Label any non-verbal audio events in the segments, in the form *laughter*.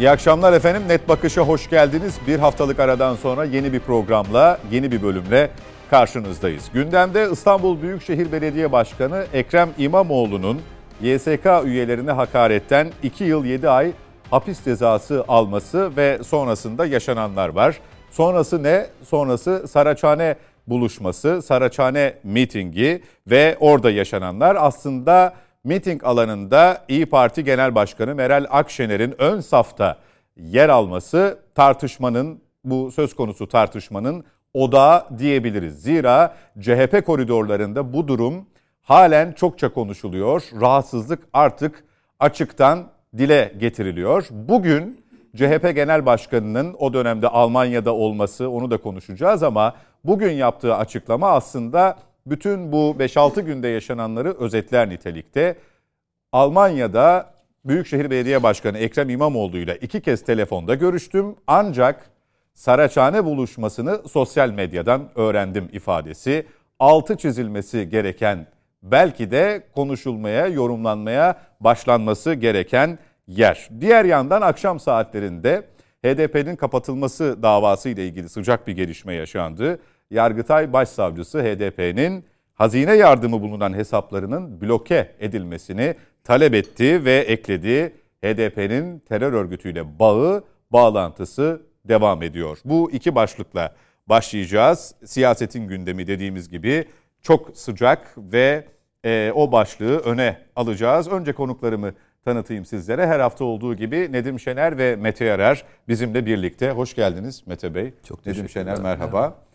İyi akşamlar efendim. Net Bakış'a hoş geldiniz. Bir haftalık aradan sonra yeni bir programla, yeni bir bölümle karşınızdayız. Gündemde İstanbul Büyükşehir Belediye Başkanı Ekrem İmamoğlu'nun YSK üyelerine hakaretten 2 yıl 7 ay hapis cezası alması ve sonrasında yaşananlar var. Sonrası ne? Sonrası Saraçhane buluşması, Saraçhane mitingi ve orada yaşananlar aslında miting alanında İyi Parti Genel Başkanı Meral Akşener'in ön safta yer alması tartışmanın bu söz konusu tartışmanın odağı diyebiliriz. Zira CHP koridorlarında bu durum halen çokça konuşuluyor. Rahatsızlık artık açıktan dile getiriliyor. Bugün CHP Genel Başkanı'nın o dönemde Almanya'da olması onu da konuşacağız ama bugün yaptığı açıklama aslında bütün bu 5-6 günde yaşananları özetler nitelikte. Almanya'da Büyükşehir Belediye Başkanı Ekrem İmamoğlu ile iki kez telefonda görüştüm ancak Saraçhane buluşmasını sosyal medyadan öğrendim ifadesi. Altı çizilmesi gereken belki de konuşulmaya, yorumlanmaya başlanması gereken yer. Diğer yandan akşam saatlerinde HDP'nin kapatılması davası ile ilgili sıcak bir gelişme yaşandı. Yargıtay Başsavcısı HDP'nin hazine yardımı bulunan hesaplarının bloke edilmesini talep etti ve ekledi. HDP'nin terör örgütüyle bağı, bağlantısı devam ediyor. Bu iki başlıkla başlayacağız. Siyasetin gündemi dediğimiz gibi çok sıcak ve e, o başlığı öne alacağız. Önce konuklarımı tanıtayım sizlere. Her hafta olduğu gibi Nedim Şener ve Mete Yarar bizimle birlikte. Hoş geldiniz Mete Bey. Çok Nedim Şener merhaba. merhaba.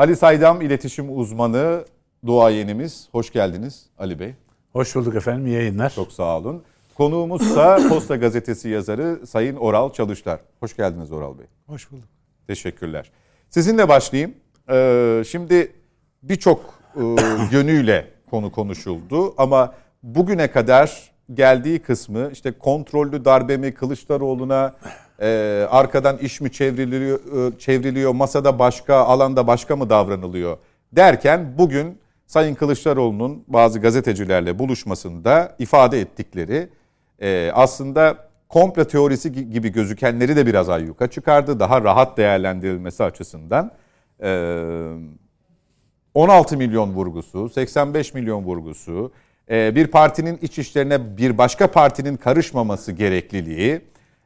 Ali Saydam iletişim uzmanı, duayenimiz. Hoş geldiniz Ali Bey. Hoş bulduk efendim, iyi yayınlar. Çok sağ olun. Konuğumuzsa *coughs* Posta Gazetesi yazarı Sayın Oral Çalışlar. Hoş geldiniz Oral Bey. Hoş bulduk. Teşekkürler. Sizinle başlayayım. Ee, şimdi birçok e, *coughs* yönüyle konu konuşuldu ama bugüne kadar geldiği kısmı işte kontrollü darbe mi Kılıçdaroğlu'na e, arkadan iş mi çevriliyor, e, çevriliyor masada başka alanda başka mı davranılıyor derken bugün Sayın Kılıçdaroğlu'nun bazı gazetecilerle buluşmasında ifade ettikleri e, aslında komplo teorisi gibi gözükenleri de biraz ayyuka çıkardı. Daha rahat değerlendirilmesi açısından. E, 16 milyon vurgusu, 85 milyon vurgusu, e, bir partinin iç işlerine bir başka partinin karışmaması gerekliliği,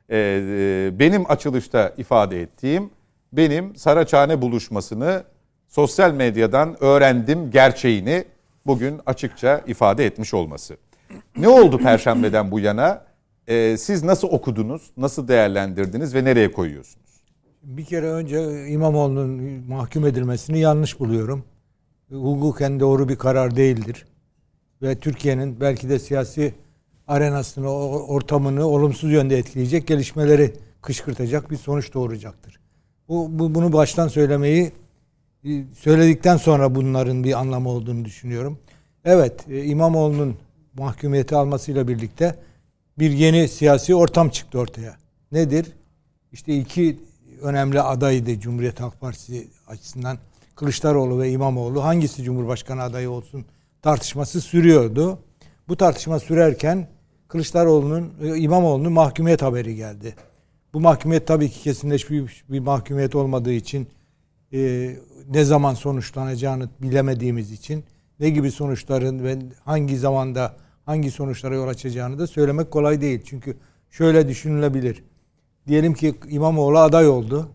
e, e, benim açılışta ifade ettiğim, benim Saraçhane buluşmasını sosyal medyadan öğrendim gerçeğini bugün açıkça ifade etmiş olması. Ne oldu Perşembe'den bu yana? Ee, siz nasıl okudunuz, nasıl değerlendirdiniz ve nereye koyuyorsunuz? Bir kere önce İmamoğlu'nun mahkum edilmesini yanlış buluyorum. Hukuken doğru bir karar değildir. Ve Türkiye'nin belki de siyasi arenasını, ortamını olumsuz yönde etkileyecek gelişmeleri kışkırtacak bir sonuç doğuracaktır. Bu, bu bunu baştan söylemeyi söyledikten sonra bunların bir anlamı olduğunu düşünüyorum. Evet, e, İmamoğlu'nun mahkumiyeti almasıyla birlikte bir yeni siyasi ortam çıktı ortaya. Nedir? İşte iki önemli adaydı Cumhuriyet Halk Partisi açısından Kılıçdaroğlu ve İmamoğlu hangisi Cumhurbaşkanı adayı olsun tartışması sürüyordu. Bu tartışma sürerken Kılıçdaroğlu'nun e, İmamoğlu'nun mahkumiyet haberi geldi. Bu mahkumiyet tabii ki kesinleşmiş bir mahkumiyet olmadığı için e, ne zaman sonuçlanacağını bilemediğimiz için ne gibi sonuçların ve hangi zamanda hangi sonuçlara yol açacağını da söylemek kolay değil. Çünkü şöyle düşünülebilir. Diyelim ki İmamoğlu aday oldu.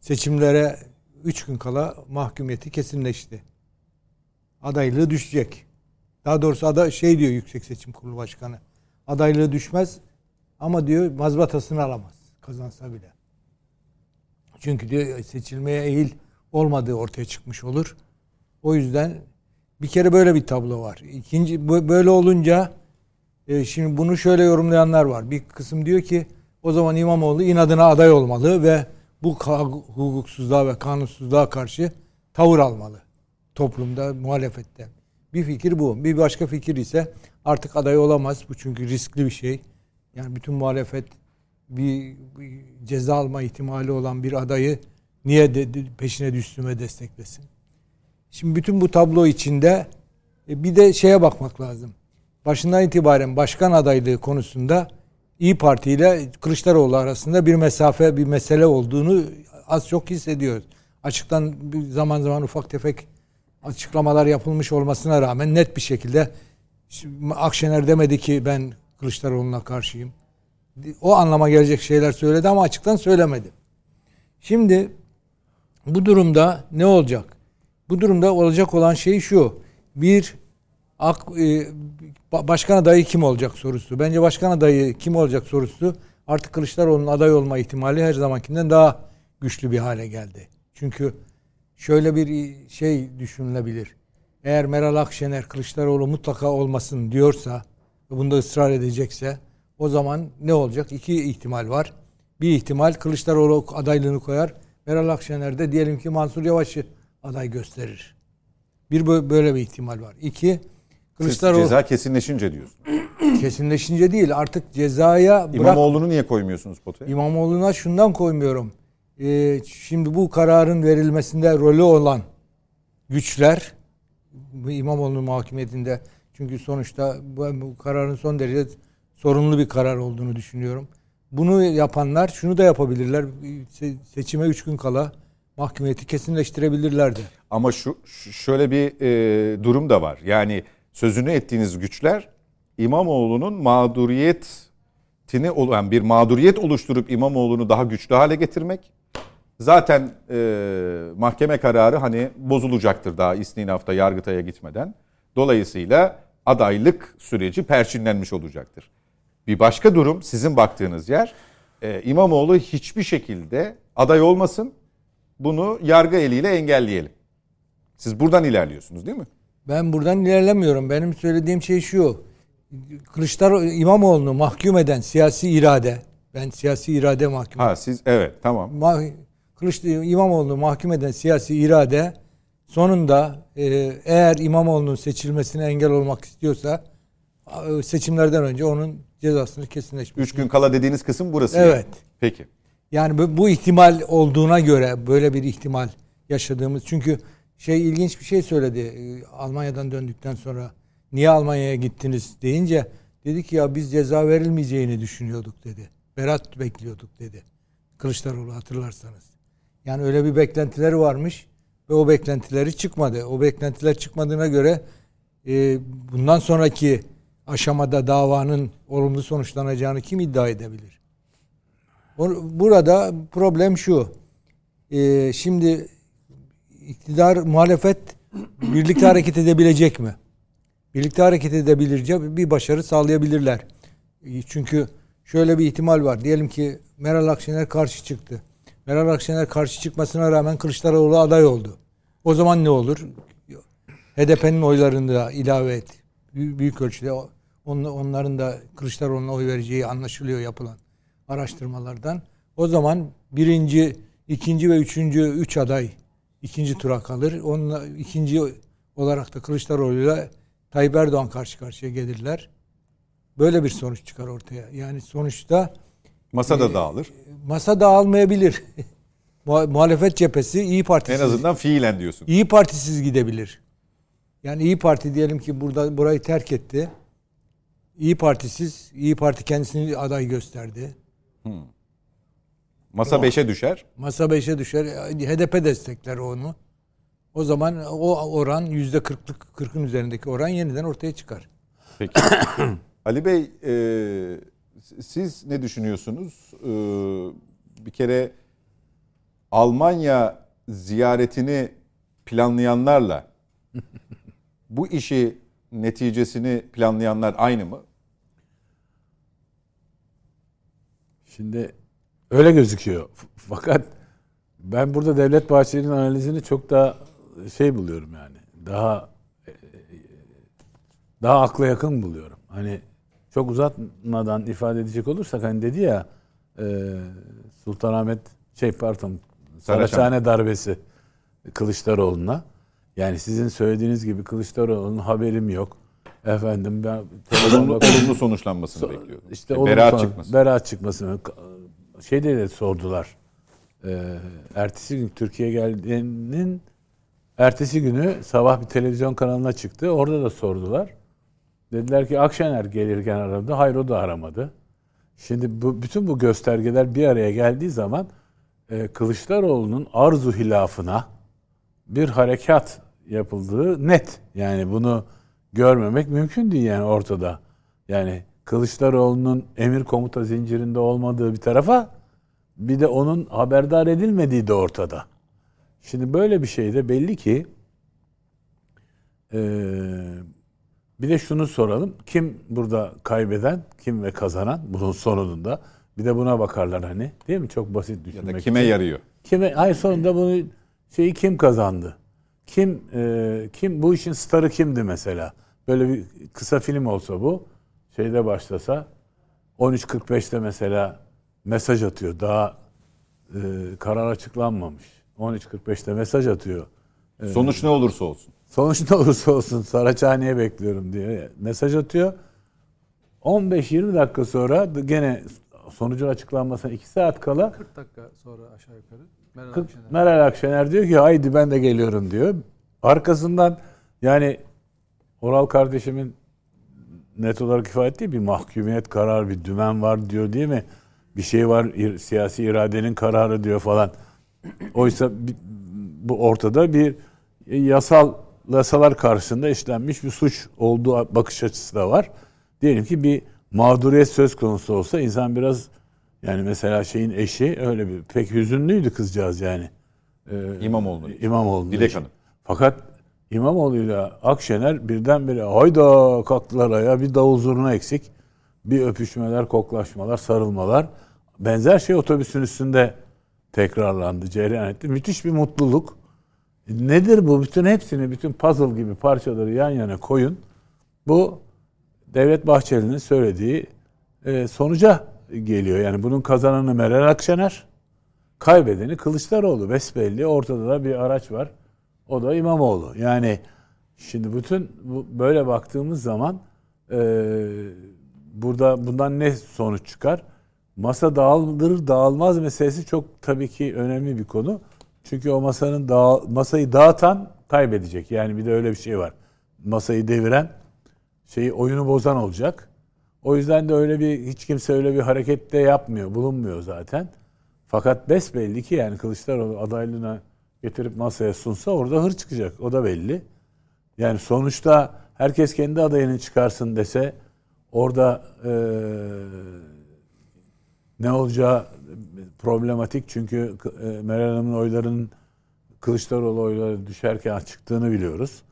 Seçimlere 3 gün kala mahkumiyeti kesinleşti. Adaylığı düşecek. Daha doğrusu ada şey diyor Yüksek Seçim Kurulu Başkanı. Adaylığı düşmez ama diyor mazbatasını alamaz kazansa bile. Çünkü diyor seçilmeye eğil olmadığı ortaya çıkmış olur. O yüzden bir kere böyle bir tablo var. İkinci böyle olunca e, şimdi bunu şöyle yorumlayanlar var. Bir kısım diyor ki o zaman İmamoğlu inadına aday olmalı ve bu hukuksuzluğa ve kanunsuzluğa karşı tavır almalı. Toplumda, muhalefette. Bir fikir bu. Bir başka fikir ise artık aday olamaz. Bu çünkü riskli bir şey. Yani bütün muhalefet bir, bir ceza alma ihtimali olan bir adayı niye de, peşine düştüğüme desteklesin? Şimdi bütün bu tablo içinde e, bir de şeye bakmak lazım. Başından itibaren başkan adaylığı konusunda İyi Parti ile Kılıçdaroğlu arasında bir mesafe, bir mesele olduğunu az çok hissediyoruz. Açıktan zaman zaman ufak tefek açıklamalar yapılmış olmasına rağmen net bir şekilde Akşener demedi ki ben Kılıçdaroğlu'na karşıyım. O anlama gelecek şeyler söyledi ama açıktan söylemedi. Şimdi bu durumda ne olacak? Bu durumda olacak olan şey şu. Bir ak, e, başkan adayı kim olacak sorusu. Bence başkan adayı kim olacak sorusu artık Kılıçdaroğlu'nun aday olma ihtimali her zamankinden daha güçlü bir hale geldi. Çünkü şöyle bir şey düşünülebilir. Eğer Meral Akşener Kılıçdaroğlu mutlaka olmasın diyorsa ve bunda ısrar edecekse o zaman ne olacak? İki ihtimal var. Bir ihtimal Kılıçdaroğlu adaylığını koyar. Meral Akşener de diyelim ki Mansur Yavaş'ı aday gösterir. Bir böyle bir ihtimal var. İki Kılıçdaroğlu ceza kesinleşince diyorsun. *clears throat* Kesinleşince değil artık cezaya bırak... İmamoğlu'nu niye koymuyorsunuz potaya? İmamoğlu'na şundan koymuyorum. Ee, şimdi bu kararın verilmesinde rolü olan güçler İmamoğlu'nun mahkumiyetinde çünkü sonuçta bu, bu kararın son derece sorunlu bir karar olduğunu düşünüyorum. Bunu yapanlar şunu da yapabilirler. Seçime üç gün kala mahkumiyeti kesinleştirebilirlerdi. Ama şu şöyle bir e, durum da var. Yani sözünü ettiğiniz güçler İmamoğlu'nun mağduriyetini olan bir mağduriyet oluşturup İmamoğlu'nu daha güçlü hale getirmek. Zaten e, mahkeme kararı hani bozulacaktır daha istinafta Yargıtay'a gitmeden. Dolayısıyla adaylık süreci perçinlenmiş olacaktır. Bir başka durum sizin baktığınız yer e, İmamoğlu hiçbir şekilde aday olmasın. Bunu yargı eliyle engelleyelim. Siz buradan ilerliyorsunuz değil mi? Ben buradan ilerlemiyorum. Benim söylediğim şey şu. Kılıçdaroğlu İmamoğlu'nu mahkum eden siyasi irade. Ben siyasi irade mahkum. Ha siz evet tamam. Ma Kılıçdaroğlu İmamoğlu'nu mahkum eden siyasi irade sonunda e, eğer İmamoğlu'nun seçilmesine engel olmak istiyorsa e, seçimlerden önce onun cezasını kesinleşmesi. Üç gün kala dediğiniz kısım burası. Evet. Yani. Peki. Yani bu, bu ihtimal olduğuna göre böyle bir ihtimal yaşadığımız çünkü şey ilginç bir şey söyledi e, Almanya'dan döndükten sonra niye Almanya'ya gittiniz deyince dedi ki ya biz ceza verilmeyeceğini düşünüyorduk dedi. Berat bekliyorduk dedi. Kılıçdaroğlu hatırlarsanız. Yani öyle bir beklentileri varmış ve o beklentileri çıkmadı. O beklentiler çıkmadığına göre e, bundan sonraki aşamada davanın olumlu sonuçlanacağını kim iddia edebilir? Burada problem şu. E, şimdi iktidar muhalefet birlikte hareket edebilecek mi? Birlikte hareket edebilirce bir başarı sağlayabilirler. E, çünkü şöyle bir ihtimal var. Diyelim ki Meral Akşener karşı çıktı. Meral Akşener karşı çıkmasına rağmen Kılıçdaroğlu aday oldu. O zaman ne olur? HDP'nin oylarını da ilave et. Büyük ölçüde onların da Kılıçdaroğlu'na oy vereceği anlaşılıyor yapılan araştırmalardan. O zaman birinci, ikinci ve üçüncü üç aday ikinci tura kalır. Onunla ikinci olarak da Kılıçdaroğlu'yla Tayyip Erdoğan karşı karşıya gelirler. Böyle bir sonuç çıkar ortaya. Yani sonuçta masa da e, dağılır. Masa dağılmayabilir. *laughs* Muhalefet cephesi İyi Partisiz. En azından fiilen diyorsun. İyi Partisiz gidebilir. Yani İyi Parti diyelim ki burada burayı terk etti. İyi Partisiz, İyi Parti kendisini aday gösterdi. Hmm. Masa 5'e düşer. Masa 5'e düşer. HDP destekler onu. O zaman o oran yüzde kırklık, kırkın üzerindeki oran yeniden ortaya çıkar. Peki. *coughs* Ali Bey, e, siz ne düşünüyorsunuz? E, bir kere Almanya ziyaretini planlayanlarla *laughs* bu işi neticesini planlayanlar aynı mı? Şimdi öyle gözüküyor. Fakat ben burada Devlet Bahçeli'nin analizini çok daha şey buluyorum yani. Daha e, daha akla yakın buluyorum. Hani çok uzatmadan ifade edecek olursak hani dedi ya e, Sultanahmet şey pardon Saraçhane darbesi Kılıçdaroğlu'na. Yani sizin söylediğiniz gibi Kılıçdaroğlu'nun haberim yok. Efendim ben olumlu, olumlu sonuçlanmasını so, bekliyordum. İşte e, beraat son, çıkması. Beraat çıkmasını şeyde de sordular. Ee, ertesi gün Türkiye geldiğinin ertesi günü sabah bir televizyon kanalına çıktı. Orada da sordular. Dediler ki Akşener gelirken aradı. Hayır o da aramadı. Şimdi bu bütün bu göstergeler bir araya geldiği zaman e, Kılıçdaroğlu'nun arzu hilafına bir harekat yapıldığı net. Yani bunu görmemek mümkün değil yani ortada. Yani Kılıçdaroğlu'nun emir komuta zincirinde olmadığı bir tarafa bir de onun haberdar edilmediği de ortada. Şimdi böyle bir şeyde belli ki e, bir de şunu soralım. Kim burada kaybeden, kim ve kazanan bunun sonunda? Bir de buna bakarlar hani. Değil mi? Çok basit Ya düşünmek da kime için. yarıyor? Kime ay sonunda bunu şeyi kim kazandı? Kim e, kim bu işin starı kimdi mesela? Böyle bir kısa film olsa bu şeyde başlasa 13.45'te mesela mesaj atıyor. Daha e, karar açıklanmamış. 13.45'te mesaj atıyor. Sonuç ne olursa olsun. Sonuç ne olursa olsun Saraçhane'ye bekliyorum diye mesaj atıyor. 15-20 dakika sonra gene sonucun açıklanmasına 2 saat kala 40 dakika sonra aşağı yukarı. Meral 40 Akşener. Meral Akşener diyor ki haydi ben de geliyorum diyor. Arkasından yani Oral kardeşimin net olarak ifade ettiği bir mahkumiyet kararı, bir dümen var diyor değil mi? Bir şey var, ir- siyasi iradenin kararı diyor falan. Oysa bu ortada bir yasal yasalar karşısında işlenmiş bir suç olduğu bakış açısı da var. Diyelim ki bir mağduriyet söz konusu olsa insan biraz yani mesela şeyin eşi öyle bir pek hüzünlüydü kızcağız yani. Ee, İmamoğlu'nun. İmamoğlu'nun Dilek. Hanım. Fakat İmamoğlu'yla Akşener birdenbire hayda kalktılar ayağa bir davul zurna eksik. Bir öpüşmeler, koklaşmalar, sarılmalar. Benzer şey otobüsün üstünde tekrarlandı, cereyan etti. Müthiş bir mutluluk. Nedir bu? Bütün hepsini, bütün puzzle gibi parçaları yan yana koyun. Bu Devlet Bahçeli'nin söylediği e, sonuca geliyor. Yani bunun kazananı Meral Akşener, kaybedeni Kılıçdaroğlu. Besbelli ortada da bir araç var. O da İmamoğlu. Yani şimdi bütün bu, böyle baktığımız zaman e, burada bundan ne sonuç çıkar? Masa dağılır dağılmaz meselesi çok tabii ki önemli bir konu. Çünkü o masanın dağ, masayı dağıtan kaybedecek. Yani bir de öyle bir şey var. Masayı deviren şeyi oyunu bozan olacak. O yüzden de öyle bir hiç kimse öyle bir harekette yapmıyor, bulunmuyor zaten. Fakat besbelli ki yani Kılıçdaroğlu adaylığına getirip masaya sunsa orada hır çıkacak. O da belli. Yani sonuçta herkes kendi adayını çıkarsın dese orada eee, ne olacağı problematik. Çünkü e, Meral Hanım'ın oylarının Kılıçdaroğlu oyları düşerken çıktığını biliyoruz.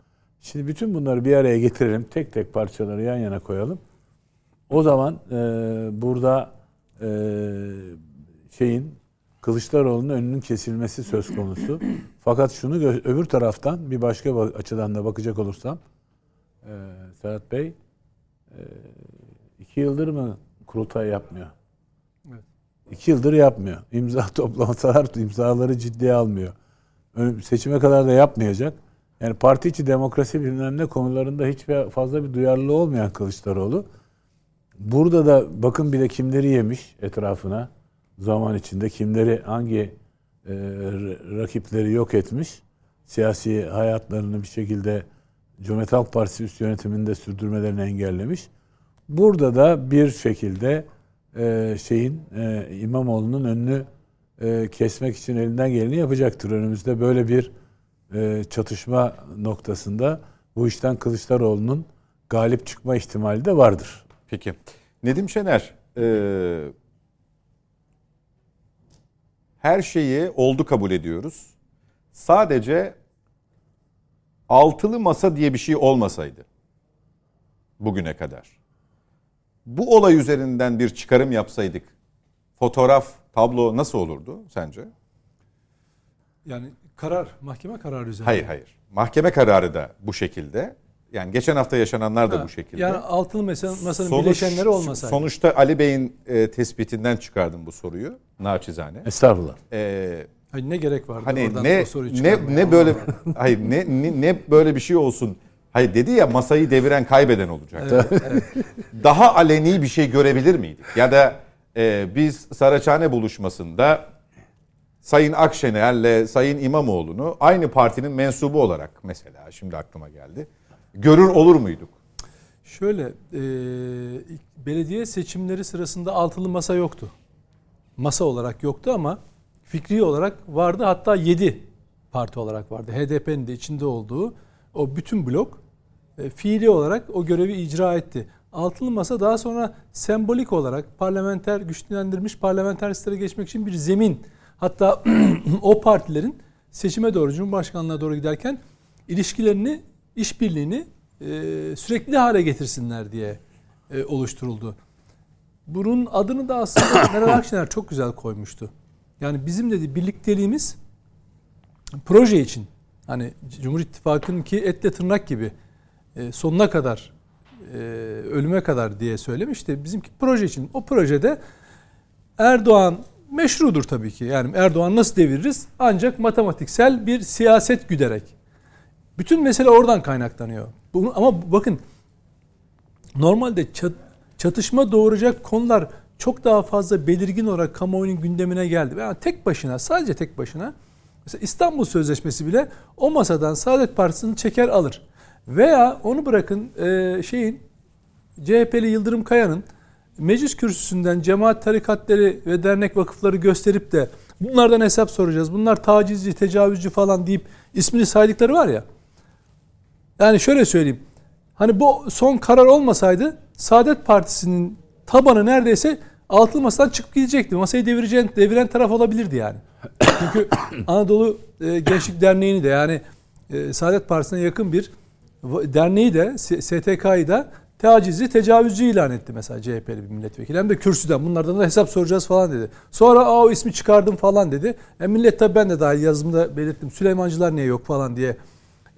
Şimdi bütün bunları bir araya getirelim. Tek tek parçaları yan yana koyalım. O zaman e, burada e, şeyin Kılıçdaroğlu'nun önünün kesilmesi söz konusu. Fakat şunu öbür taraftan bir başka ba- açıdan da bakacak olursam e, Serhat Bey e, iki yıldır mı kurultay yapmıyor? İki yıldır yapmıyor. İmza *laughs* toplamasalar imzaları ciddiye almıyor. Seçime kadar da yapmayacak. Yani parti içi demokrasi bilmem ne konularında hiç bir- fazla bir duyarlılığı olmayan Kılıçdaroğlu. Burada da bakın bir de kimleri yemiş etrafına zaman içinde kimleri hangi e, rakipleri yok etmiş. Siyasi hayatlarını bir şekilde Cumhuriyet Halk Partisi üst yönetiminde sürdürmelerini engellemiş. Burada da bir şekilde e, şeyin e, İmamoğlu'nun önünü e, kesmek için elinden geleni yapacaktır. Önümüzde böyle bir e, çatışma noktasında bu işten Kılıçdaroğlu'nun galip çıkma ihtimali de vardır. Peki. Nedim Şener, e, her şeyi oldu kabul ediyoruz. Sadece altılı masa diye bir şey olmasaydı bugüne kadar. Bu olay üzerinden bir çıkarım yapsaydık fotoğraf, tablo nasıl olurdu sence? Yani karar, mahkeme kararı üzerine. Hayır hayır. Mahkeme kararı da bu şekilde. Yani geçen hafta yaşananlar da Ha, bu şekilde. Yani altılı masa, masanın Sonuç- bileşenleri olmasaydı. Sonuçta Ali Bey'in e, tespitinden çıkardım bu soruyu. Naçizane. Estağfurullah. E, Hayır, ne gerek vardı hani oradan ne o soruyu ne çıkarmaya? ne böyle *laughs* hayır ne, ne ne böyle bir şey olsun. Hayır dedi ya masayı deviren kaybeden olacak. Evet, evet. *laughs* Daha aleni bir şey görebilir miydik? Ya da e, biz Saraçhane buluşmasında Sayın Akşener'le Sayın İmamoğlu'nu aynı partinin mensubu olarak mesela şimdi aklıma geldi. Görür olur muyduk? Şöyle, e, belediye seçimleri sırasında altılı masa yoktu. Masa olarak yoktu ama fikri olarak vardı. Hatta yedi parti olarak vardı. HDP'nin de içinde olduğu o bütün blok e, fiili olarak o görevi icra etti. Altılı masa daha sonra sembolik olarak parlamenter güçlendirilmiş parlamenter sisteme geçmek için bir zemin. Hatta *clears throat* o partilerin seçime doğru, Cumhurbaşkanlığına doğru giderken ilişkilerini, işbirliğini e, sürekli hale getirsinler diye e, oluşturuldu. Bunun adını da aslında *coughs* Meral Akşener çok güzel koymuştu. Yani bizim dedi birlikteliğimiz proje için hani Cumhur İttifakı'nın ki etle tırnak gibi sonuna kadar e, ölüme kadar diye söylemişti. Bizimki proje için. O projede Erdoğan meşrudur tabii ki. Yani Erdoğan nasıl deviririz? Ancak matematiksel bir siyaset güderek. Bütün mesele oradan kaynaklanıyor. Bunu, ama bakın normalde çatışma doğuracak konular çok daha fazla belirgin olarak kamuoyunun gündemine geldi. Yani tek başına, sadece tek başına mesela İstanbul Sözleşmesi bile o masadan Saadet Partisi'ni çeker alır. Veya onu bırakın e, şeyin CHP'li Yıldırım Kaya'nın meclis kürsüsünden cemaat tarikatları ve dernek vakıfları gösterip de bunlardan hesap soracağız. Bunlar tacizci, tecavüzcü falan deyip ismini saydıkları var ya. Yani şöyle söyleyeyim. Hani bu son karar olmasaydı Saadet Partisi'nin tabanı neredeyse altılı masadan çıkıp gidecekti. Masayı devireceğin, deviren taraf olabilirdi yani. Çünkü *coughs* Anadolu e, Gençlik Derneği'ni de yani e, Saadet Partisi'ne yakın bir derneği de STK'yı da tacizci, tecavüzcü ilan etti mesela CHP'li bir milletvekili. Hem de kürsüden bunlardan da hesap soracağız falan dedi. Sonra Aa, o ismi çıkardım falan dedi. E, millet tabi ben de daha yazımda belirttim. Süleymancılar niye yok falan diye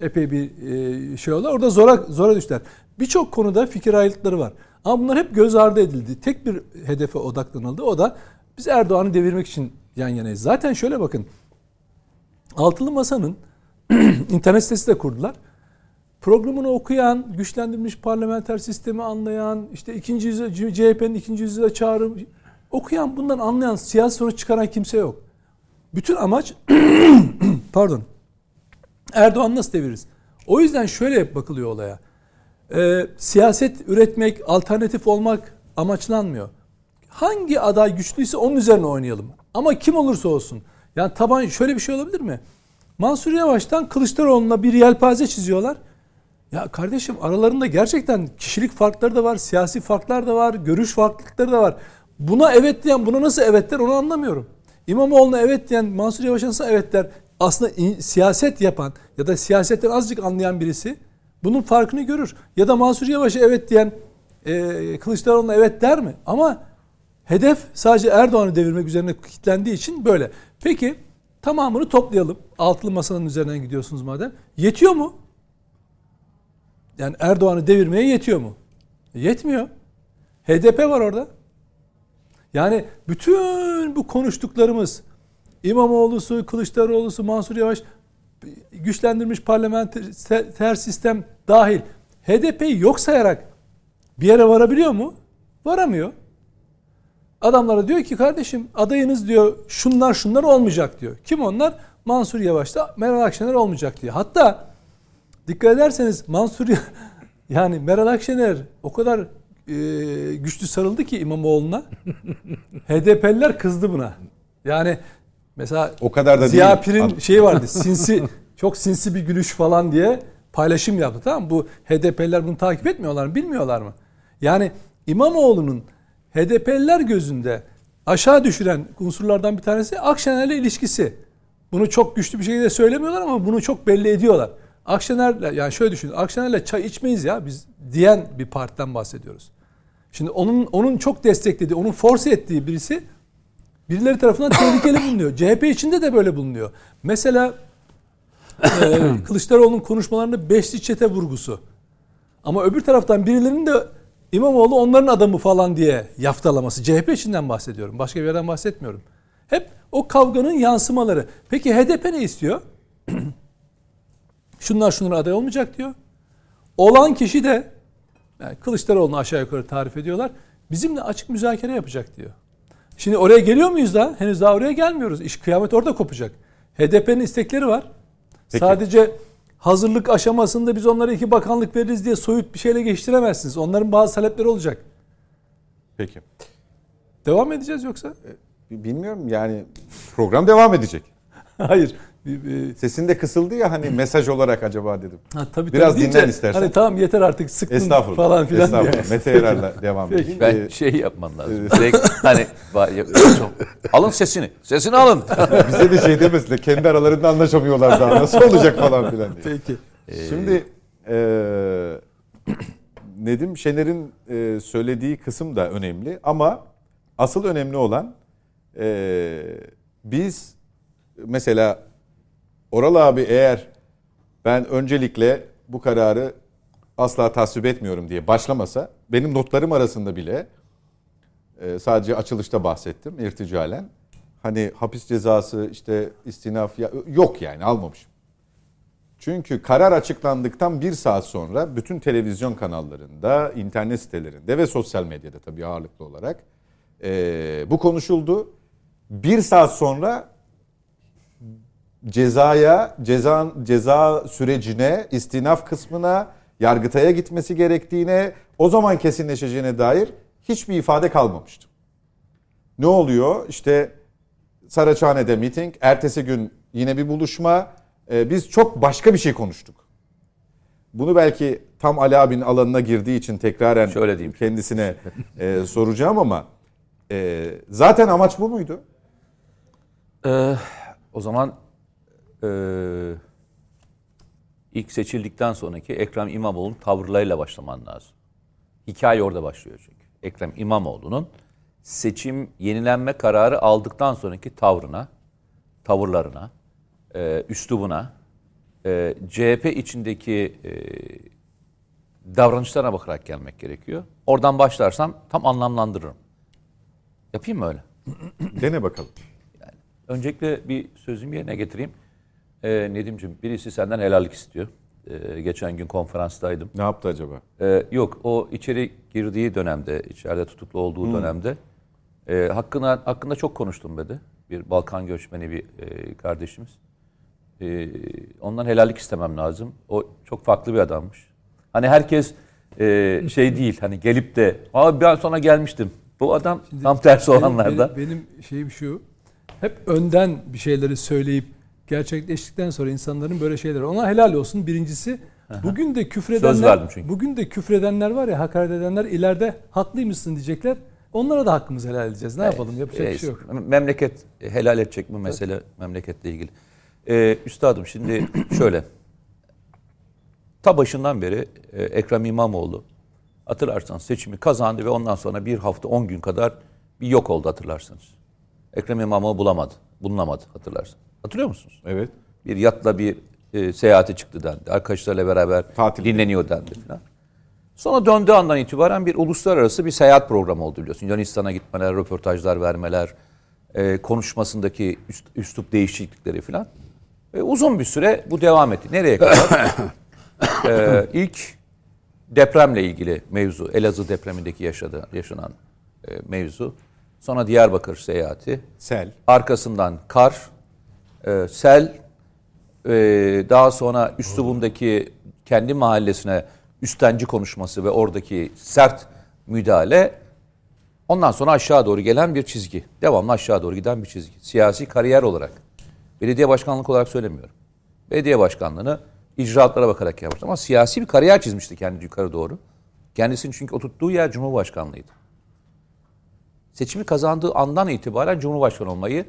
epey bir e, şey oldu. Orada zora, zora düştüler. Birçok konuda fikir ayrılıkları var. Ama bunlar hep göz ardı edildi. Tek bir hedefe odaklanıldı. O da biz Erdoğan'ı devirmek için yan yanayız. Zaten şöyle bakın. Altılı Masa'nın *clears throat* internet sitesi de kurdular. Programını okuyan, güçlendirilmiş parlamenter sistemi anlayan, işte ikinci yüzyıl, CHP'nin ikinci yüzyıla çağrı okuyan, bundan anlayan, siyasi sonuç çıkaran kimse yok. Bütün amaç *clears throat* pardon Erdoğan nasıl deviririz? O yüzden şöyle bakılıyor olaya. Ee, siyaset üretmek, alternatif olmak amaçlanmıyor. Hangi aday güçlüyse onun üzerine oynayalım. Ama kim olursa olsun. Yani taban şöyle bir şey olabilir mi? Mansur Yavaş'tan Kılıçdaroğlu'na bir yelpaze çiziyorlar. Ya kardeşim aralarında gerçekten kişilik farkları da var, siyasi farklar da var, görüş farklılıkları da var. Buna evet diyen buna nasıl evet der onu anlamıyorum. İmamoğlu'na evet diyen Mansur Yavaş'a nasıl evet der? Aslında siyaset yapan ya da siyasetten azıcık anlayan birisi bunun farkını görür. Ya da Mansur Yavaş'a evet diyen e, Kılıçdaroğlu'na evet der mi? Ama hedef sadece Erdoğan'ı devirmek üzerine kilitlendiği için böyle. Peki tamamını toplayalım. Altılı masanın üzerinden gidiyorsunuz madem. Yetiyor mu? Yani Erdoğan'ı devirmeye yetiyor mu? Yetmiyor. HDP var orada. Yani bütün bu konuştuklarımız İmamoğlu'su, Kılıçdaroğlu'su, Mansur Yavaş güçlendirilmiş parlamenter sistem dahil HDP'yi yok sayarak bir yere varabiliyor mu? Varamıyor. Adamlara diyor ki kardeşim adayınız diyor şunlar şunlar olmayacak diyor. Kim onlar? Mansur Yavaş'ta Meral Akşener olmayacak diyor. Hatta dikkat ederseniz Mansur *laughs* yani Meral Akşener o kadar e, güçlü sarıldı ki İmamoğlu'na. *laughs* HDP'liler kızdı buna. Yani mesela o kadar da Ziya değil. Pir'in şeyi vardı. *laughs* Sinsi çok sinsi bir gülüş falan diye paylaşım yaptı tamam mı? Bu HDP'liler bunu takip etmiyorlar mı? Bilmiyorlar mı? Yani İmamoğlu'nun HDP'liler gözünde aşağı düşüren unsurlardan bir tanesi Akşener'le ilişkisi. Bunu çok güçlü bir şekilde söylemiyorlar ama bunu çok belli ediyorlar. Akşener'le yani şöyle düşünün. Akşener'le çay içmeyiz ya biz diyen bir partiden bahsediyoruz. Şimdi onun onun çok desteklediği, onun force ettiği birisi birileri tarafından tehlikeli bulunuyor. CHP içinde de böyle bulunuyor. Mesela e, *coughs* Kılıçdaroğlu'nun konuşmalarında beşli çete vurgusu. Ama öbür taraftan birilerinin de İmamoğlu onların adamı falan diye yaftalaması. CHP içinden bahsediyorum. Başka bir yerden bahsetmiyorum. Hep o kavganın yansımaları. Peki HDP ne istiyor? Şunlar şunlar aday olmayacak diyor. Olan kişi de yani Kılıçdaroğlu'nu aşağı yukarı tarif ediyorlar. Bizimle açık müzakere yapacak diyor. Şimdi oraya geliyor muyuz da? Henüz daha oraya gelmiyoruz. İş kıyamet orada kopacak. HDP'nin istekleri var. Peki. Sadece hazırlık aşamasında biz onlara iki bakanlık veririz diye soyut bir şeyle geçtiremezsiniz. Onların bazı talepleri olacak. Peki. Devam edeceğiz yoksa? Bilmiyorum yani program devam edecek. *laughs* Hayır. Bir- bir- Sesin de kısıldı ya hani mesaj olarak acaba dedim. Ha, tabii, Biraz tabii deyince, dinlen istersen. Hani tamam yeter artık sıktın Estağfurullah. falan filan Estağfurullah. diye. Mete Yarar'la *laughs* devam edeyim. Ben Ee, şey yapmam lazım. Direkt hani alın sesini. Sesini alın. *laughs* bize de şey demesinler. Kendi aralarında anlaşamıyorlar daha. Nasıl olacak falan filan diye. Peki. Şimdi eee Nedim Şener'in eee, söylediği kısım da önemli ama asıl önemli olan eee, biz mesela Oral abi eğer ben öncelikle bu kararı asla tasvip etmiyorum diye başlamasa benim notlarım arasında bile e, sadece açılışta bahsettim irticalen. Hani hapis cezası işte istinaf ya, yok yani almamışım. Çünkü karar açıklandıktan bir saat sonra bütün televizyon kanallarında, internet sitelerinde ve sosyal medyada tabii ağırlıklı olarak e, bu konuşuldu. Bir saat sonra cezaya, ceza, ceza sürecine, istinaf kısmına, yargıtaya gitmesi gerektiğine, o zaman kesinleşeceğine dair hiçbir ifade kalmamıştı. Ne oluyor? İşte Saraçhane'de miting, ertesi gün yine bir buluşma. Ee, biz çok başka bir şey konuştuk. Bunu belki tam Ali abinin alanına girdiği için tekraren Şöyle diyeyim. kendisine e, soracağım ama e, zaten amaç bu muydu? Ee, o zaman ee, ilk seçildikten sonraki Ekrem İmamoğlu'nun tavırlarıyla başlaman lazım. Hikaye orada başlıyor çünkü. Ekrem İmamoğlu'nun seçim yenilenme kararı aldıktan sonraki tavrına, tavırlarına, e, üslubuna, e, CHP içindeki e, davranışlarına bakarak gelmek gerekiyor. Oradan başlarsam tam anlamlandırırım. Yapayım mı öyle? Dene bakalım. Öncelikle bir sözümü yerine getireyim. Ee, Nedim'ciğim birisi senden helallik istiyor. Ee, geçen gün konferanstaydım. Ne yaptı acaba? Ee, yok o içeri girdiği dönemde, içeride tutuklu olduğu dönemde e, hakkında, hakkında çok konuştum dedi. Bir Balkan göçmeni bir e, kardeşimiz. E, ondan helallik istemem lazım. O çok farklı bir adammış. Hani herkes e, şey değil hani gelip de Aa, ben sonra gelmiştim. Bu adam tam tersi Benim- olanlarda. Benim, benim şeyim şu. Hep önden bir şeyleri söyleyip gerçekleştikten sonra insanların böyle şeyler. Ona helal olsun birincisi. Bugün de küfredenler bugün de küfredenler var ya hakaret edenler ileride haklıymışsın diyecekler. Onlara da hakkımızı helal edeceğiz. Ne yapalım? Yapacak bir şey yok. Memleket helal edecek bu mesele memleketle ilgili. Ee, üstadım şimdi *clears throat* şöyle. Ta başından beri e, Ekrem İmamoğlu hatırlarsanız seçimi kazandı ve ondan sonra bir hafta 10 gün kadar bir yok oldu hatırlarsınız. Ekrem İmamoğlu bulamadı. Bulunamadı hatırlarsınız. Hatırlıyor musunuz? Evet. Bir yatla bir e, seyahate çıktı dendi. Arkadaşlarla beraber Tatil. dinleniyor dendi falan. Sonra döndüğü andan itibaren bir uluslararası bir seyahat programı oldu biliyorsun. Yunanistan'a gitmeler, röportajlar vermeler, e, konuşmasındaki üst, üslup değişiklikleri falan. E, uzun bir süre bu devam etti. Nereye kadar? *coughs* e, ilk depremle ilgili mevzu, Elazığ depremindeki yaşadı, yaşanan e, mevzu. Sonra Diyarbakır seyahati. Sel. Arkasından kar, e, sel, e, daha sonra üslubundaki kendi mahallesine üstenci konuşması ve oradaki sert müdahale ondan sonra aşağı doğru gelen bir çizgi. Devamlı aşağı doğru giden bir çizgi. Siyasi kariyer olarak. Belediye başkanlık olarak söylemiyorum. Belediye başkanlığını icraatlara bakarak yapmıştı ama siyasi bir kariyer çizmişti kendi yukarı doğru. Kendisinin çünkü oturttuğu yer Cumhurbaşkanlığıydı. Seçimi kazandığı andan itibaren Cumhurbaşkanı olmayı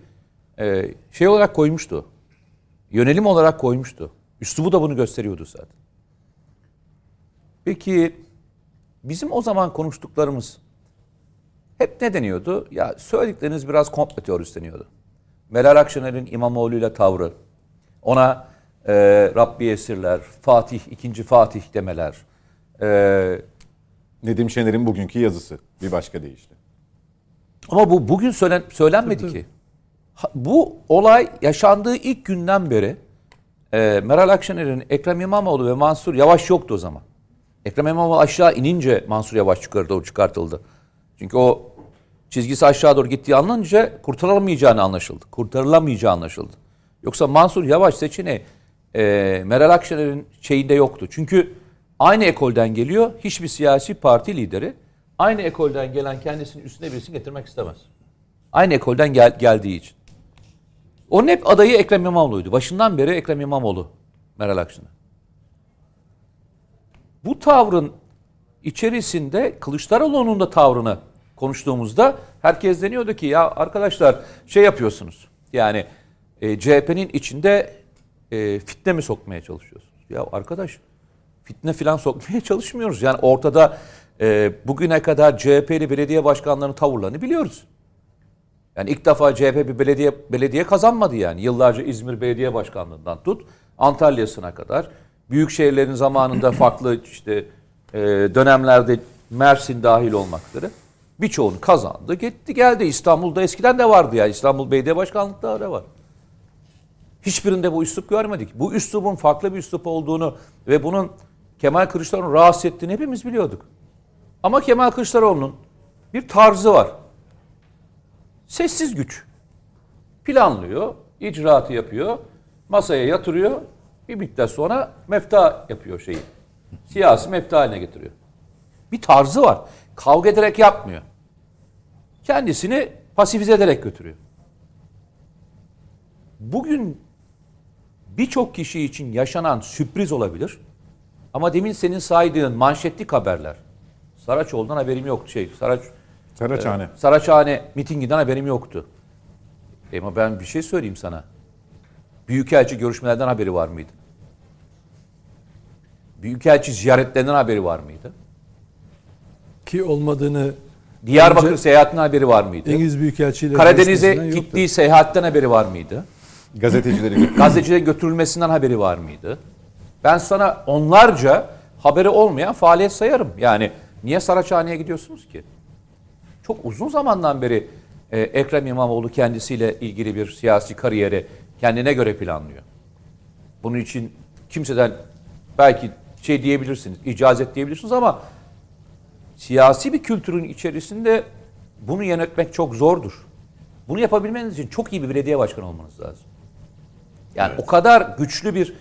e, şey olarak koymuştu. Yönelim olarak koymuştu. Üslubu da bunu gösteriyordu zaten. Peki bizim o zaman konuştuklarımız hep ne deniyordu? Ya söyledikleriniz biraz komplo teorisi deniyordu. Meral Akşener'in İmamoğlu'yla tavrı, ona e, Rabbi esirler, Fatih, ikinci Fatih demeler, e, Nedim Şener'in bugünkü yazısı bir başka deyişle. Ama bu bugün söylen, söylenmedi ki. Bu olay yaşandığı ilk günden beri e, Meral Akşener'in Ekrem İmamoğlu ve Mansur Yavaş yoktu o zaman. Ekrem İmamoğlu aşağı inince Mansur Yavaş yukarı doğru çıkartıldı. Çünkü o çizgisi aşağı doğru gittiği anlanınca kurtarılamayacağını anlaşıldı. Kurtarılamayacağı anlaşıldı. Yoksa Mansur Yavaş seçeneği e, Meral Akşener'in şeyinde yoktu. Çünkü aynı ekolden geliyor. Hiçbir siyasi parti lideri aynı ekolden gelen kendisinin üstüne birisini getirmek istemez. Aynı ekolden gel, geldiği için. Onun hep adayı Ekrem İmamoğlu'ydu. Başından beri Ekrem İmamoğlu Meral Akşener. Bu tavrın içerisinde Kılıçdaroğlu'nun da tavrını konuştuğumuzda herkes deniyordu ki ya arkadaşlar şey yapıyorsunuz. Yani e, CHP'nin içinde e, fitne mi sokmaya çalışıyorsunuz? Ya arkadaş fitne falan sokmaya *laughs* çalışmıyoruz. Yani ortada e, bugüne kadar CHP'li belediye başkanlarının tavırlarını biliyoruz. Yani ilk defa CHP bir belediye belediye kazanmadı yani. Yıllarca İzmir Belediye Başkanlığından tut Antalya'sına kadar. Büyük şehirlerin zamanında farklı işte e, dönemlerde Mersin dahil olmak üzere birçoğunu kazandı. Gitti geldi. İstanbul'da eskiden de vardı ya. İstanbul Belediye Başkanlıkları da var. Hiçbirinde bu üslup görmedik. Bu üslubun farklı bir üslup olduğunu ve bunun Kemal Kılıçdaroğlu'nu rahatsız ettiğini hepimiz biliyorduk. Ama Kemal Kılıçdaroğlu'nun bir tarzı var. Sessiz güç. Planlıyor, icraatı yapıyor, masaya yatırıyor. Bir müddet sonra mefta yapıyor şeyi. Siyasi mefta haline getiriyor. Bir tarzı var. Kavga ederek yapmıyor. Kendisini pasifize ederek götürüyor. Bugün birçok kişi için yaşanan sürpriz olabilir. Ama demin senin saydığın manşetlik haberler. Saraçoğlu'ndan haberim yoktu. Şey, Saraç, Saraçhane. Saraçhane mitinginden haberim yoktu. E ama ben bir şey söyleyeyim sana. Büyükelçi görüşmelerden haberi var mıydı? Büyükelçi ziyaretlerinden haberi var mıydı? Ki olmadığını Diyarbakır Önce- seyahatinden haberi var mıydı? İngiliz Büyükelçiliği Karadeniz'e yoktu. gittiği seyahatten haberi var mıydı? Gazetecileri. *clears throat* Gazetecilere götürülmesinden haberi var mıydı? Ben sana onlarca haberi olmayan faaliyet sayarım. Yani niye Saraçhane'ye gidiyorsunuz ki? Çok uzun zamandan beri e, Ekrem İmamoğlu kendisiyle ilgili bir siyasi kariyeri kendine göre planlıyor. Bunun için kimseden belki şey diyebilirsiniz, icazet diyebilirsiniz ama siyasi bir kültürün içerisinde bunu yönetmek çok zordur. Bunu yapabilmeniz için çok iyi bir belediye başkanı olmanız lazım. Yani o kadar güçlü bir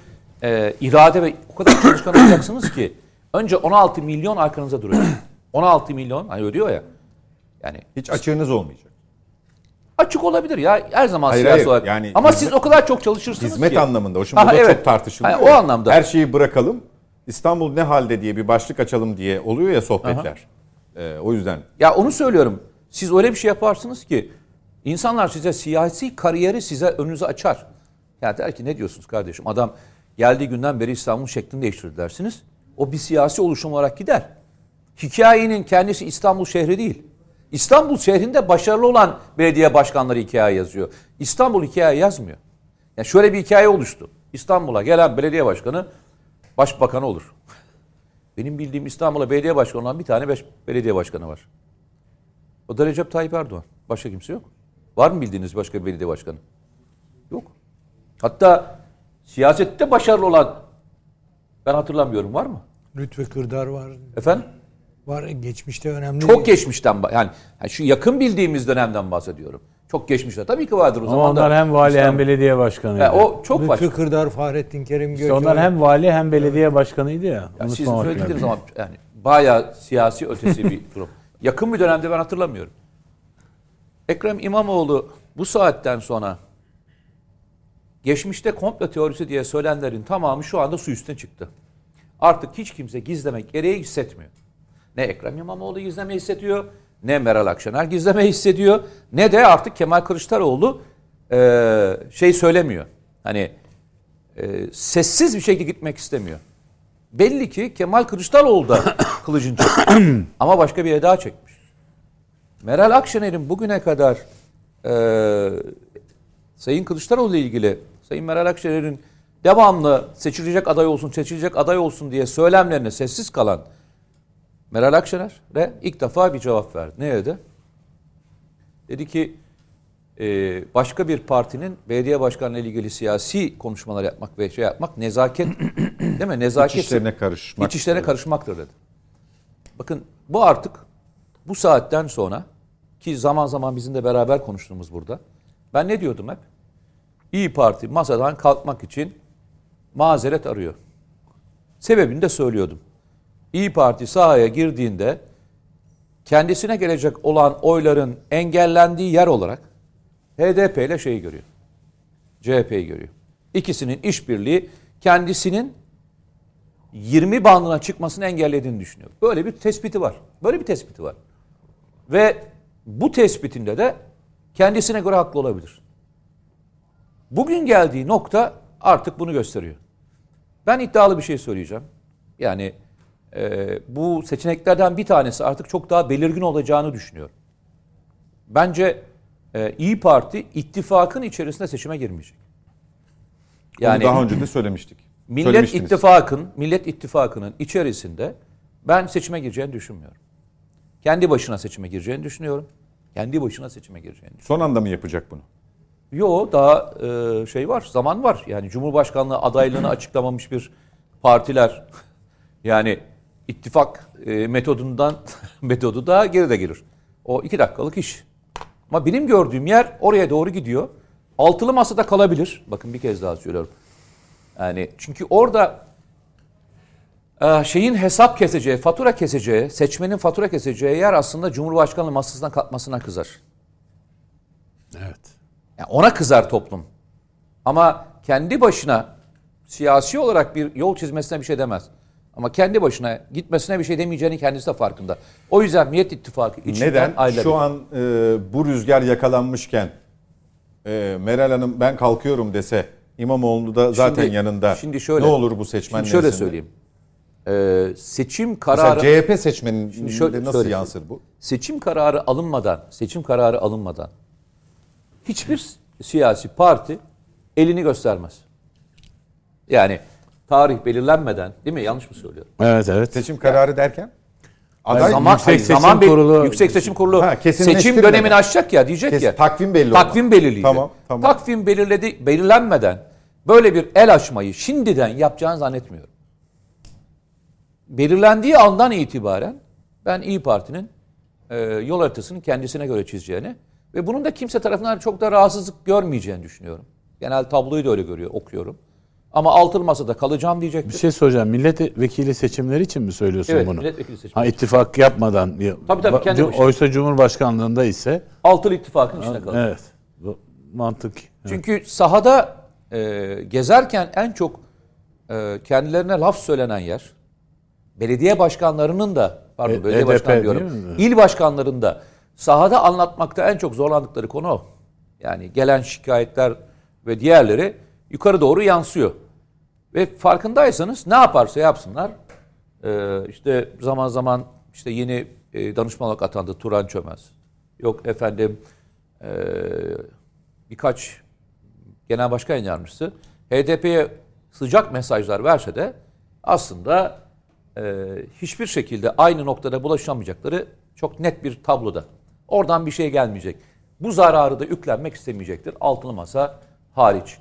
e, irade ve o kadar çalışkan olacaksınız ki önce 16 milyon arkanıza duruyor. *clears throat* 16 milyon hani öyle diyor ya. Yani Hiç açığınız olmayacak. açık olabilir ya her zaman Hayır, siyasi hayır. olarak. Yani Ama hizmet- siz o kadar çok çalışırsınız Hizmet ki. anlamında. O şimdi Aha, evet. çok tartışılıyor. Hayır, o anlamda. Her şeyi bırakalım. İstanbul ne halde diye bir başlık açalım diye oluyor ya sohbetler. Ee, o yüzden Ya onu söylüyorum. Siz öyle bir şey yaparsınız ki insanlar size siyasi kariyeri size önünüze açar. Ya der ki ne diyorsunuz kardeşim? Adam geldiği günden beri İstanbul şeklini değiştirdi dersiniz. O bir siyasi oluşum olarak gider. Hikayenin kendisi İstanbul şehri değil. İstanbul şehrinde başarılı olan belediye başkanları hikaye yazıyor. İstanbul hikaye yazmıyor. Yani şöyle bir hikaye oluştu. İstanbul'a gelen belediye başkanı başbakanı olur. Benim bildiğim İstanbul'a belediye başkanı olan bir tane beş belediye başkanı var. O da Recep Tayyip Erdoğan. Başka kimse yok. Var mı bildiğiniz başka bir belediye başkanı? Yok. Hatta siyasette başarılı olan ben hatırlamıyorum var mı? Lütfü Kırdar var. Efendim? Var geçmişte önemli. Çok geçmişten yani, yani şu yakın bildiğimiz dönemden bahsediyorum. Çok geçmişte tabii ki vardır o Ama zaman. da. onlar hem vali hem İstanbul- belediye başkanıydı. Ya o çok Lütfü başka. Kırdar, Fahrettin Kerim İşte Göçer. onlar hem vali hem belediye başkanıydı ya. Ya siz söylediğiniz zaman yani bayağı siyasi ötesi bir *laughs* durum. Yakın bir dönemde ben hatırlamıyorum. Ekrem İmamoğlu bu saatten sonra geçmişte komplo teorisi diye söylenenlerin tamamı şu anda su üstüne çıktı. Artık hiç kimse gizlemek gereği hissetmiyor. Ne Ekrem İmamoğlu gizleme hissediyor, ne Meral Akşener gizleme hissediyor, ne de artık Kemal Kılıçdaroğlu e, şey söylemiyor. Hani e, sessiz bir şekilde gitmek istemiyor. Belli ki Kemal Kılıçdaroğlu da *coughs* kılıcını çekmiş. *coughs* Ama başka bir eda çekmiş. Meral Akşener'in bugüne kadar e, Sayın Kılıçdaroğlu ile ilgili Sayın Meral Akşener'in devamlı seçilecek aday olsun, seçilecek aday olsun diye söylemlerine sessiz kalan Meral Akşener'e ilk defa bir cevap verdi. Ne dedi? Dedi ki e, başka bir partinin belediye başkanı ile ilgili siyasi konuşmalar yapmak ve şey yapmak nezaket *clears throat* değil mi? Nezaket iç işlerine karışmak. İç işlerine karışmaktır dedi. Bakın bu artık bu saatten sonra ki zaman zaman bizim de beraber konuştuğumuz burada. Ben ne diyordum hep? İyi Parti masadan kalkmak için mazeret arıyor. Sebebini de söylüyordum. İyi Parti sahaya girdiğinde kendisine gelecek olan oyların engellendiği yer olarak HDP ile şeyi görüyor. CHP'yi görüyor. İkisinin işbirliği kendisinin 20 bandına çıkmasını engellediğini düşünüyor. Böyle bir tespiti var. Böyle bir tespiti var. Ve bu tespitinde de kendisine göre haklı olabilir. Bugün geldiği nokta artık bunu gösteriyor. Ben iddialı bir şey söyleyeceğim. Yani e, bu seçeneklerden bir tanesi artık çok daha belirgin olacağını düşünüyorum. Bence e, İyi Parti ittifakın içerisinde seçime girmeyecek. Yani daha önce de söylemiştik. Millet. İttifakın, Millet İttifakı'nın içerisinde ben seçime gireceğini düşünmüyorum. Kendi başına seçime gireceğini düşünüyorum. Kendi başına seçime gireceğini düşünüyorum. Son anda mı yapacak bunu? Yo daha e, şey var, zaman var. Yani Cumhurbaşkanlığı adaylığını *clears throat* açıklamamış bir partiler yani ittifak e, metodundan *laughs* metodu daha geride gelir. O iki dakikalık iş. Ama benim gördüğüm yer oraya doğru gidiyor. Altılı masada kalabilir. Bakın bir kez daha söylüyorum. Yani çünkü orada e, şeyin hesap keseceği, fatura keseceği, seçmenin fatura keseceği yer aslında Cumhurbaşkanlığı masasından kalkmasına kızar. Evet. Yani ona kızar toplum. Ama kendi başına siyasi olarak bir yol çizmesine bir şey demez. Ama kendi başına gitmesine bir şey demeyeceğini kendisi de farkında. O yüzden Millet İttifakı içinden Neden? ayrılabilir. Şu an e, bu rüzgar yakalanmışken e, Meral Hanım ben kalkıyorum dese İmamoğlu da zaten Şimdi- yanında. şimdi şöyle- ne olur bu seçmen Şimdi şöyle söyleyeyim. Ee, seçim Mesela kararı CHP seçmeninde şöyle- nasıl şöyle yansır bu? seçim kararı alınmadan, seçim kararı alınmadan hiçbir siyasi parti elini göstermez. Yani tarih belirlenmeden, değil mi? Yanlış mı söylüyorum? Evet evet. Seçim kararı derken? Aday zaman, Yüksek hayır, Seçim zaman Kurulu- Yüksek Seçim Kurulu Ha, seçim dönemini açacak ya diyecek Kes- ya. takvim belli Takvim belirleyecek. Tamam, tamam. Takvim belirledi belirlenmeden böyle bir el açmayı şimdiden yapacağını zannetmiyorum. Belirlendiği andan itibaren ben İyi Parti'nin e, yol haritasını kendisine göre çizeceğini ve bunun da kimse tarafından çok da rahatsızlık görmeyeceğini düşünüyorum. Genel tabloyu da öyle görüyor, okuyorum. Ama altılı masada kalacağım diyecektir. Bir şey soracağım. Milletvekili seçimleri için mi söylüyorsun Evet, bunu? milletvekili seçimleri. Ha ittifak yapmadan. Tabii, tabii, kendi başına. Oysa Cumhurbaşkanlığında ise Altılı ittifakın içinde kalacak. evet. Bu mantık. Çünkü sahada e, gezerken en çok e, kendilerine laf söylenen yer belediye başkanlarının da pardon E, belediye HDP başkanı diyorum. İl başkanlarında sahada anlatmakta en çok zorlandıkları konu o. Yani gelen şikayetler ve diğerleri yukarı doğru yansıyor. Ve farkındaysanız ne yaparsa yapsınlar e, işte zaman zaman işte yeni e, danışman olarak atandı Turan Çömez. Yok efendim e, birkaç genel başkan yardımcısı HDP'ye sıcak mesajlar verse de aslında hiçbir şekilde aynı noktada bulaşamayacakları çok net bir tabloda. Oradan bir şey gelmeyecek. Bu zararı da yüklenmek istemeyecektir. Altılı masa hariç.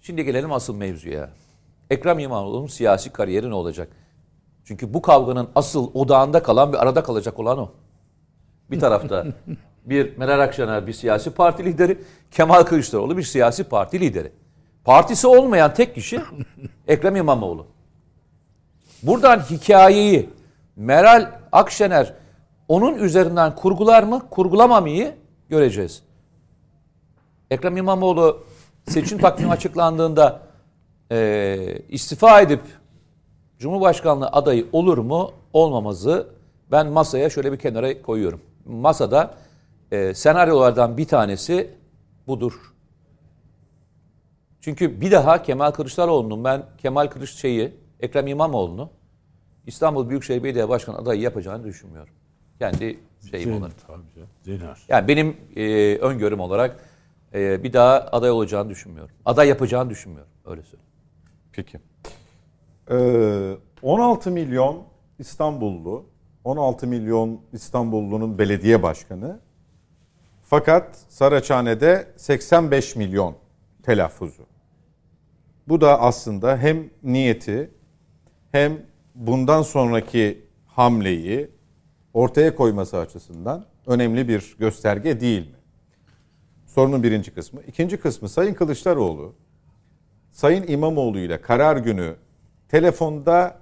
Şimdi gelelim asıl mevzuya. Ekrem İmamoğlu'nun siyasi kariyeri ne olacak? Çünkü bu kavganın asıl odağında kalan ve arada kalacak olan o. Bir tarafta *laughs* bir Meral Akşener bir siyasi parti lideri, Kemal Kılıçdaroğlu bir siyasi parti lideri. Partisi olmayan tek kişi *laughs* Ekrem İmamoğlu. Buradan hikayeyi Meral Akşener onun üzerinden kurgular mı, kurgulamamayı göreceğiz. Ekrem İmamoğlu seçim takvimi açıklandığında eee, istifa edip Cumhurbaşkanlığı adayı olur mu olmamazı ben masaya şöyle bir kenara koyuyorum. Masada e, senaryolardan bir tanesi budur. Çünkü bir daha Kemal Kılıçdaroğlu'nun ben Kemal Kılıç şeyi Ekrem İmamoğlu'nu İstanbul Büyükşehir Belediye Başkanı adayı yapacağını düşünmüyorum. Kendi şeyim olarak. Tabii canım. Zinar. Yani benim e, öngörüm olarak e, bir daha aday olacağını düşünmüyorum. Aday yapacağını düşünmüyorum. Öyle söyleyeyim. Peki. Ee, 16 milyon İstanbullu, 16 milyon İstanbullunun belediye başkanı. Fakat Saraçhane'de 85 milyon telaffuzu. Bu da aslında hem niyeti hem bundan sonraki hamleyi ortaya koyması açısından önemli bir gösterge değil mi? Sorunun birinci kısmı. İkinci kısmı Sayın Kılıçdaroğlu Sayın İmamoğlu ile karar günü telefonda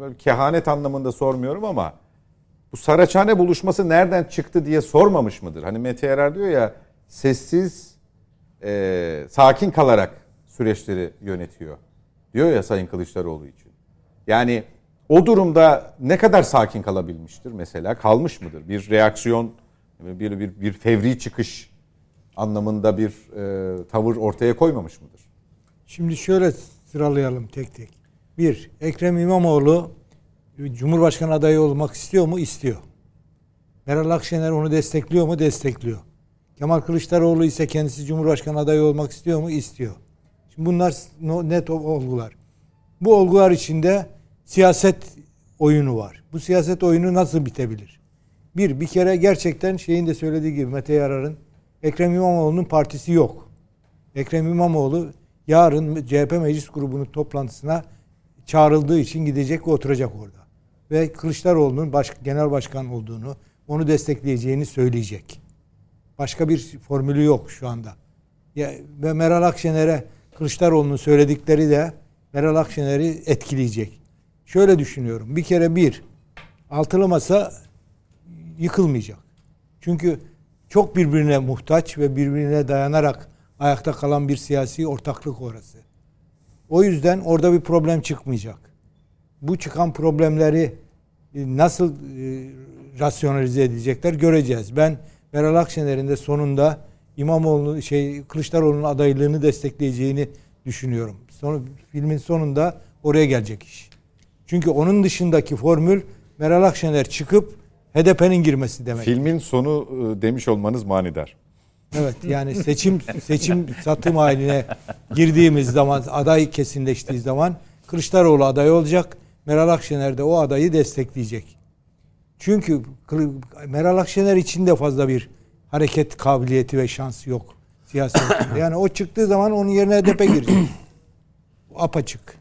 böyle kehanet anlamında sormuyorum ama bu Saraçhane buluşması nereden çıktı diye sormamış mıdır? Hani Mete Yarar diyor ya sessiz, e, sakin kalarak süreçleri yönetiyor. Diyor ya Sayın Kılıçdaroğlu için. Yani o durumda ne kadar sakin kalabilmiştir mesela? Kalmış mıdır? Bir reaksiyon, bir, bir, bir fevri çıkış anlamında bir e, tavır ortaya koymamış mıdır? Şimdi şöyle sıralayalım tek tek. Bir, Ekrem İmamoğlu Cumhurbaşkanı adayı olmak istiyor mu? İstiyor. Meral Akşener onu destekliyor mu? Destekliyor. Kemal Kılıçdaroğlu ise kendisi Cumhurbaşkanı adayı olmak istiyor mu? İstiyor. Şimdi bunlar net olgular. Bu olgular içinde siyaset oyunu var. Bu siyaset oyunu nasıl bitebilir? Bir, bir kere gerçekten şeyin de söylediği gibi Mete Yarar'ın Ekrem İmamoğlu'nun partisi yok. Ekrem İmamoğlu yarın CHP meclis grubunun toplantısına çağrıldığı için gidecek ve oturacak orada. Ve Kılıçdaroğlu'nun baş, genel başkan olduğunu, onu destekleyeceğini söyleyecek. Başka bir formülü yok şu anda. Ya, ve Meral Akşener'e Kılıçdaroğlu'nun söyledikleri de Meral Akşener'i etkileyecek. Şöyle düşünüyorum. Bir kere bir, altılı masa yıkılmayacak. Çünkü çok birbirine muhtaç ve birbirine dayanarak ayakta kalan bir siyasi ortaklık orası. O yüzden orada bir problem çıkmayacak. Bu çıkan problemleri e, nasıl e, rasyonalize edecekler göreceğiz. Ben Meral Akşener'in de sonunda İmamoğlu şey Kılıçdaroğlu'nun adaylığını destekleyeceğini düşünüyorum. Sonra filmin sonunda oraya gelecek iş. Çünkü onun dışındaki formül Meral Akşener çıkıp HDP'nin girmesi demek. Filmin sonu e, demiş olmanız manidar. Evet yani seçim seçim satım haline girdiğimiz zaman aday kesinleştiği zaman Kılıçdaroğlu aday olacak. Meral Akşener de o adayı destekleyecek. Çünkü Meral Akşener için de fazla bir hareket kabiliyeti ve şansı yok siyasette. Yani o çıktığı zaman onun yerine HDP girecek. Apaçık.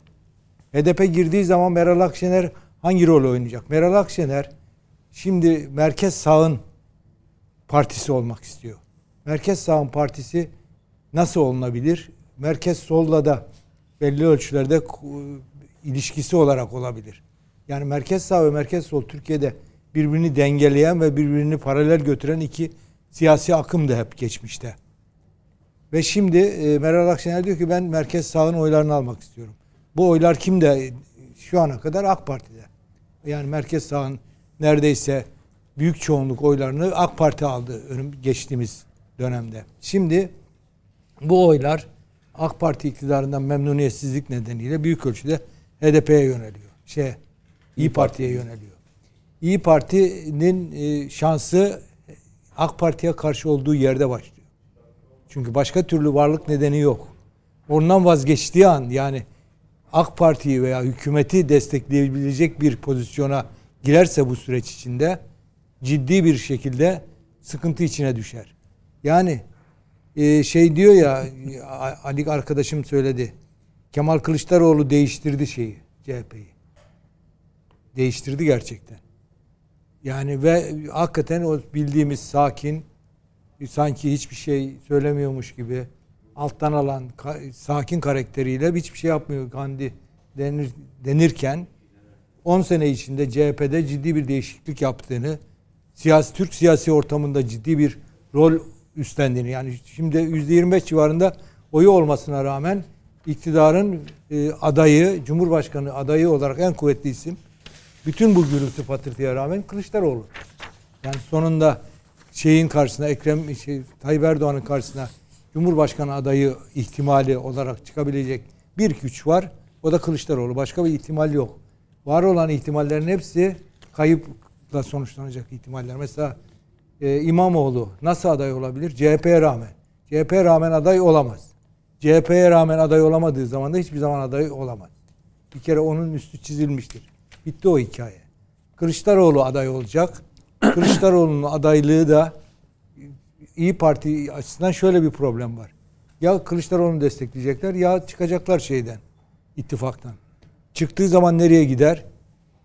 HDP girdiği zaman Meral Akşener hangi rol oynayacak? Meral Akşener şimdi merkez sağın partisi olmak istiyor. Merkez sağın partisi nasıl olunabilir? Merkez solla da belli ölçülerde ilişkisi olarak olabilir. Yani merkez sağ ve merkez sol Türkiye'de birbirini dengeleyen ve birbirini paralel götüren iki siyasi akımdı hep geçmişte. Ve şimdi e, Meral Akşener diyor ki ben merkez sağın oylarını almak istiyorum. Bu oylar kimde? Şu ana kadar AK Parti'de. Yani merkez sağın neredeyse büyük çoğunluk oylarını AK Parti aldı önüm geçtiğimiz dönemde. Şimdi bu oylar AK Parti iktidarından memnuniyetsizlik nedeniyle büyük ölçüde HDP'ye yöneliyor. Şey, İyi Parti'ye yöneliyor. İyi Parti'nin e, şansı AK Parti'ye karşı olduğu yerde başlıyor. Çünkü başka türlü varlık nedeni yok. Ondan vazgeçtiği an yani AK Parti'yi veya hükümeti destekleyebilecek bir pozisyona girerse bu süreç içinde ciddi bir şekilde sıkıntı içine düşer. Yani e, şey diyor ya Ali arkadaşım söyledi. Kemal Kılıçdaroğlu değiştirdi şeyi CHP'yi. Değiştirdi gerçekten. Yani ve hakikaten o bildiğimiz sakin sanki hiçbir şey söylemiyormuş gibi alttan alan sakin karakteriyle hiçbir şey yapmıyor Gandhi denir, denirken 10 sene içinde CHP'de ciddi bir değişiklik yaptığını, siyasi Türk siyasi ortamında ciddi bir rol üstlendiğini yani şimdi %25 civarında oyu olmasına rağmen iktidarın e, adayı, Cumhurbaşkanı adayı olarak en kuvvetli isim bütün bu gürültü patırtıya rağmen Kılıçdaroğlu. Yani sonunda şeyin karşısına Ekrem şey, Tayyip Erdoğan'ın karşısına Cumhurbaşkanı adayı ihtimali olarak çıkabilecek bir güç var. O da Kılıçdaroğlu. Başka bir ihtimal yok. Var olan ihtimallerin hepsi kayıpla sonuçlanacak ihtimaller. Mesela e, İmamoğlu nasıl aday olabilir? CHP'ye rağmen. CHP'ye rağmen aday olamaz. CHP'ye rağmen aday olamadığı zaman da hiçbir zaman aday olamaz. Bir kere onun üstü çizilmiştir. Bitti o hikaye. Kılıçdaroğlu aday olacak. *coughs* Kılıçdaroğlu'nun adaylığı da İyi Parti açısından şöyle bir problem var. Ya Kılıçdaroğlu'nu destekleyecekler ya çıkacaklar şeyden, ittifaktan. Çıktığı zaman nereye gider?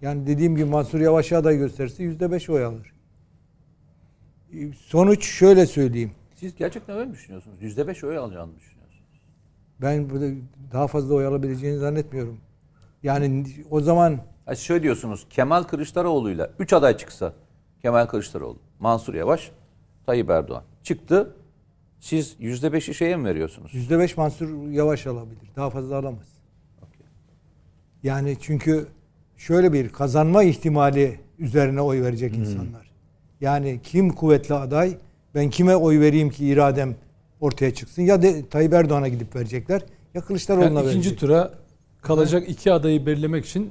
Yani dediğim gibi Mansur Yavaş'a aday gösterirse yüzde beş oy alır. Sonuç şöyle söyleyeyim. Siz gerçekten öyle mi düşünüyorsunuz? %5 oy alacağını düşünüyorsunuz. Ben burada daha fazla oy alabileceğini zannetmiyorum. Yani o zaman Ha, şöyle diyorsunuz Kemal Kılıçdaroğlu'yla 3 aday çıksa Kemal Kılıçdaroğlu, Mansur Yavaş, Tayyip Erdoğan çıktı. Siz %5'i şeye mi veriyorsunuz? %5 Mansur Yavaş alabilir. Daha fazla alamaz. Yani çünkü şöyle bir kazanma ihtimali üzerine oy verecek insanlar. Yani kim kuvvetli aday, ben kime oy vereyim ki iradem ortaya çıksın. Ya de Tayyip Erdoğan'a gidip verecekler ya Kılıçdaroğlu'na Yani ikinci verecek. tura kalacak iki adayı belirlemek için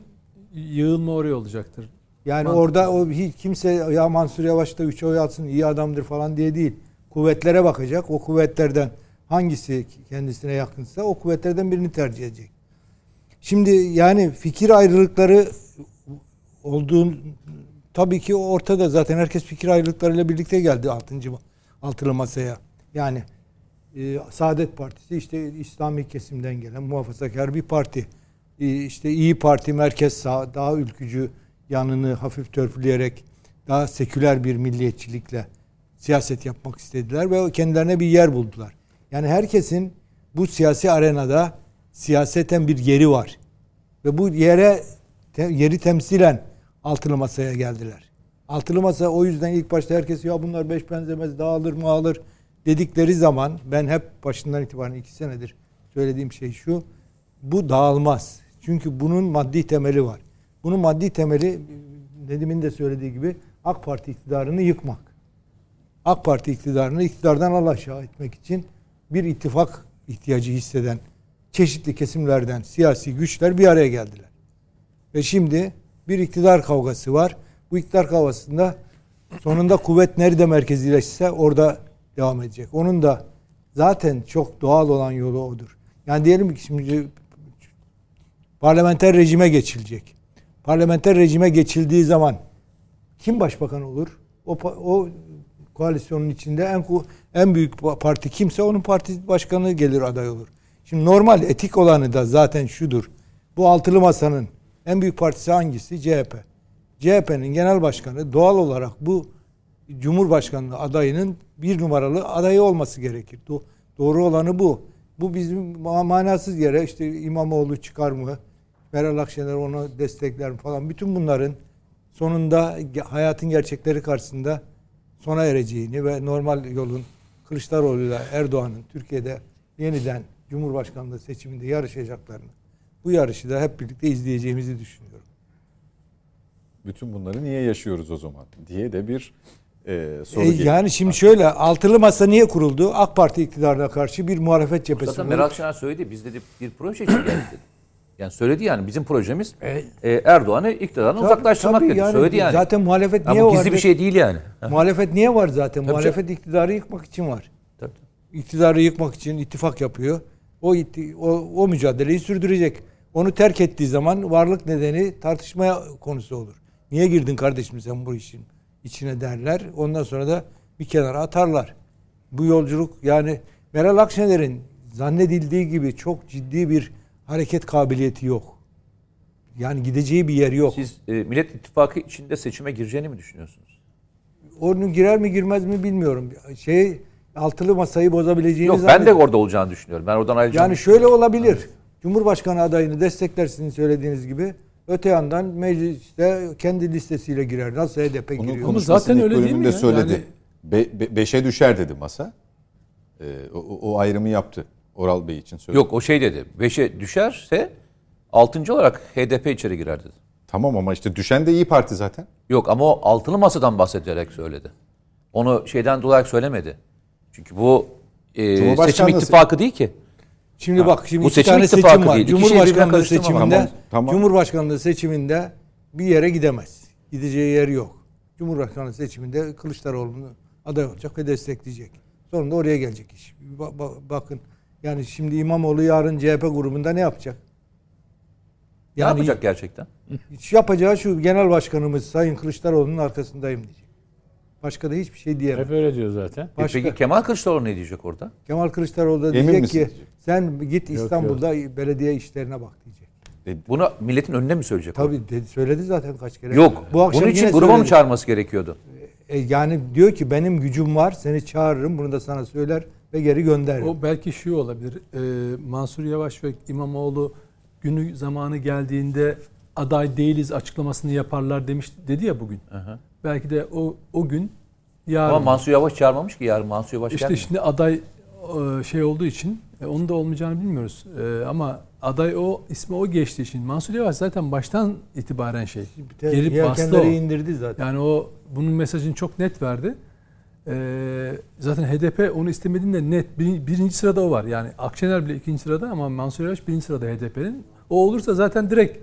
yığılma oraya olacaktır. Yani Mantıklı. orada o hiç kimse ya Mansur Yavaş da 3 oy atsın iyi adamdır falan diye değil. Kuvvetlere bakacak. O kuvvetlerden hangisi kendisine yakınsa o kuvvetlerden birini tercih edecek. Şimdi yani fikir ayrılıkları olduğun tabii ki ortada zaten herkes fikir ayrılıklarıyla birlikte geldi 6. altılı masaya. Yani e, Saadet Partisi işte İslami kesimden gelen muhafazakar bir parti. E, işte İyi Parti merkez sağ daha ülkücü yanını hafif törpüleyerek daha seküler bir milliyetçilikle siyaset yapmak istediler ve kendilerine bir yer buldular. Yani herkesin bu siyasi arenada siyaseten bir yeri var. Ve bu yere yeri temsilen altılı masaya geldiler. Altılı masa o yüzden ilk başta herkes ya bunlar beş benzemez dağılır mı alır dedikleri zaman ben hep başından itibaren iki senedir söylediğim şey şu. Bu dağılmaz. Çünkü bunun maddi temeli var. Bunun maddi temeli Nedim'in de söylediği gibi AK Parti iktidarını yıkmak. AK Parti iktidarını iktidardan alaşağı etmek için bir ittifak ihtiyacı hisseden çeşitli kesimlerden siyasi güçler bir araya geldiler. Ve şimdi bir iktidar kavgası var. Bu iktidar kavgasında sonunda kuvvet nerede merkezileşse orada devam edecek. Onun da zaten çok doğal olan yolu odur. Yani diyelim ki şimdi parlamenter rejime geçilecek. Parlamenter rejime geçildiği zaman kim başbakan olur? O, o koalisyonun içinde en en büyük pa- parti kimse onun parti başkanı gelir aday olur. Şimdi normal etik olanı da zaten şudur. Bu altılı masanın en büyük partisi hangisi? CHP. CHP'nin genel başkanı doğal olarak bu Cumhurbaşkanlığı adayının bir numaralı adayı olması gerekir. Do- doğru olanı bu. Bu bizim ma- manasız yere işte İmamoğlu çıkar mı? Meral Akşener onu destekler mi falan. Bütün bunların sonunda hayatın gerçekleri karşısında sona ereceğini ve normal yolun Kılıçdaroğlu ile Erdoğan'ın Türkiye'de yeniden Cumhurbaşkanlığı seçiminde yarışacaklarını bu yarışı da hep birlikte izleyeceğimizi düşünüyorum. Bütün bunları niye yaşıyoruz o zaman diye de bir e, soru E, geliyor. yani şimdi şöyle altılı masa niye kuruldu? AK Parti iktidarına karşı bir muhalefet cephesi. Zaten. Meral Akşener söyledi. Biz dedi bir proje için geldik. *coughs* Yani söyledi yani bizim projemiz e, Erdoğan'ı iktidardan Tabii, uzaklaştırmak tabii dedi. yani söyledi yani. Zaten muhalefet Ya niye var? gizli bir şey değil yani. *laughs* Muhalefet niye var zaten? Tabii muhalefet iktidarı yıkmak için var. Tabii. İktidarı yıkmak için ittifak yapıyor. O, o, o mücadeleyi sürdürecek. Onu terk ettiği zaman varlık nedeni tartışmaya konusu olur. Niye girdin kardeşim sen bu işin içine derler. Ondan sonra da bir kenara atarlar. Bu yolculuk yani Meral Akşener'in zannedildiği gibi çok ciddi bir hareket kabiliyeti yok. Yani gideceği bir yer yok. Siz e, Millet İttifakı içinde seçime gireceğini mi düşünüyorsunuz? Onun girer mi girmez mi bilmiyorum. Şey altılı masayı bozabileceğini Yok ben de orada olacağını düşünüyorum. Ben oradan ayrılacağım. Yani şöyle olabilir. Cumhurbaşkanı adayını desteklersiniz söylediğiniz gibi. Öte yandan mecliste kendi listesiyle girer. Nasıl HDP Bunun giriyor? konuşmasının zaten öyle değil mi ya? söyledi. Yani- Be- be- beşe düşer dedi masa. E, o, o ayrımı yaptı. Oral Bey için söyledi. Yok o şey dedi. 5'e düşerse 6. olarak HDP içeri girer dedi. Tamam ama işte düşen de iyi Parti zaten. Yok ama o altılı masadan bahsederek söyledi. Onu şeyden dolayı söylemedi. Çünkü bu e, seçim ittifakı değil ki. Şimdi bak şimdi Bu iki seçim tane seçim var. değil. Cumhurbaşkanlığı seçiminde Tamam, tamam. Cumhurbaşkanlığı seçiminde bir yere gidemez. Gideceği yer yok. Cumhurbaşkanlığı seçiminde Kılıçdaroğlu'nu aday olacak ve destekleyecek. Sonunda oraya gelecek iş. Ba- ba- bakın yani şimdi İmamoğlu yarın CHP grubunda ne yapacak? Ne yapacak gerçekten? Yapacağı şu genel başkanımız Sayın Kılıçdaroğlu'nun arkasındayım diyecek. Başka da hiçbir şey diyemez. Hep öyle diyor zaten. E Başka. peki Kemal Kılıçdaroğlu ne diyecek orada? Kemal Kılıçdaroğlu da Emin diyecek misin ki sen git İstanbul'da belediye işlerine bak diyecek. Bunu milletin önüne mi söyleyecek? Tabii dedi, söyledi zaten kaç kere. Yok. Bu akşam Bunun için gruba mı söyledi. çağırması gerekiyordu? E, yani diyor ki benim gücüm var seni çağırırım bunu da sana söyler ve geri gönderdi. O belki şu olabilir. Ee, Mansur Yavaş ve İmamoğlu günü zamanı geldiğinde aday değiliz açıklamasını yaparlar demiş dedi ya bugün. Aha. Belki de o o gün yarın. Ama Mansur Yavaş çağırmamış ki yarın Mansur Yavaş işte gelmiyor. şimdi aday e, şey olduğu için e, onun da olmayacağını bilmiyoruz. E, Ama aday o ismi o geçtiği için Mansur Yavaş zaten baştan itibaren şey geri bastı o. İndirdi zaten. Yani o bunun mesajını çok net verdi. Zaten HDP onu istemediğinde net bir- birinci sırada o var. Yani Akşener bile ikinci sırada ama Mansur Yavaş birinci sırada HDP'nin. O olursa zaten direkt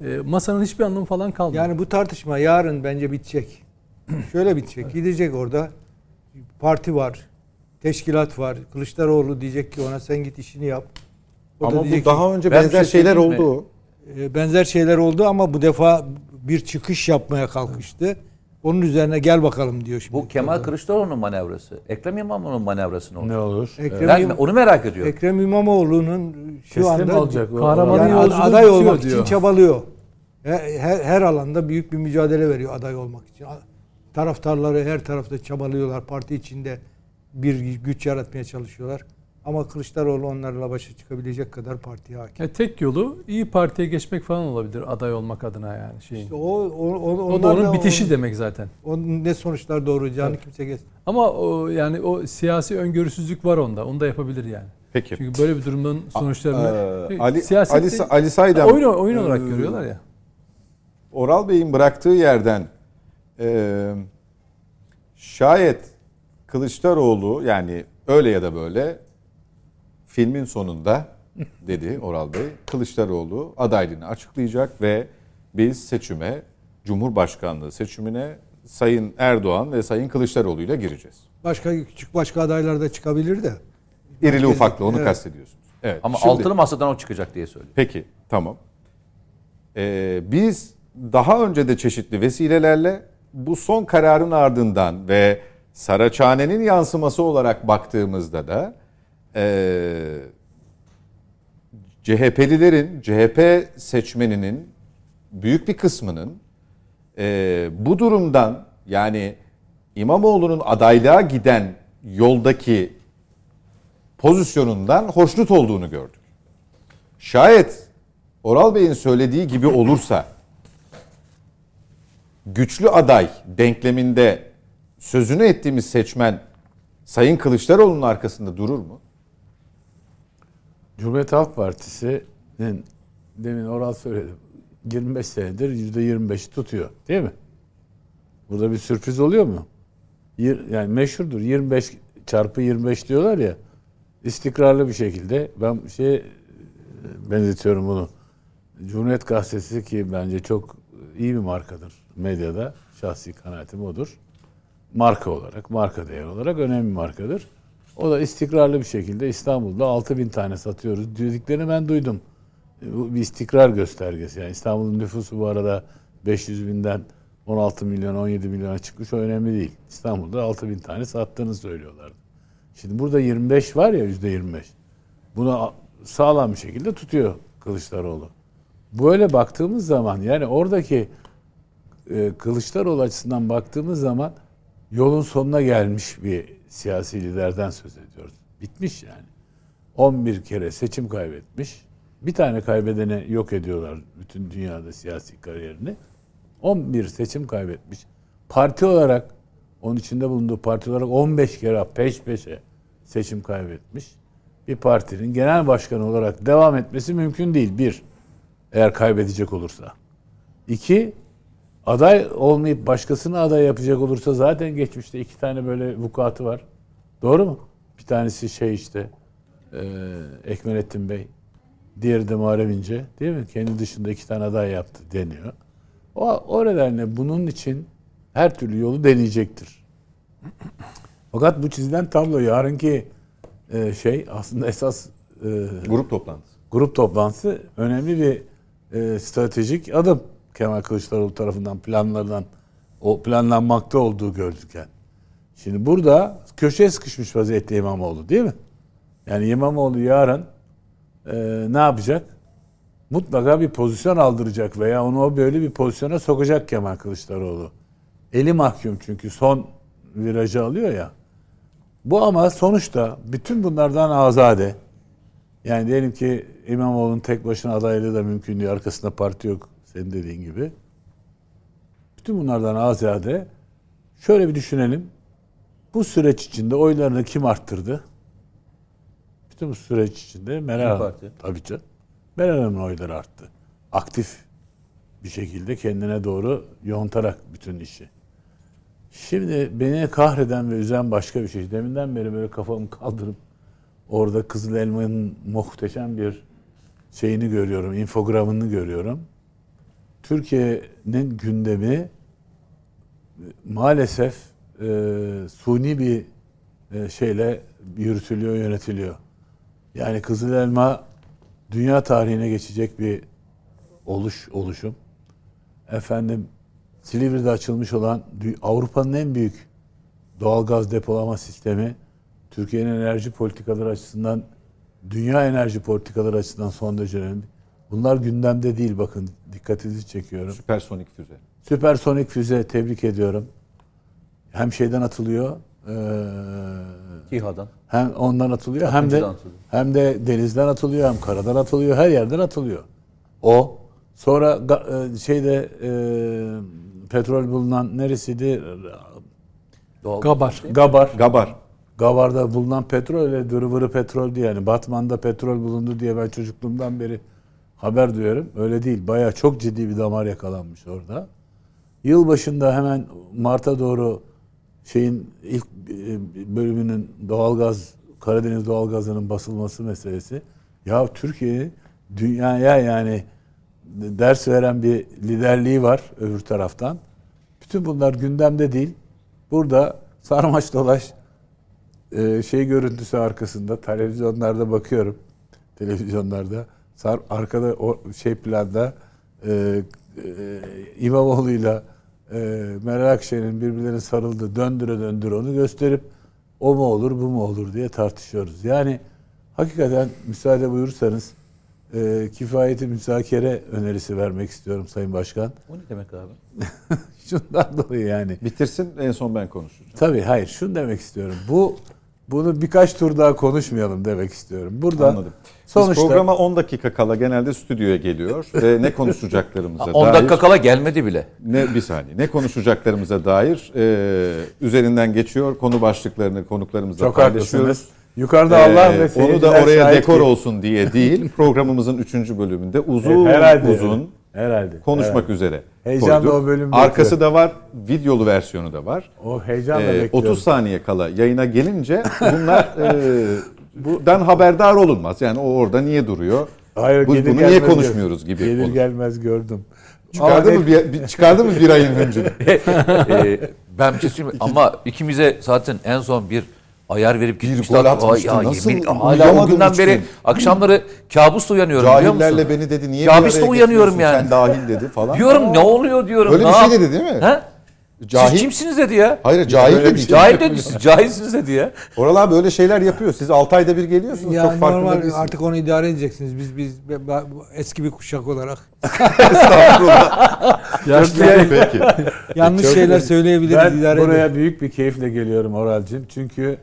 e, masanın hiçbir anlamı falan kalmıyor. Yani bu tartışma yarın bence bitecek. *clears throat* Şöyle bitecek. Gidecek orada. Parti var. Teşkilat var. Kılıçdaroğlu diyecek ki ona sen git işini yap. O da Ama bu diyecek daha önce benzer şey şeyler mi? oldu. ki, e, benzer şeyler oldu ama bu defa bir çıkış yapmaya kalkıştı. Onun üzerine gel bakalım diyor şimdi. Bu Kemal Kılıçdaroğlu'nun manevrası. Ekrem İmamoğlu'nun manevrası ne olur? Ne olur? Ekrem, Ben onu merak ediyorum. Ekrem İmamoğlu'nun şu Teslim anda olacak. o- Kahramanı yani yolculuğu aday bitiyor olmak diyor. için çabalıyor. Her, her, her alanda büyük bir mücadele veriyor aday olmak için. Taraftarları her tarafta çabalıyorlar. Parti içinde bir güç yaratmaya çalışıyorlar. Ama Kılıçdaroğlu onlarla başa çıkabilecek kadar partiye hakim. Yani tek yolu iyi Parti'ye geçmek falan olabilir aday olmak adına yani şeyin. İşte o, o, o, o da onun bitişi o- demek zaten. Onun ne sonuçlar doğuracağını kimse geç. Ama o yani o siyasi öngörüsüzlük var onda. Onu da yapabilir yani. Peki. Çünkü böyle bir durumun sonuçlarını Ali, siyasette- Ali, Sa- Ali Saydam oyun oyun olarak e, görüyorlar ya. Oral Bey'in bıraktığı yerden e, şayet Kılıçdaroğlu yani öyle ya da böyle filmin sonunda dedi Oral Bey Kılıçdaroğlu adaylığını açıklayacak ve biz seçime Cumhurbaşkanlığı seçimine Sayın Erdoğan ve Sayın Kılıçdaroğlu ile gireceğiz. Başka küçük başka adaylar da çıkabilir de. İrili ufaklı onu Evet. kastediyorsunuz. Evet. Ama Şimdi- altılı masadan o çıkacak diye söylüyor. Peki tamam. Ee, biz daha önce de çeşitli vesilelerle bu son kararın ardından ve Saraçhane'nin yansıması olarak baktığımızda da ee, CHP'lilerin, CHP seçmeninin büyük bir kısmının ee, bu durumdan yani İmamoğlu'nun adaylığa giden yoldaki pozisyonundan hoşnut olduğunu gördük. Şayet Oral Bey'in söylediği gibi olursa güçlü aday denkleminde sözünü ettiğimiz seçmen Sayın Kılıçdaroğlu'nun arkasında durur mu? Cumhuriyet Halk Partisi'nin demin Oral söyledi. 25 senedir %25'i tutuyor. Değil mi? Burada bir sürpriz oluyor mu? Yani meşhurdur. 25 çarpı 25 diyorlar ya. istikrarlı bir şekilde ben şey benzetiyorum bunu. Cumhuriyet Gazetesi ki bence çok iyi bir markadır medyada. Şahsi kanaatim odur. Marka olarak, marka değer olarak önemli bir markadır. O da istikrarlı bir şekilde İstanbul'da 6 bin tane satıyoruz dediklerini ben duydum. Bu bir istikrar göstergesi. Yani İstanbul'un nüfusu bu arada 500 binden 16 milyon 17 milyona çıkmış o önemli değil. İstanbul'da 6 bin tane sattığını söylüyorlardı. Şimdi burada 25 var ya yüzde 25. Bunu sağlam bir şekilde tutuyor Kılıçdaroğlu. Böyle baktığımız zaman yani oradaki e, Kılıçdaroğlu açısından baktığımız zaman yolun sonuna gelmiş bir siyasi liderden söz ediyoruz. Bitmiş yani. 11 kere seçim kaybetmiş. Bir tane kaybedene yok ediyorlar bütün dünyada siyasi kariyerini. 11 seçim kaybetmiş. Parti olarak onun içinde bulunduğu parti olarak 15 kere peş peşe seçim kaybetmiş. Bir partinin genel başkanı olarak devam etmesi mümkün değil. Bir, eğer kaybedecek olursa. İki, aday olmayıp başkasını aday yapacak olursa zaten geçmişte iki tane böyle vukuatı var. Doğru mu? Bir tanesi şey işte e, Ekmelettin Bey. Diğeri de Muharrem İnce. Değil mi? Kendi dışında iki tane aday yaptı deniyor. O, o nedenle bunun için her türlü yolu deneyecektir. Fakat bu çizilen tablo yarınki e, şey aslında esas e, Grup toplantısı. grup toplantısı önemli bir e, stratejik adım. Kemal Kılıçdaroğlu tarafından planlardan o planlanmakta olduğu gördükken. Şimdi burada köşeye sıkışmış vaziyette İmamoğlu değil mi? Yani İmamoğlu yarın e, ne yapacak? Mutlaka bir pozisyon aldıracak veya onu o böyle bir pozisyona sokacak Kemal Kılıçdaroğlu. Eli mahkum çünkü son virajı alıyor ya. Bu ama sonuçta bütün bunlardan azade. Yani diyelim ki İmamoğlu'nun tek başına adaylığı da mümkün değil. Arkasında parti yok senin dediğin gibi. Bütün bunlardan azade şöyle bir düşünelim. Bu süreç içinde oylarını kim arttırdı? Bütün bu süreç içinde Meral Hanım. Parti. Tabii canım. Meral Hanım'ın oyları arttı. Aktif bir şekilde kendine doğru yontarak bütün işi. Şimdi beni kahreden ve üzen başka bir şey. Deminden beri böyle kafamı kaldırıp orada Kızıl Elma'nın muhteşem bir şeyini görüyorum, infogramını görüyorum. Türkiye'nin gündemi maalesef e, suni bir e, şeyle yürütülüyor, yönetiliyor. Yani Kızıl Elma dünya tarihine geçecek bir oluş oluşum. Efendim Silivri'de açılmış olan Avrupa'nın en büyük doğalgaz depolama sistemi Türkiye'nin enerji politikaları açısından dünya enerji politikaları açısından son derece önemli. Bunlar gündemde değil bakın dikkatinizi çekiyorum. Süpersonik füze. Süpersonik füze tebrik ediyorum. Hem şeyden atılıyor, eee, İHA'dan. hem ondan atılıyor hem de atılıyor. hem de denizden atılıyor, hem karadan atılıyor, her yerden atılıyor. O sonra e, şeyde e, petrol bulunan neresiydi? Doğal Gabar. Gabar. Gabar. Gabar'da bulunan petrol öyle dırıvırı petrol diye yani Batman'da petrol bulundu diye ben çocukluğumdan beri haber duyuyorum. Öyle değil. Bayağı çok ciddi bir damar yakalanmış orada. Yıl başında hemen Mart'a doğru şeyin ilk e, bölümünün doğalgaz Karadeniz doğalgazının basılması meselesi. Ya Türkiye dünyaya yani ders veren bir liderliği var öbür taraftan. Bütün bunlar gündemde değil. Burada sarmaş dolaş e, şey görüntüsü arkasında televizyonlarda bakıyorum. Televizyonlarda sar arkada o şey planda e, e, İmamoğlu'yla e, Meral Akşener'in birbirlerine sarıldı döndüre döndüre onu gösterip o mu olur bu mu olur diye tartışıyoruz. Yani hakikaten müsaade buyurursanız e, kifayeti müzakere önerisi vermek istiyorum Sayın Başkan. O ne demek abi? *laughs* Şundan dolayı yani. Bitirsin en son ben konuşacağım. Tabii hayır şunu demek istiyorum. Bu bunu birkaç tur daha konuşmayalım demek istiyorum. Burada Anladım. Biz sonuçta programa 10 dakika kala genelde stüdyoya geliyor ve ne konuşacaklarımıza *laughs* 10 dair dakika kala gelmedi bile. ne bir saniye ne konuşacaklarımıza dair e, üzerinden geçiyor konu başlıklarını konuklarımızla çok paylaşıyoruz. haklısınız. Yukarıda Allah Ee, ve onu da oraya dekor ki- olsun diye değil *laughs* programımızın 3. bölümünde uzun Herhalde, uzun herhalde. konuşmak herhalde. üzere koyduk. o bölüm Arkası da var, videolu versiyonu da var. O heyecanla Ee, bekliyorum. 30 saniye kala yayına gelince bunlar e, *laughs* buradan haberdar olunmaz. Yani o orada niye duruyor? Hayır, gelir bunu niye konuşmuyoruz gibi Gelir olur. gelmez gördüm. Çıkardı Ama mı bir, bir- çıkardı mı bir ayın hıncını? *laughs* Ee, ben bir şey söyleyeyim? Ama ikimize zaten en son bir ayar verip gitmişler. gol atmıştı. Ya, Nasıl yemin- hala o günden beri gün? akşamları kabusla uyanıyorum biliyor musun? Cahillerle beni dedi niye bir biz araya uyanıyorum yani. Sen dahil dedi falan. Diyorum ne oluyor diyorum. Öyle ne bir şey dedi değil mi? He? Cahil. Siz kimsiniz dedi ya. Hayır cahil dedi. şey. Cahil dedi siz cahilsiniz dedi ya. Oral abi öyle şeyler yapıyor. Siz 6 ayda bir geliyorsunuz. Ya çok farkında normal değilsiniz. artık onu idare edeceksiniz. Biz biz eski bir kuşak olarak *laughs* Yaşlı peki. yanlış Çok- şeyler söyleyebiliriz Ben idare buraya edelim. büyük bir keyifle geliyorum Oralcığım. Çünkü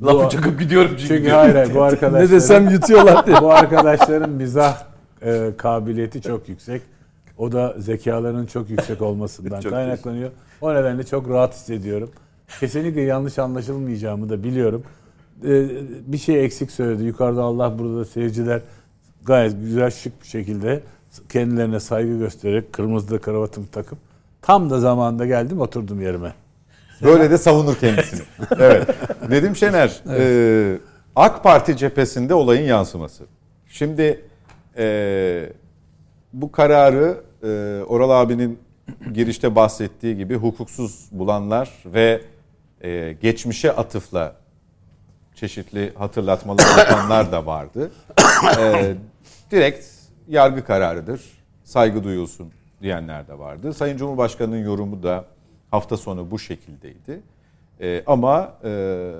bu- Lafı çakıp gidiyorum çünkü. çünkü hayır, hayır bu arkadaşlar *laughs* Ne desem yutuyorlar diye. *laughs* bu arkadaşların mizah e, kabiliyeti çok yüksek. O da zekalarının çok yüksek olmasından Çok kaynaklanıyor. O nedenle çok rahat hissediyorum. Kesinlikle yanlış anlaşılmayacağımı da biliyorum. E, bir şey eksik söyledi. Yukarıda Allah burada da seyirciler gayet güzel şık bir şekilde kendilerine saygı göstererek kırmızı da kravatımı takıp tam da zamanında geldim oturdum yerime. Böyle de savunur kendisini. *laughs* Evet. Nedim Şener, e, AK Parti cephesinde olayın yansıması. Şimdi e, bu kararı e, Oral abinin girişte bahsettiği gibi hukuksuz bulanlar ve e, geçmişe atıfla çeşitli hatırlatmalar yapanlar da vardı. E, direkt yargı kararıdır, saygı duyulsun diyenler de vardı. Sayın Cumhurbaşkanı'nın yorumu da hafta sonu bu şekildeydi. E, ama e,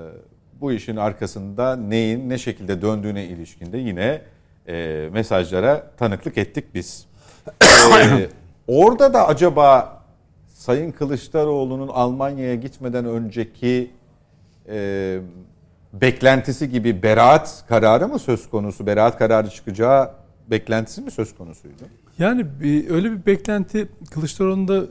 bu işin arkasında neyin ne şekilde döndüğüne ilişkinde yine e, mesajlara tanıklık ettik biz. *coughs* E, orada da acaba Sayın Kılıçdaroğlu'nun Almanya'ya gitmeden önceki e, beklentisi gibi beraat kararı mı söz konusu? Beraat kararı çıkacağı beklentisi mi söz konusuydu? Yani bir, öyle bir beklenti Kılıçdaroğlu'nda e,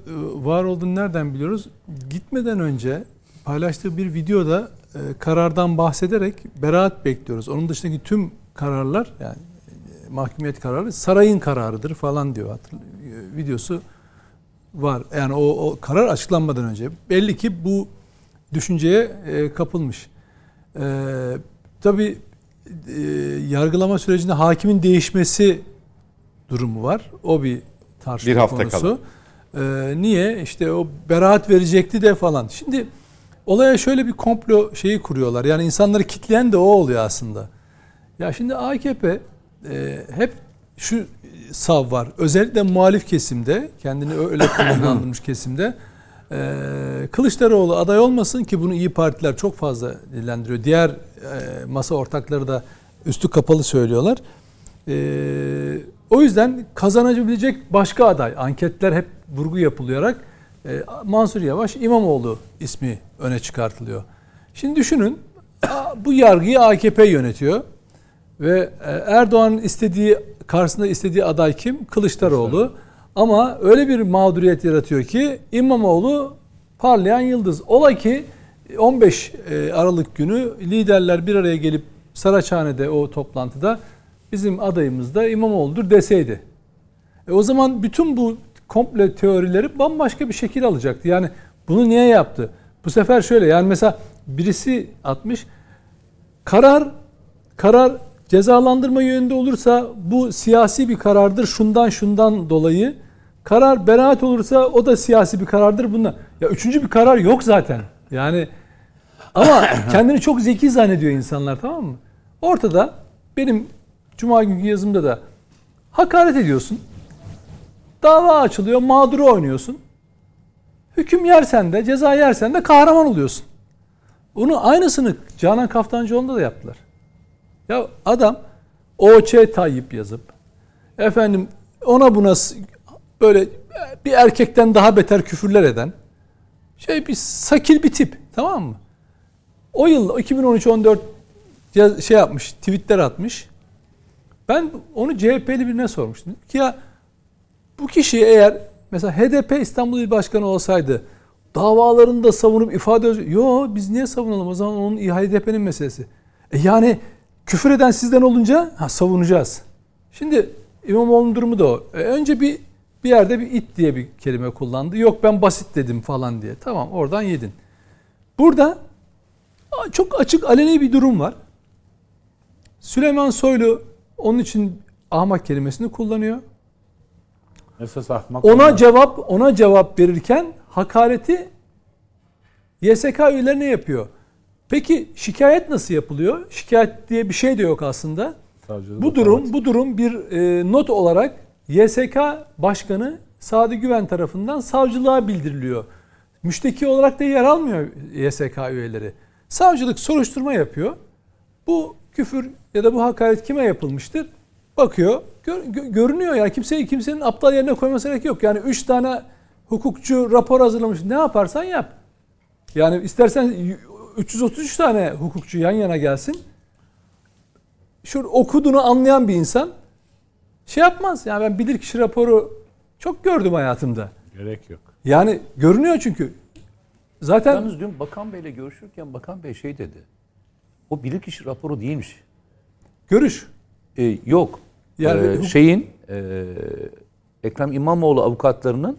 var olduğunu nereden biliyoruz? Gitmeden önce paylaştığı bir videoda e, karardan bahsederek beraat bekliyoruz. Onun dışındaki tüm kararlar yani mahkumiyet kararı sarayın kararıdır falan diyor. Hatırl- e, videosu var. Yani o, o karar açıklanmadan önce. Belli ki bu düşünceye e, kapılmış. E, tabii e, yargılama sürecinde hakimin değişmesi durumu var. O bir tartışma Bir hafta konusu. Ee, niye? İşte o beraat verecekti de falan. Şimdi olaya şöyle bir komplo şeyi kuruyorlar. Yani insanları kitleyen de o oluyor aslında. Ya şimdi AKP e, hep şu sav var. Özellikle muhalif kesimde, kendini öyle *coughs* konumlandırmış kesimde e, Kılıçdaroğlu aday olmasın ki bunu iyi partiler çok fazla dillendiriyor. Diğer e, masa ortakları da üstü kapalı söylüyorlar. E, o yüzden kazanabilecek başka aday. Anketler hep vurgu yapılarak e, Mansur Yavaş İmamoğlu ismi öne çıkartılıyor. Şimdi düşünün bu yargıyı AKP yönetiyor ve e, Erdoğan'ın istediği karşısında istediği aday kim? Kılıçdaroğlu. Ama öyle bir mağduriyet yaratıyor ki İmamoğlu parlayan yıldız. Ola ki 15 e, Aralık günü liderler bir araya gelip Saraçhane'de o toplantıda bizim adayımız da İmamoğlu'dur deseydi. E o zaman bütün bu komple teorileri bambaşka bir şekil alacaktı. Yani bunu niye yaptı? Bu sefer şöyle yani mesela birisi atmış karar karar cezalandırma yönünde olursa bu siyasi bir karardır şundan şundan dolayı. Karar beraat olursa o da siyasi bir karardır bundan. Ya üçüncü bir karar yok zaten. Yani ama *coughs* kendini çok zeki zannediyor insanlar tamam mı? Ortada benim cuma günkü yazımda da hakaret ediyorsun. Dava açılıyor, mağduru oynuyorsun. Hüküm yersen de, ceza yersen de kahraman oluyorsun. Bunu aynısını Canan Kaftancıoğlu'nda da yaptılar. Ya adam OÇ Tayyip yazıp efendim ona buna böyle bir erkekten daha beter küfürler eden şey bir sakil bir tip tamam mı? O yıl 2013-14 ya- şey yapmış, tweetler atmış. Ben onu CHP'li birine sormuştum. Ki ya bu kişi eğer mesela HDP İstanbul İl Başkanı olsaydı davalarını da savunup ifade öz- Yo biz niye savunalım o zaman onun HDP'nin meselesi. E yani küfür eden sizden olunca ha, savunacağız. Şimdi İmamoğlu'nun durumu da o. E, önce bir bir yerde bir it diye bir kelime kullandı. Yok ben basit dedim falan diye. Tamam oradan yedin. Burada çok açık aleni bir durum var. Süleyman Soylu onun için ahmak kelimesini kullanıyor. Esas ahmak. Ona onlar. cevap ona cevap verirken hakareti YSK üyelerine yapıyor. Peki şikayet nasıl yapılıyor? Şikayet diye bir şey de yok aslında. Savcılık Bu durum bu durum bir e, not olarak YSK Başkanı Sadi Güven tarafından savcılığa bildiriliyor. Müşteki olarak da yer almıyor YSK üyeleri. Savcılık soruşturma yapıyor. Bu küfür ya da bu hakaret kime yapılmıştır? Bakıyor. gör- gö- görünüyor yani kimseyi kimsenin aptal yerine koyması gerek yok. Yani 3 tane hukukçu rapor hazırlamış. Ne yaparsan yap. Yani istersen 333 tane hukukçu yan yana gelsin. Şu okuduğunu anlayan bir insan şey yapmaz. Yani ben bilirkişi raporu çok gördüm hayatımda. Gerek yok. Yani görünüyor çünkü. Zaten Yalnız dün Bakan Bey'le görüşürken Bakan Bey şey dedi. O bilirkişi raporu değilmiş. görüş. Ee, yok. Yani Ee, şeyin e, Ekrem İmamoğlu avukatlarının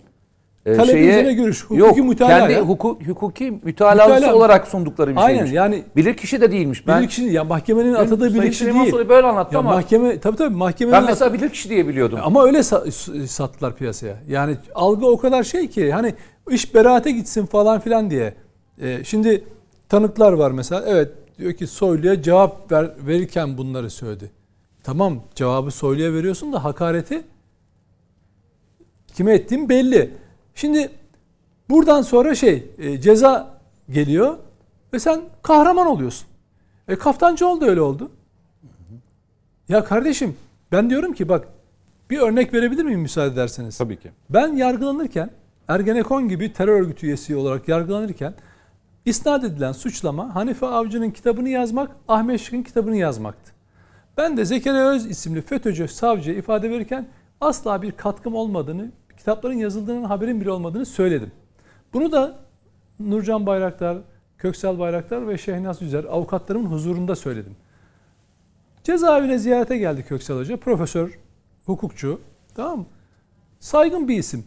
e, üzerine görüş, hukuki yok, mütalaa kendi ya. hukuk, hukuki mütalaası Mütalaa. olarak sundukları bir Aynen, şeymiş. yani- bilirkişi de değilmiş. Ben Bilirkişi ya mahkemenin Dün atadığı bilirkişi Süleyman değil. Soylu böyle anlattı Ya ama mahkeme tabii tabii mahkemenin ben mesela bilirkişi diye biliyordum. Ama öyle sa- sattılar piyasaya. Yani algı o kadar şey ki hani iş beraate gitsin falan filan diye. Ee, şimdi tanıklar var mesela. Evet diyor ki Soylu'ya cevap ver, verirken bunları söyledi. Tamam cevabı Soylu'ya veriyorsun da hakareti kime ettiğin belli. Şimdi buradan sonra şey e, ceza geliyor ve sen kahraman oluyorsun. E Kaftancıoğlu da öyle oldu. Ya kardeşim ben diyorum ki bak bir örnek verebilir miyim müsaade ederseniz? Tabii ki. Ben yargılanırken Ergenekon gibi terör örgütü üyesi olarak yargılanırken isnat edilen suçlama Hanife Avcı'nın kitabını yazmak, Ahmet Şık'ın kitabını yazmaktı. Ben de Zekeriya Öz isimli FETÖ'cü savcıya ifade verirken asla bir katkım olmadığını, kitapların yazıldığının haberin bile olmadığını söyledim. Bunu da Nurcan Bayraktar, Köksal Bayraktar ve Şehnaz Yüzer avukatlarımın huzurunda söyledim. Cezaevine ziyarete geldi Köksal Hoca. Profesör, hukukçu. Tamam mı? Saygın bir isim.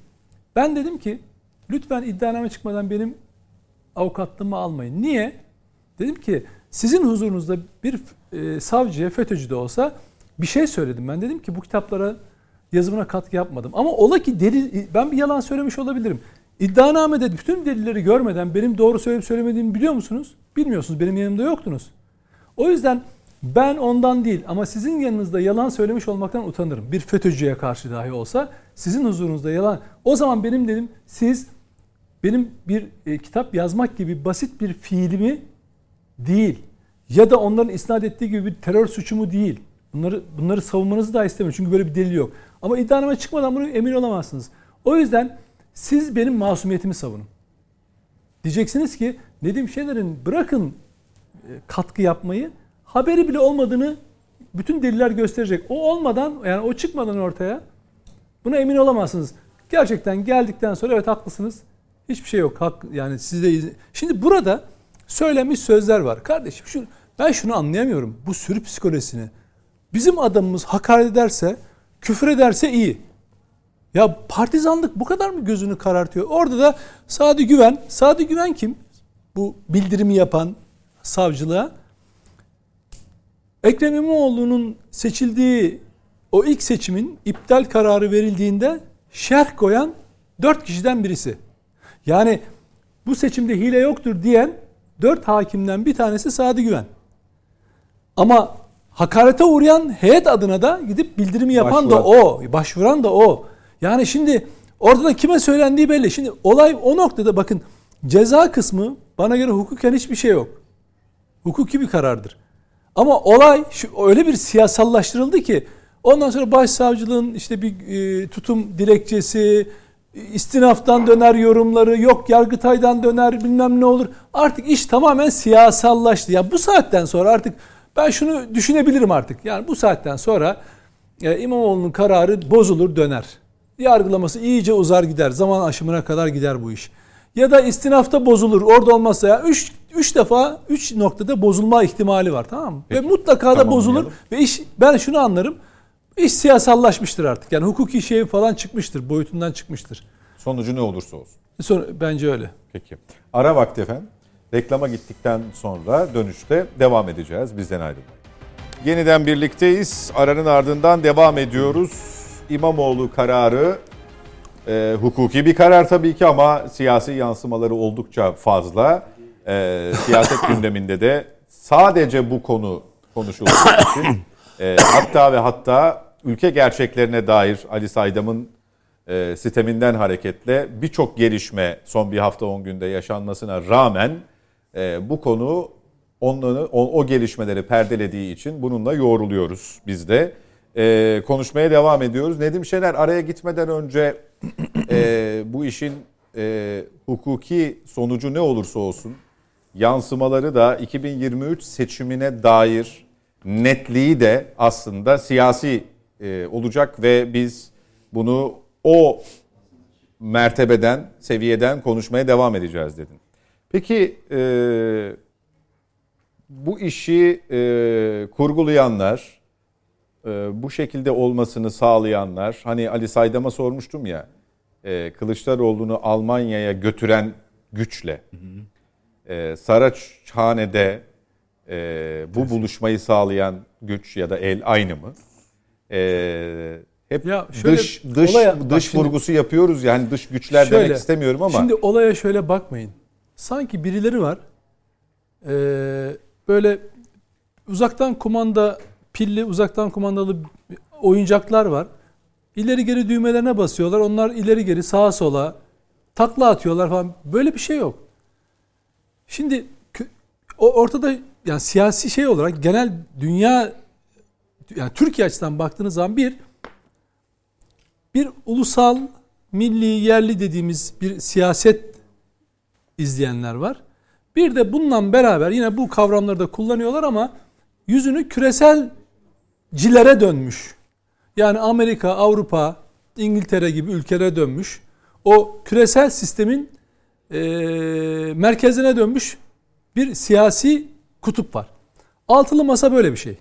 Ben dedim ki lütfen iddianame çıkmadan benim avukatlığımı almayın. Niye? Dedim ki sizin huzurunuzda bir e, savcıya FETÖ'cü de olsa bir şey söyledim. Ben dedim ki bu kitaplara yazımına katkı yapmadım. Ama ola ki delil, ben bir yalan söylemiş olabilirim. İddianamede bütün delilleri görmeden benim doğru söyleyip söylemediğimi biliyor musunuz? Bilmiyorsunuz. Benim yanımda yoktunuz. O yüzden ben ondan değil ama sizin yanınızda yalan söylemiş olmaktan utanırım. Bir FETÖ'cüye karşı dahi olsa sizin huzurunuzda yalan. O zaman benim dedim siz benim bir e, kitap yazmak gibi basit bir fiilimi değil ya da onların isnat ettiği gibi bir terör suçumu değil. Bunları bunları savunmanızı da istemiyorum çünkü böyle bir delil yok. Ama iddianame çıkmadan bunu emin olamazsınız. O yüzden siz benim masumiyetimi savunun. Diyeceksiniz ki Nedim Şener'in bırakın e, katkı yapmayı haberi bile olmadığını bütün deliller gösterecek. O olmadan yani o çıkmadan ortaya buna emin olamazsınız. Gerçekten geldikten sonra evet haklısınız. Hiçbir şey yok. Hak yani siz de Şimdi burada söylenmiş sözler var. Kardeşim şu ben şunu anlayamıyorum. Bu sürü psikolojisini. Bizim adamımız hakaret ederse, küfür ederse iyi. Ya partizanlık bu kadar mı gözünü karartıyor? Orada da Sadi Güven, Sadi Güven kim? Bu bildirimi yapan savcılığa. Ekrem İmamoğlu'nun seçildiği o ilk seçimin iptal kararı verildiğinde şerh koyan dört kişiden birisi. Yani bu seçimde hile yoktur diyen dört hakimden bir tanesi Sadi Güven. Ama hakarete uğrayan heyet adına da gidip bildirimi yapan başvuran. da o, başvuran da o. Yani şimdi orada da kime söylendiği belli. Şimdi olay o noktada bakın ceza kısmı bana göre hukuken hiçbir şey yok. Hukuki bir karardır. Ama olay şu, öyle bir siyasallaştırıldı ki ondan sonra başsavcılığın işte bir e, tutum dilekçesi, istinaftan döner yorumları, yok Yargıtay'dan döner bilmem ne olur. Artık iş tamamen siyasallaştı. Ya bu saatten sonra artık ben şunu düşünebilirim artık. Yani bu saatten sonra e, İmamoğlu'nun kararı bozulur döner. Yargılaması iyice uzar gider. Zaman aşımına kadar gider bu iş. Ya da istinafta bozulur. Orada olmazsa ya 3 3 defa 3 noktada bozulma ihtimali var tamam mı? Peki. Ve mutlaka da bozulur ve iş ben şunu anlarım. İş siyasallaşmıştır artık. Yani hukuki şey falan çıkmıştır. Boyutundan çıkmıştır. Sonucu ne olursa olsun. Sonra, bence öyle. Peki. Ara vakti efendim. Reklama gittikten sonra dönüşte devam edeceğiz. Bizden ayrılmayın. Yeniden birlikteyiz. Aranın ardından devam ediyoruz. İmamoğlu kararı e, hukuki bir karar tabii ki ama siyasi yansımaları oldukça fazla. E, siyaset *coughs* gündeminde de sadece bu konu konuşulduğu için e, hatta ve hatta ülke gerçeklerine dair Ali Saydam'ın e, sisteminden hareketle birçok gelişme son bir hafta 10 günde yaşanmasına rağmen e, bu konu onları, o, o gelişmeleri perdelediği için bununla yoğruluyoruz biz de. E, konuşmaya devam ediyoruz. Nedim Şener araya gitmeden önce *clears throat* e, bu işin e, hukuki sonucu ne olursa olsun yansımaları da 2023 seçimine dair netliği de aslında siyasi e, olacak ve biz bunu o mertebeden, seviyeden konuşmaya devam edeceğiz dedin. Peki e, bu işi e, kurgulayanlar, e, bu şekilde olmasını sağlayanlar, hani Ali Saydam'a sormuştum ya, e, Kılıçdaroğlu'nu Almanya'ya götüren güçle, e, Saraçhane'de e, bu buluşmayı sağlayan güç ya da el aynı mı? E, hep ya şöyle, dış dış olaya, dış şimdi, vurgusu yapıyoruz yani dış güçler şöyle, demek istemiyorum ama. Şimdi olaya şöyle bakmayın. Sanki birileri var. E, böyle uzaktan kumanda pilli uzaktan kumandalı oyuncaklar var. İleri geri düğmelerine basıyorlar. Onlar ileri geri sağa sola takla atıyorlar falan. Böyle bir şey yok. Şimdi o ortada yani siyasi şey olarak genel dünya yani Türkiye açısından baktığınız zaman bir bir ulusal, milli, yerli dediğimiz bir siyaset izleyenler var. Bir de bununla beraber yine bu kavramları da kullanıyorlar ama yüzünü küreselcilere dönmüş. Yani Amerika, Avrupa, İngiltere gibi ülkelere dönmüş. O küresel sistemin e, merkezine dönmüş bir siyasi kutup var. Altılı masa böyle bir şey.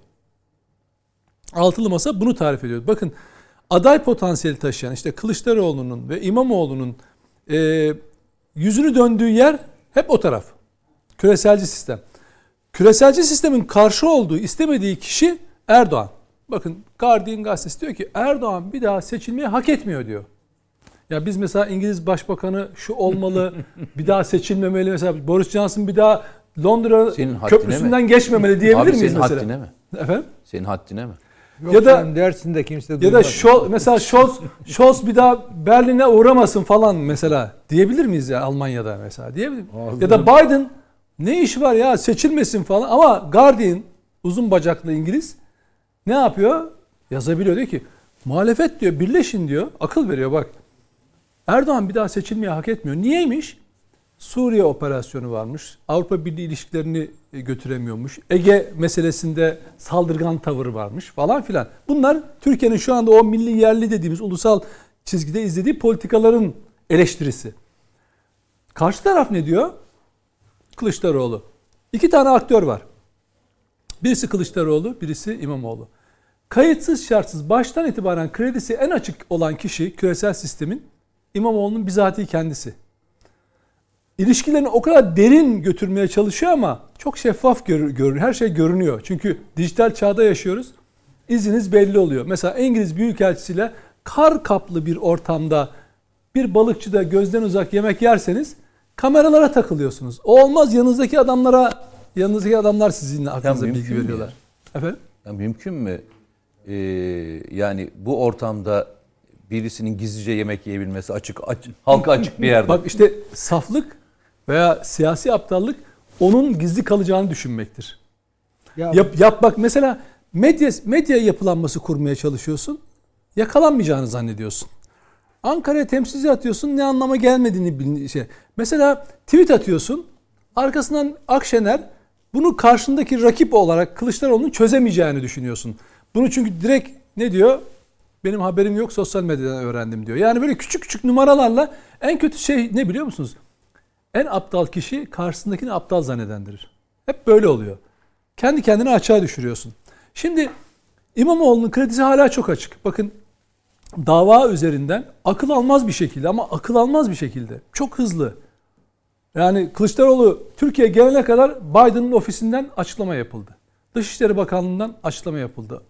Altılı masa bunu tarif ediyor. Bakın aday potansiyeli taşıyan işte Kılıçdaroğlu'nun ve İmamoğlu'nun e, yüzünü döndüğü yer hep o taraf. Küreselci sistem. Küreselci sistemin karşı olduğu, istemediği kişi Erdoğan. Bakın Guardian gazetesi diyor ki Erdoğan bir daha seçilmeyi hak etmiyor diyor. Ya biz mesela İngiliz Başbakanı şu olmalı, *laughs* bir daha seçilmemeli mesela Boris Johnson bir daha Londra Senin köprüsünden mi? geçmemeli diyebilir Abi miyiz senin mesela? haddine mi? Efendim? Senin haddine mi? Yok Ya da- sen dersin de kimse Ya da. Scholz, mesela Scholz, Scholz bir daha Berlin'e uğramasın falan mesela diyebilir miyiz ya Almanya'da mesela diyebilir miyiz? Ya da Biden ne iş var ya seçilmesin falan ama Guardian uzun bacaklı İngiliz ne yapıyor? Yazabiliyor diyor ki muhalefet diyor birleşin diyor akıl veriyor bak. Erdoğan bir daha seçilmeyi hak etmiyor. Niyeymiş? Suriye operasyonu varmış. Avrupa Birliği ilişkilerini e, götüremiyormuş. Ege meselesinde saldırgan tavır varmış falan filan. Bunlar Türkiye'nin şu anda o milli yerli dediğimiz ulusal çizgide izlediği politikaların eleştirisi. Karşı taraf ne diyor? Kılıçdaroğlu. İki tane aktör var. Birisi Kılıçdaroğlu, birisi İmamoğlu. Kayıtsız şartsız baştan itibaren kredisi en açık olan kişi küresel sistemin İmamoğlu'nun bizatihi kendisi. İlişkilerini o kadar derin götürmeye çalışıyor ama çok şeffaf görür, görür. Her şey görünüyor. Çünkü dijital çağda yaşıyoruz. İziniz belli oluyor. Mesela İngiliz Büyükelçisiyle kar kaplı bir ortamda bir balıkçıda gözden uzak yemek yerseniz kameralara takılıyorsunuz. O olmaz yanınızdaki adamlara yanınızdaki adamlar sizinle aklınıza mümkün bilgi veriyorlar. Efendim? Ya mümkün mü? Ee, yani bu ortamda birisinin gizlice yemek yiyebilmesi açık, aç, halka açık bir yerde. Bak işte saflık veya siyasi aptallık onun gizli kalacağını düşünmektir. Ya, Yap, yap bak mesela medya medya yapılanması kurmaya çalışıyorsun. Yakalanmayacağını zannediyorsun. Ankara'ya temsilci atıyorsun ne anlama gelmediğini bil- şey. Mesela tweet atıyorsun. Arkasından Akşener bunu karşındaki rakip olarak Kılıçdaroğlu'nun çözemeyeceğini düşünüyorsun. Bunu çünkü direkt ne diyor? Benim haberim yok sosyal medyadan öğrendim diyor. Yani böyle küçük küçük numaralarla en kötü şey ne biliyor musunuz? En aptal kişi karşısındakini aptal zannedendir. Hep böyle oluyor. Kendi kendini açığa düşürüyorsun. Şimdi İmamoğlu'nun kredisi hala çok açık. Bakın dava üzerinden akıl almaz bir şekilde ama akıl almaz bir şekilde çok hızlı. Yani Kılıçdaroğlu Türkiye gelene kadar Biden'ın ofisinden açıklama yapıldı. Dışişleri Bakanlığı'ndan açıklama yapıldı.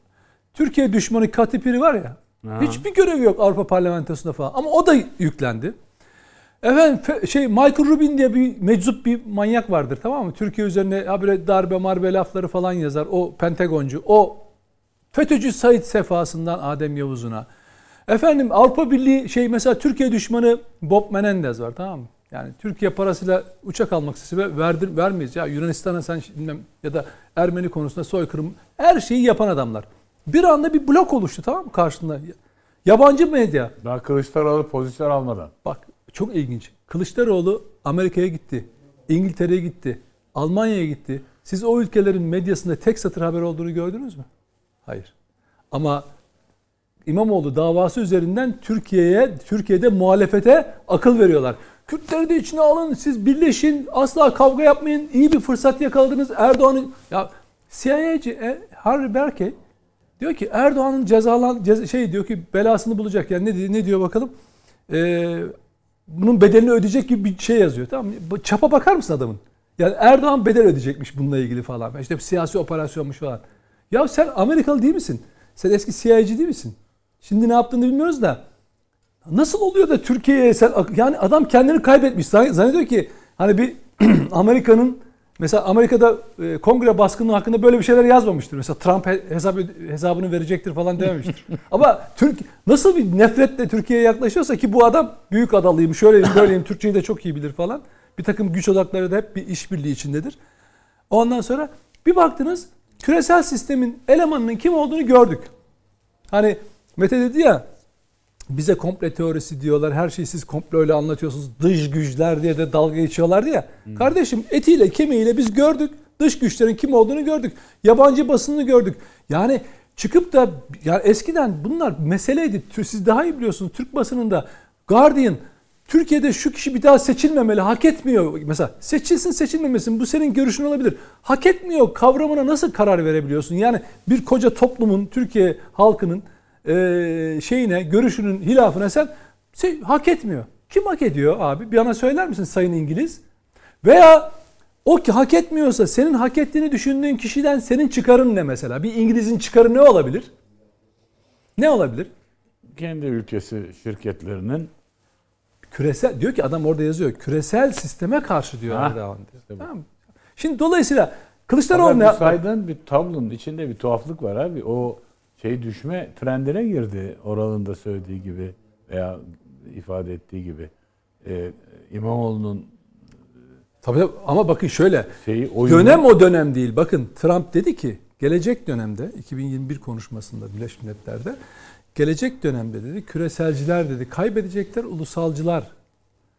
Türkiye düşmanı Katipiri var ya hiçbir görevi yok Avrupa Parlamentosu'nda falan ama o da yüklendi. Efendim fe- şey Michael Rubin diye bir meczup bir manyak vardır tamam mı? Türkiye üzerine ha böyle darbe marbe lafları falan yazar. O Pentagoncu. O FETÖ'cü Said sefasından Adem Yavuz'una. Efendim Avrupa Birliği şey mesela Türkiye düşmanı Bob Menendez var tamam mı? Yani Türkiye parasıyla uçak almak istese verdir, vermeyiz. Ya Yunanistan'a sen bilmem ya da Ermeni konusunda soykırım her şeyi yapan adamlar. Bir anda bir blok oluştu tamam mı karşında? Yabancı medya. Daha Kılıçdaroğlu pozisyon almadan. Bak çok ilginç. Kılıçdaroğlu Amerika'ya gitti. İngiltere'ye gitti. Almanya'ya gitti. Siz o ülkelerin medyasında tek satır haber olduğunu gördünüz mü? Hayır. Ama İmamoğlu davası üzerinden Türkiye'ye, Türkiye'de muhalefete akıl veriyorlar. Kürtleri de içine alın, siz birleşin, asla kavga yapmayın, iyi bir fırsat yakaladınız. Erdoğan'ın... Ya CIA'ci e, Harry Berkey diyor ki Erdoğan'ın cezalan ceza, şey diyor ki belasını bulacak. Yani ne, ne diyor bakalım? Ee, bunun bedelini ödeyecek gibi bir şey yazıyor. Tamam mı? Çapa bakar mısın adamın? Yani Erdoğan bedel ödeyecekmiş bununla ilgili falan. İşte bir siyasi operasyonmuş falan. Ya sen Amerikalı değil misin? Sen eski CIA'ci değil misin? Şimdi ne yaptığını bilmiyoruz da. Nasıl oluyor da Türkiye'ye sen yani adam kendini kaybetmiş. Zann- Zannediyor ki hani bir *clears throat* Amerika'nın mesela Amerika'da e, kongre baskını hakkında böyle bir şeyler yazmamıştır. Mesela Trump he- hesap hesabını verecektir falan dememiştir. *laughs* Ama Türk nasıl bir nefretle Türkiye'ye yaklaşıyorsa ki bu adam büyük adalıyım, şöyleyim, böyleyim, Türkçeyi de çok iyi bilir falan. Bir takım güç odakları da hep bir işbirliği içindedir. Ondan sonra bir baktınız küresel sistemin elemanının kim olduğunu gördük. Hani Mete dedi ya bize komple teorisi diyorlar. Her şeyi siz komple öyle anlatıyorsunuz. Dış güçler diye de dalga geçiyorlar ya. Kardeşim etiyle kemiğiyle biz gördük. Dış güçlerin kim olduğunu gördük. Yabancı basını gördük. Yani çıkıp da yani eskiden bunlar meseleydi. Siz daha iyi biliyorsunuz. Türk basınında Guardian Türkiye'de şu kişi bir daha seçilmemeli, hak etmiyor. Mesela seçilsin seçilmemesin bu senin görüşün olabilir. Hak etmiyor kavramına nasıl karar verebiliyorsun? Yani bir koca toplumun, Türkiye halkının e, şeyine, görüşünün hilafına sen şey, hak etmiyor. Kim hak ediyor abi? Bir ana söyler misin Sayın İngiliz? Veya o ki hak etmiyorsa senin hak ettiğini düşündüğün kişiden senin çıkarın ne mesela? Bir İngiliz'in çıkarı ne olabilir? Ne olabilir? Kendi ülkesi şirketlerinin küresel diyor ki adam orada yazıyor. Küresel sisteme karşı diyor Ha, Erdoğan diyor. işte. Tamam. Şimdi dolayısıyla Kılıçdaroğlu bu saydığın bir tablonun içinde bir tuhaflık var abi. O şey düşme trendine girdi. Oral'ın da söylediği gibi veya ifade ettiği gibi. Ee, İmamoğlu'nun Tabii ama bakın şöyle. şeyi oyunu Dönem o dönem değil. Bakın Trump dedi ki gelecek dönemde 2021 konuşmasında Birleşmiş Milletler'de gelecek dönemde dedi küreselciler dedi kaybedecekler ulusalcılar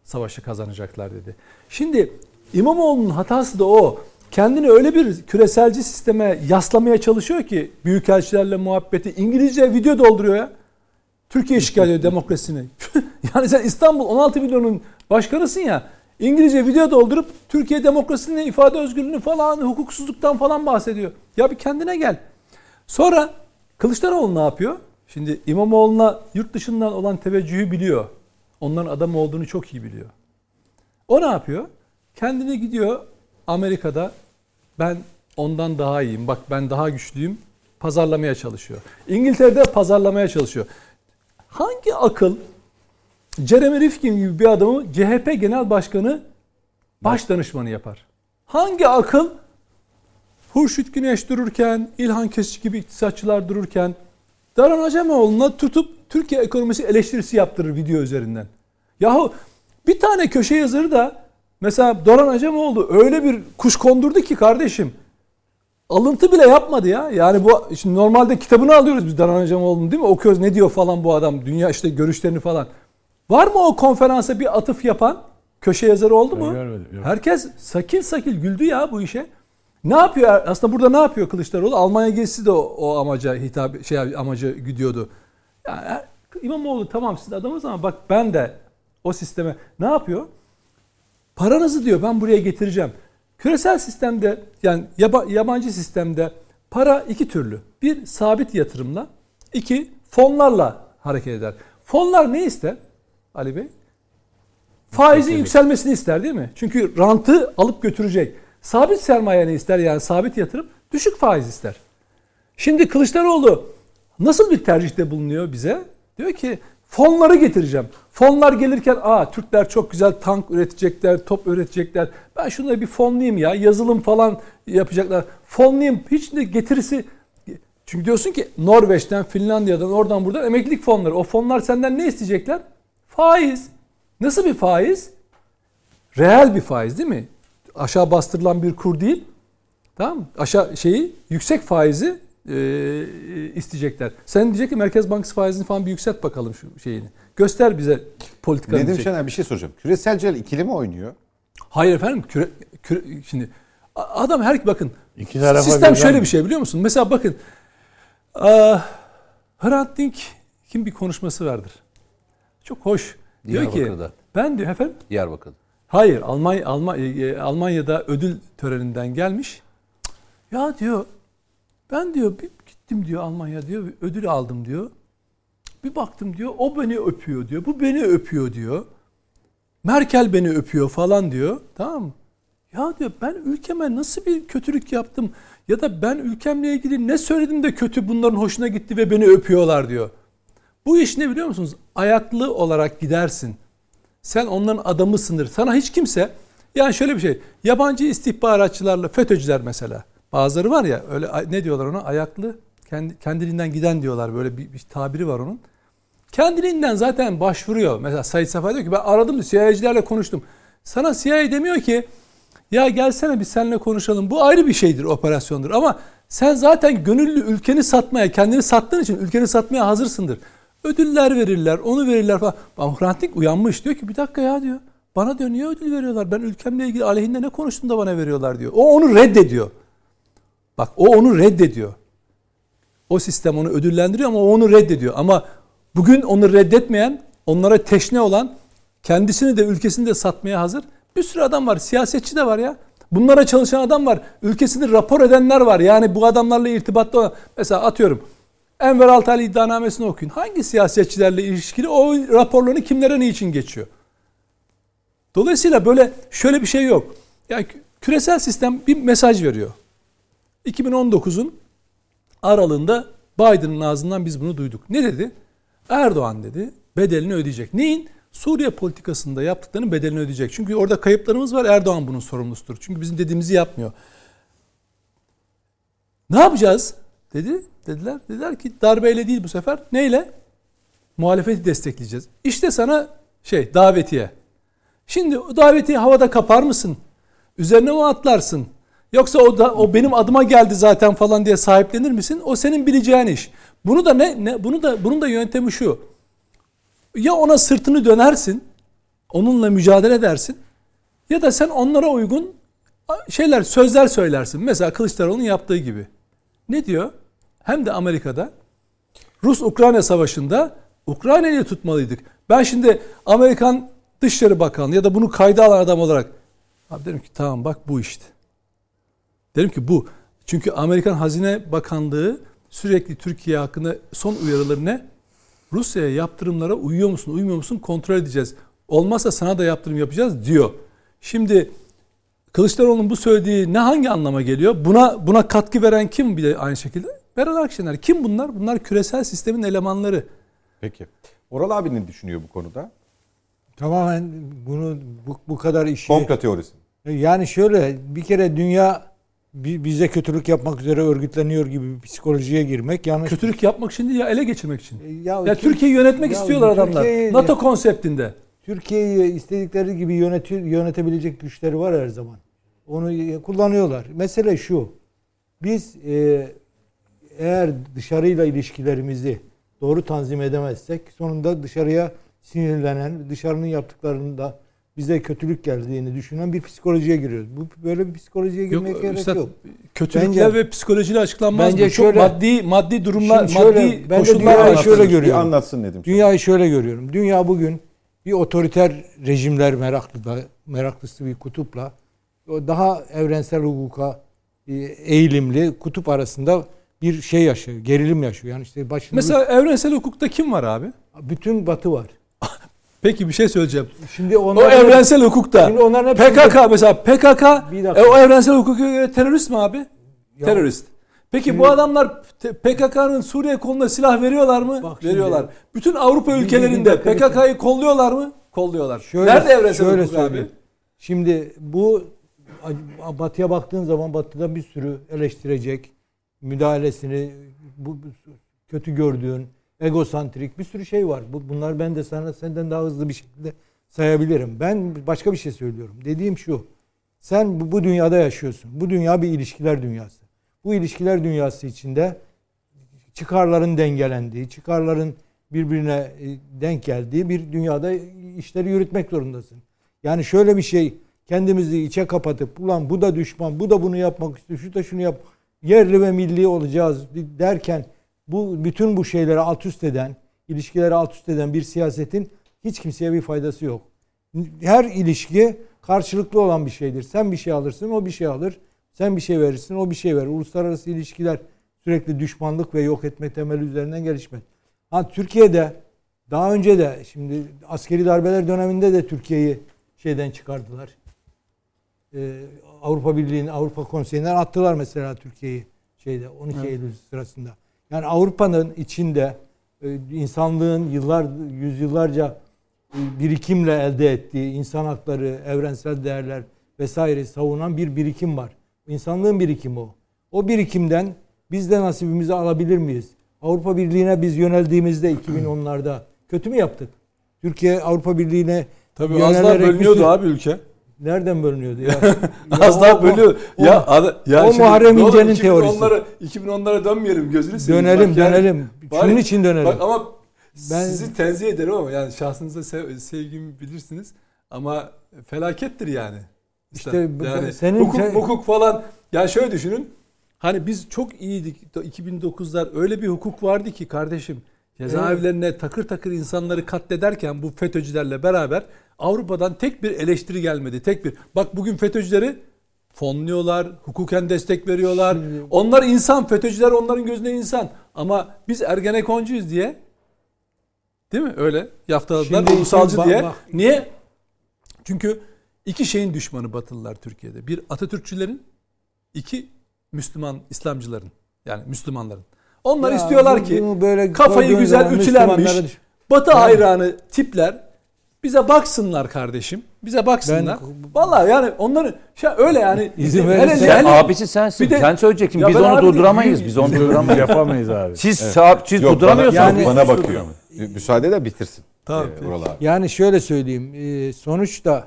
savaşı kazanacaklar dedi. Şimdi İmamoğlu'nun hatası da o. Kendini öyle bir küreselci sisteme yaslamaya çalışıyor ki büyükelçilerle muhabbeti İngilizce video dolduruyor ya. Türkiye işgal ediyor demokrasini. *laughs* yani sen İstanbul 16 milyonun başkanısın ya. İngilizce video doldurup Türkiye demokrasinin ifade özgürlüğünü falan hukuksuzluktan falan bahsediyor. Ya bir kendine gel. Sonra Kılıçdaroğlu ne yapıyor? Şimdi İmamoğlu'na yurt dışından olan teveccühü biliyor. Onların adam olduğunu çok iyi biliyor. O ne yapıyor? Kendini gidiyor Amerika'da ben ondan daha iyiyim. Bak ben daha güçlüyüm. Pazarlamaya çalışıyor. İngiltere'de pazarlamaya çalışıyor. Hangi akıl Jeremy Rifkin gibi bir adamı CHP Genel Başkanı baş danışmanı yapar? Hangi akıl Hurşit Güneş dururken, İlhan Kesici gibi iktisatçılar dururken Daran Acemoğlu'na tutup Türkiye ekonomisi eleştirisi yaptırır video üzerinden. Yahu bir tane köşe yazarı da mesela Doran Acemoğlu öyle bir kuş kondurdu ki kardeşim alıntı bile yapmadı ya. Yani bu şimdi normalde kitabını alıyoruz biz Daran Acemoğlu'nun değil mi? Okuyoruz ne diyor falan bu adam. Dünya işte görüşlerini falan. Var mı o konferansa bir atıf yapan köşe yazarı oldu mu? Ben görmedim, yok. Herkes sakil sakil güldü ya bu işe. Ne yapıyor? Aslında burada ne yapıyor Kılıçdaroğlu? Almanya gezisi de o, o amaca hitap şey amaca gidiyordu. Yani İmamoğlu tamam siz adamız ama bak ben de o sisteme ne yapıyor? Paranızı diyor ben buraya getireceğim. Küresel sistemde yani yaba- yabancı sistemde para iki türlü. Bir sabit yatırımla, iki fonlarla hareket eder. Fonlar ne ister Ali Bey? Faizin yükselmesini ister değil mi? Çünkü rantı alıp götürecek. Sabit sermaye ne ister? Yani sabit yatırım düşük faiz ister. Şimdi Kılıçdaroğlu nasıl bir tercihte bulunuyor bize? Diyor ki fonları getireceğim. Fonlar gelirken aa Türkler çok güzel tank üretecekler, top üretecekler. Ben şunları bir fonlayayım ya. Yazılım falan yapacaklar. Fonlayayım. Hiç de getirisi çünkü diyorsun ki Norveç'ten, Finlandiya'dan, oradan buradan emeklilik fonları. O fonlar senden ne isteyecekler? Faiz. Nasıl bir faiz? Reel bir faiz değil mi? Aşağı bastırılan bir kur değil. Tamam? Aşağı şeyi yüksek faizi e, isteyecekler. Sen diyecek ki Merkez Bankası faizini falan bir yükselt bakalım şu şeyini. Göster bize politikanı. Nedim diyecek. Şener bir şey soracağım. Küreselciler ikili mi oynuyor? Hayır efendim. Küre, küre- şimdi adam her bakın İki sistem şöyle mi? bir şey biliyor musun? Mesela bakın ah, Hrant Dink kim bir konuşması vardır. Çok hoş. Diyor ki Diyarbakır'da. ben diyor efendim Diyarbakır. Hayır, Almanya, Almanya Almanya'da ödül töreninden gelmiş. Ya diyor, ben diyor bir gittim diyor Almanya diyor, ödül aldım diyor. Bir baktım diyor, o beni öpüyor diyor, bu beni öpüyor diyor. Merkel beni öpüyor falan diyor. Tamam mı? Ya diyor ben ülkeme nasıl bir kötülük yaptım ya da ben ülkemle ilgili ne söyledim de kötü bunların hoşuna gitti ve beni öpüyorlar diyor. Bu iş ne biliyor musunuz? Ayaklı olarak gidersin. Sen onların adamısındır. Sana hiç kimse yani şöyle bir şey. Yabancı istihbaratçılarla FETÖ'cüler mesela. Bazıları var ya öyle ne diyorlar ona? Ayaklı kendi, kendiliğinden giden diyorlar. Böyle bir, bir tabiri var onun. Kendiliğinden zaten başvuruyor. Mesela Said Safa diyor ki ben aradım CIA'cilerle konuştum. Sana CIA demiyor ki ya gelsene biz seninle konuşalım. Bu ayrı bir şeydir, operasyondur. Ama sen zaten gönüllü ülkeni satmaya, kendini sattığın için ülkeni satmaya hazırsındır. Ödüller verirler, onu verirler falan. Ama Hrant Dink uyanmış diyor ki bir dakika ya diyor. Bana diyor niye ödül veriyorlar? Ben ülkemle ilgili aleyhinde ne konuştum da bana veriyorlar diyor. O onu reddediyor. Bak o onu reddediyor. O sistem onu ödüllendiriyor ama o onu reddediyor. Ama bugün onu reddetmeyen, onlara teşne olan, kendisini de ülkesini de satmaya hazır bir sürü adam var. Siyasetçi de var ya. Bunlara çalışan adam var. Ülkesini rapor edenler var. Yani bu adamlarla irtibatlı olan. Mesela atıyorum. Enver Altaylı iddianamesini okuyun. Hangi siyasetçilerle ilişkili o raporlarını kimlere niçin geçiyor? Dolayısıyla böyle şöyle bir şey yok. Yani küresel sistem bir mesaj veriyor. 2019'un aralığında Biden'ın ağzından biz bunu duyduk. Ne dedi? Erdoğan dedi bedelini ödeyecek. Neyin? Suriye politikasında yaptıklarının bedelini ödeyecek. Çünkü orada kayıplarımız var. Erdoğan bunun sorumlusudur. Çünkü bizim dediğimizi yapmıyor. Ne yapacağız? Dedi. Dediler. Dediler ki darbeyle değil bu sefer. Neyle? Muhalefeti destekleyeceğiz. İşte sana şey davetiye. Şimdi o davetiyi havada kapar mısın? Üzerine mi atlarsın? Yoksa o da o benim adıma geldi zaten falan diye sahiplenir misin? O senin bileceğin iş. Bunu da ne, ne bunu da bunun da yöntemi şu. Ya ona sırtını dönersin, onunla mücadele edersin ya da sen onlara uygun şeyler, sözler söylersin. Mesela Kılıçdaroğlu'nun yaptığı gibi. Ne diyor? Hem de Amerika'da Rus-Ukrayna savaşında Ukrayna'yı tutmalıydık. Ben şimdi Amerikan Dışişleri Bakanı ya da bunu kayda alan adam olarak abi derim ki tamam bak bu işte. Derim ki bu. Çünkü Amerikan Hazine Bakanlığı sürekli Türkiye hakkında son uyarıları ne? Rusya'ya yaptırımlara uyuyor musun, uymuyor musun kontrol edeceğiz. Olmazsa sana da yaptırım yapacağız diyor. Şimdi Kılıçdaroğlu'nun bu söylediği ne hangi anlama geliyor? Buna buna katkı veren kim bir de aynı şekilde? Meral Akşener. Kim bunlar? Bunlar küresel sistemin elemanları. Peki. Oral abi ne düşünüyor bu konuda? Tamamen bunu bu, bu kadar işi... Komplo teorisi. Yani şöyle bir kere dünya bize kötülük yapmak üzere örgütleniyor gibi bir psikolojiye girmek yanlış. Kötülük yapmak için değil ya ele geçirmek için. E, Ya, ya Türkiye'yi yönetmek ya istiyorlar adamlar. NATO konseptinde. Türkiye'yi istedikleri gibi yönetir, yönetebilecek güçleri var her zaman. Onu kullanıyorlar. Mesele şu. Biz e, eğer dışarıyla ilişkilerimizi doğru tanzim edemezsek sonunda dışarıya sinirlenen, dışarının yaptıklarında bize kötülük geldiğini düşünen bir psikolojiye giriyoruz. Bu böyle bir psikolojiye girmeye Yok, gerek üstad, yok. kötülükler Bence- ve psikolojiyle açıklanmaz Bence bu. Çok şöyle- maddi maddi durumlar, şöyle, maddi ben koşullar dünyayı şöyle Bir görüyorum. anlatsın dedim. Dünyayı şöyle görüyorum. Dünya bugün bir otoriter rejimler meraklı da, meraklısı bir kutupla o daha evrensel hukuka e, eğilimli kutup arasında bir şey yaşıyor. Gerilim yaşıyor. Yani işte başında Mesela evrensel hukukta kim var abi? bütün batı var. Peki bir şey söyleyeceğim. Şimdi O onlar evrensel hukukta Şimdi onların hepsinde- PKK mesela PKK e, o evrensel hukuka göre terörist mi abi? Ya- terörist. Peki Şimdi- bu adamlar PKK'nın Suriye koluna silah veriyorlar mı? Bak şimdi- veriyorlar. Bütün Avrupa ülkelerinde PKK'yı kolluyorlar mı? Kolluyorlar. Şöyle, Nerede evrensel şöyle hukuk abi? Şimdi bu batıya baktığın zaman batıda bir sürü eleştirecek müdahalesini bu kötü gördüğün egosantrik bir sürü şey var. Bu, bunlar ben de sana senden daha hızlı bir şekilde sayabilirim. Ben başka bir şey söylüyorum. Dediğim şu. Sen bu, bu dünyada yaşıyorsun. Bu dünya bir ilişkiler dünyası. Bu ilişkiler dünyası içinde çıkarların dengelendiği, çıkarların birbirine e, denk geldiği bir dünyada işleri yürütmek zorundasın. Yani şöyle bir şey kendimizi içe kapatıp ulan bu da düşman, bu da bunu yapmak istiyor, şu da şunu yap. Yerli ve milli olacağız derken bu bütün bu şeyleri alt üst eden, ilişkileri alt üst eden bir siyasetin hiç kimseye bir faydası yok. Her ilişki karşılıklı olan bir şeydir. Sen bir şey alırsın, o bir şey alır. Sen bir şey verirsin, o bir şey verir. Uluslararası ilişkiler sürekli düşmanlık ve yok etme temeli üzerinden gelişmez. Ha Türkiye'de daha önce de şimdi askeri darbeler döneminde de Türkiye'yi şeyden çıkardılar. Ee, Avrupa Birliği'nin Avrupa Konseyi'nden attılar mesela Türkiye'yi şeyde 12 Eylül sırasında. Yani Avrupa'nın içinde e, insanlığın yıllar yüzyıllarca e, birikimle elde ettiği insan hakları, evrensel değerler vesaire savunan bir birikim var. İnsanlığın birikimi o. O birikimden biz de nasibimizi alabilir miyiz? Avrupa Birliği'ne biz yöneldiğimizde 2010'larda kötü mü yaptık? Türkiye Avrupa Birliği'ne Tabii az daha bir bölünüyordu sürü- abi ülke. Nereden bölünüyordu ya? *laughs* Az Ya daha o- bölüyor. o- ya ya o şimdi Muharrem İnce'nin teorisi. 2010'lara 2010'lara dönmeyelim gözünü seveyim. Dönelim Bak yani- dönelim. Bari- Şunun için dönelim. Bak ama Ben Sizi tenzih ederim ama yani şahsınıza sev- sevgimi bilirsiniz ama felakettir yani. İşte bu- yani senin hukuk, te- hukuk falan yani şöyle düşünün. Hani biz çok iyiydik 2009'lar öyle bir hukuk vardı ki kardeşim cezaevlerine takır takır insanları katlederken bu FETÖ'cülerle beraber Avrupa'dan tek bir eleştiri gelmedi. Tek bir. Bak bugün FETÖ'cüleri fonluyorlar, hukuken destek veriyorlar. Onlar insan, FETÖ'cüler onların gözünde insan. Ama biz Ergenekoncuyuz diye değil mi? Öyle yaftaladılar Şimdi- ulusalcı şimdi bak- diye. bak. Niye? Çünkü iki şeyin düşmanı Batılılar Türkiye'de. Bir Atatürkçülerin, iki Müslüman İslamcıların. Yani Müslümanların. Onlar Ya istiyorlar ki böyle kafayı güzel ütülenmiş Batı hayranı tipler bize baksınlar kardeşim. Bize baksınlar. Vallahi yani onların şey öyle yani İzin verirsen- hele- Abisi sensin. Bir de- Sen söyleyeceksin. Biz ben onu abi durduramayız. Biz onu Biz durduramayız. yapamayız abi. Siz, sağ- siz Yok, bana, durduramıyorsunuz. Yani- bana bakıyor. Müsaade de bitirsin. Tamam, Ee, abi. Yani şöyle söyleyeyim. e, Sonuçta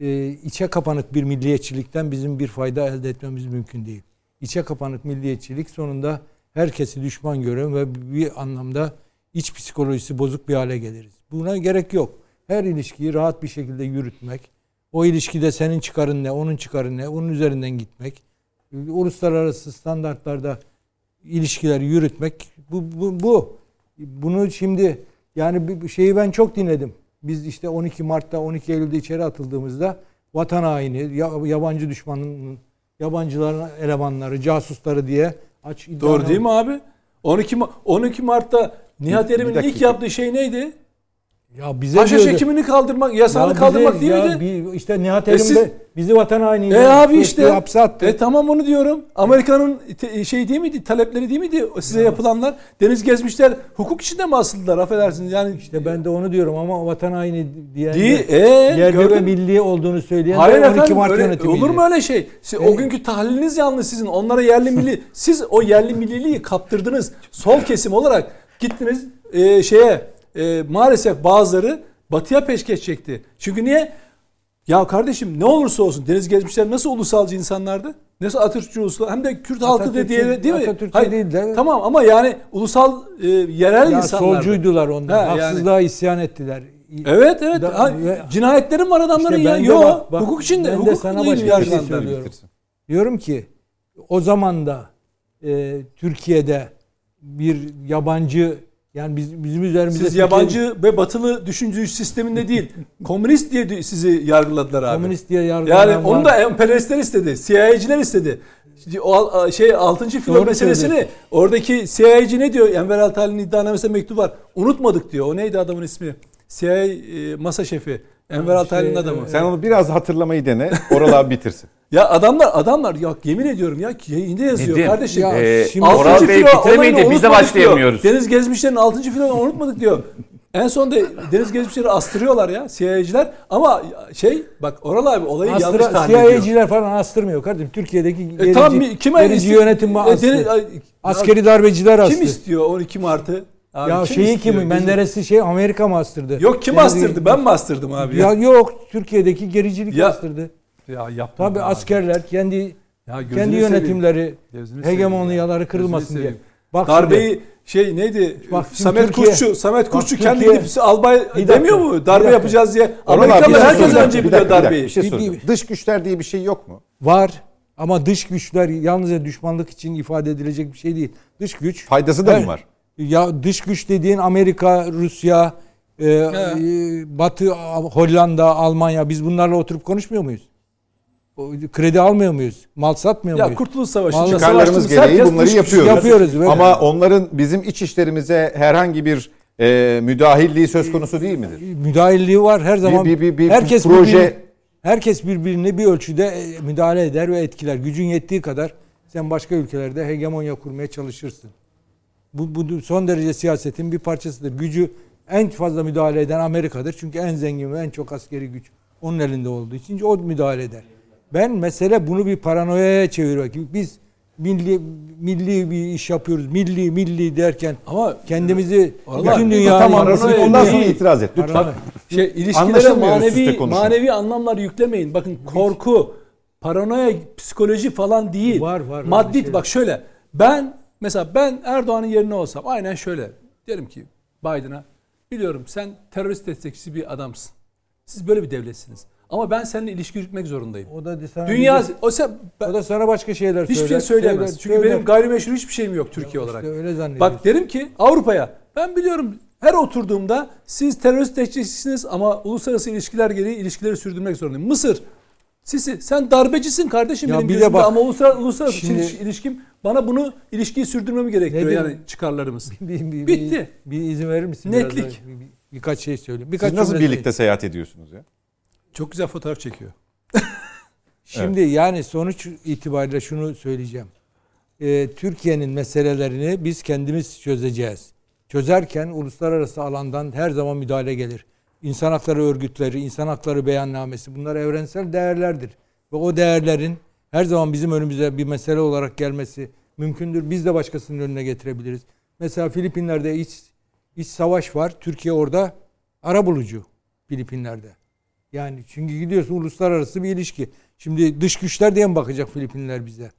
e, içe kapanık bir milliyetçilikten bizim bir fayda elde etmemiz mümkün değil. İçe kapanık milliyetçilik sonunda herkesi düşman gören ve bir anlamda iç psikolojisi bozuk bir hale geliriz. Buna gerek yok. Her ilişkiyi rahat bir şekilde yürütmek, o ilişkide senin çıkarın ne, onun çıkarı ne, onun üzerinden gitmek, uluslararası standartlarda ilişkileri yürütmek bu, bu, bu. Bunu şimdi yani bir- şeyi ben çok dinledim. Biz işte 12 Mart'ta 12 Eylül'de içeri atıldığımızda vatan haini, ya- yabancı düşmanın, yabancıların elemanları, casusları diye aç iddia Doğru değil mi abi? 12 Ma- 12 Mart'ta Nihat Erim'in ilk yaptığı şey neydi? Ya bize Haşhaş diyordu- ekimini kaldırmak, Ya yasağını bize- kaldırmak değil ya miydi? bir- işte Nihat E Erim siz- de bizi vatan haini E abi işte. hapse attı. E tamam onu diyorum. Amerika'nın şey değil miydi? Talepleri değil miydi size yapılanlar? Deniz gezmişler hukuk içinde mi asıldılar? Affedersiniz. Yani İşte ben de onu diyorum ama vatan haini diyen Değil, de- e, yerli ve milli olduğunu söyleyen Hayır de 12 efendim Mart öyle- yönetimiydi. olur mu öyle şey? Siz, o günkü tahliliniz yanlış sizin. Onlara yerli milli siz o yerli milliliği kaptırdınız. Sol kesim olarak gittiniz e, şeye e, maalesef bazıları batıya peşkeş çekti. Çünkü niye? Ya kardeşim ne olursa olsun Deniz Gezmişler nasıl ulusalcı insanlardı? Nasıl Atatürkçü ulusal hem de Kürt halkı da diye değil mi? Atatürkçü değil de- Tamam ama yani ulusal e, yerel Ya insanlardı. solcuydular onlar. Ha, yani. Haksızlığa isyan ettiler. Evet evet. Da- Ha, cinayetlerin var adamların İşte ya. Yok. bak- bak, hukuk içinde. ben de hukuk sana değil başka bir şey söylüyorum. Diyorum ki o zaman da e, Türkiye'de bir yabancı yani biz, bizim üzerimize Siz Türkiye- yabancı ve batılı düşünce sisteminde değil, *laughs* komünist diye sizi yargıladılar abi. komünist diye yargılanan yani onu da emperyalistler istedi, CIA'ciler istedi. O şey 6. filo Doğru meselesini oradaki CIA'ci ne diyor? Enver Altal'in iddianamesinde mektup var. Unutmadık diyor. O neydi adamın ismi? CIA e, masa şefi. Enver Altal'in şey, adamı. Sen onu biraz hatırlamayı dene. Oral abi *laughs* bitirsin. Ya adamlar adamlar ya yemin ediyorum ya yayında yazıyor Nedim, kardeşim. Ya Ee, şimdi- Oral Bey bitiremeyince biz de başlayamıyoruz. Diyor. Deniz Gezmişler'in 6. filonu unutmadık diyor. En son da Deniz Gezmişler'i astırıyorlar ya CIA'ciler. Ama şey bak Oral abi olayı yanlış Astra, tahmin ediyor. CIA'ciler falan astırmıyor kardeşim. Türkiye'deki E, gerici, tam bir- kime gerici istiyor? yönetim E, astı. Deniz- ay, Askeri darbeciler astı. Kim istiyor 12 Mart'ı? Abi, ya kim şeyi istiyor? kim? Menderes'i şey Amerika mı astırdı? Yok kim Deniz- astırdı? Ben mi astırdım abi? Ya yok Türkiye'deki gericilik Ya- astırdı. Ya yapma. Tabii abi. askerler kendi Ya kendi yönetimleri seveyim hegemonyaları ya. kırılmasın Gözünü diye. Bak Darbeyi şimdi- şey neydi? Bak Samet Türkiye- Kurtçu, Samet Bak Kurtçu kendi gidip albay Bir demiyor dakika, mu? Darbe dakika. yapacağız diye. Abi, Amerikalılar herkes önce Bir biliyor dakika, bir dakika, darbeyi. Bir şey Bir- soracağım. bir- Dış güçler diye bir şey yok mu? var ama dış güçler yalnızca düşmanlık için ifade edilecek bir şey değil. Dış güç Faydası da Evet. mı var? Ya dış güç dediğin Amerika, Rusya, e, e, Batı, Hollanda, Almanya biz bunlarla oturup konuşmuyor muyuz? O, Kredi almıyor muyuz? Mal satmıyor Ya muyuz? Kurtuluş Savaşı'nda Vallahi Çıkarlarımız gereği bunları yapıyoruz. Yapıyoruz, evet. Ama onların bizim iç işlerimize herhangi bir e, müdahilliği söz konusu değil midir? müdahilliği var her zaman. bir- bir- bir herkes proje- birbirini- herkes birbirine bir ölçüde e, müdahale eder ve etkiler. Gücün yettiği kadar sen başka ülkelerde hegemonya kurmaya çalışırsın. Bu, bu son derece siyasetin bir parçasıdır. Gücü en fazla müdahale eden Amerika'dır. Çünkü en zengin ve en çok askeri güç onun elinde olduğu için o müdahale eder. Ben mesele bunu bir paranoyaya çevirmek. Biz milli milli bir iş yapıyoruz. Milli milli derken Ama kendimizi Vallahi bütün bu dünya Tamam paranoya ondan sonra itiraz et lütfen. Paranoya. şey ilişkilere manevi manevi anlamlar yüklemeyin. Bakın korku, paranoya, psikoloji falan değil. Var, var, Maddi şeyler. bak şöyle. Ben mesela ben Erdoğan'ın yerine olsam aynen şöyle. Derim ki Biden'a Biliyorum sen terörist destekçisi bir adamsın. Siz böyle bir devletsiniz. Ama ben seninle ilişki yürütmek zorundayım. O da sana Dünya o sen o da sana başka şeyler hiçbir söyler. şey söyleyemez. Söyler, Çünkü söyler. benim gayrimeşru hiçbir şeyim yok Türkiye işte olarak. öyle zannediyorsun. Bak derim ki Avrupa'ya ben biliyorum her oturduğumda siz terörist destekçisiniz ama uluslararası ilişkiler gereği ilişkileri sürdürmek zorundayım. Mısır Sisi sen darbecisin kardeşim Ya benim bir de gözümde bak, ama uluslararası, uluslararası şimdi- iliş- ilişkim bana bunu ilişkiyi sürdürmemi gerektiriyor yani çıkarlarımız. *laughs* bir, bir, Bitti. Bir, bir izin verir misin? Netlik. Biraz daha? Bir- bir- birkaç şey söyleyeyim. Birkaç Siz nasıl birlikte seyahat ediyorsunuz ya? Çok güzel fotoğraf çekiyor. *laughs* Şimdi yani sonuç itibariyle şunu söyleyeceğim. Ee, Türkiye'nin meselelerini biz kendimiz çözeceğiz. Çözerken uluslararası alandan her zaman müdahale gelir. İnsan hakları örgütleri, insan hakları beyannamesi bunlar evrensel değerlerdir. Ve o değerlerin her zaman bizim önümüze bir mesele olarak gelmesi mümkündür. Biz de başkasının önüne getirebiliriz. Mesela Filipinler'de iç, iç savaş var. Türkiye orada ara bulucu Filipinler'de. Yani çünkü gidiyorsun uluslararası bir ilişki. Şimdi dış güçler diye mi bakacak Filipinler bize?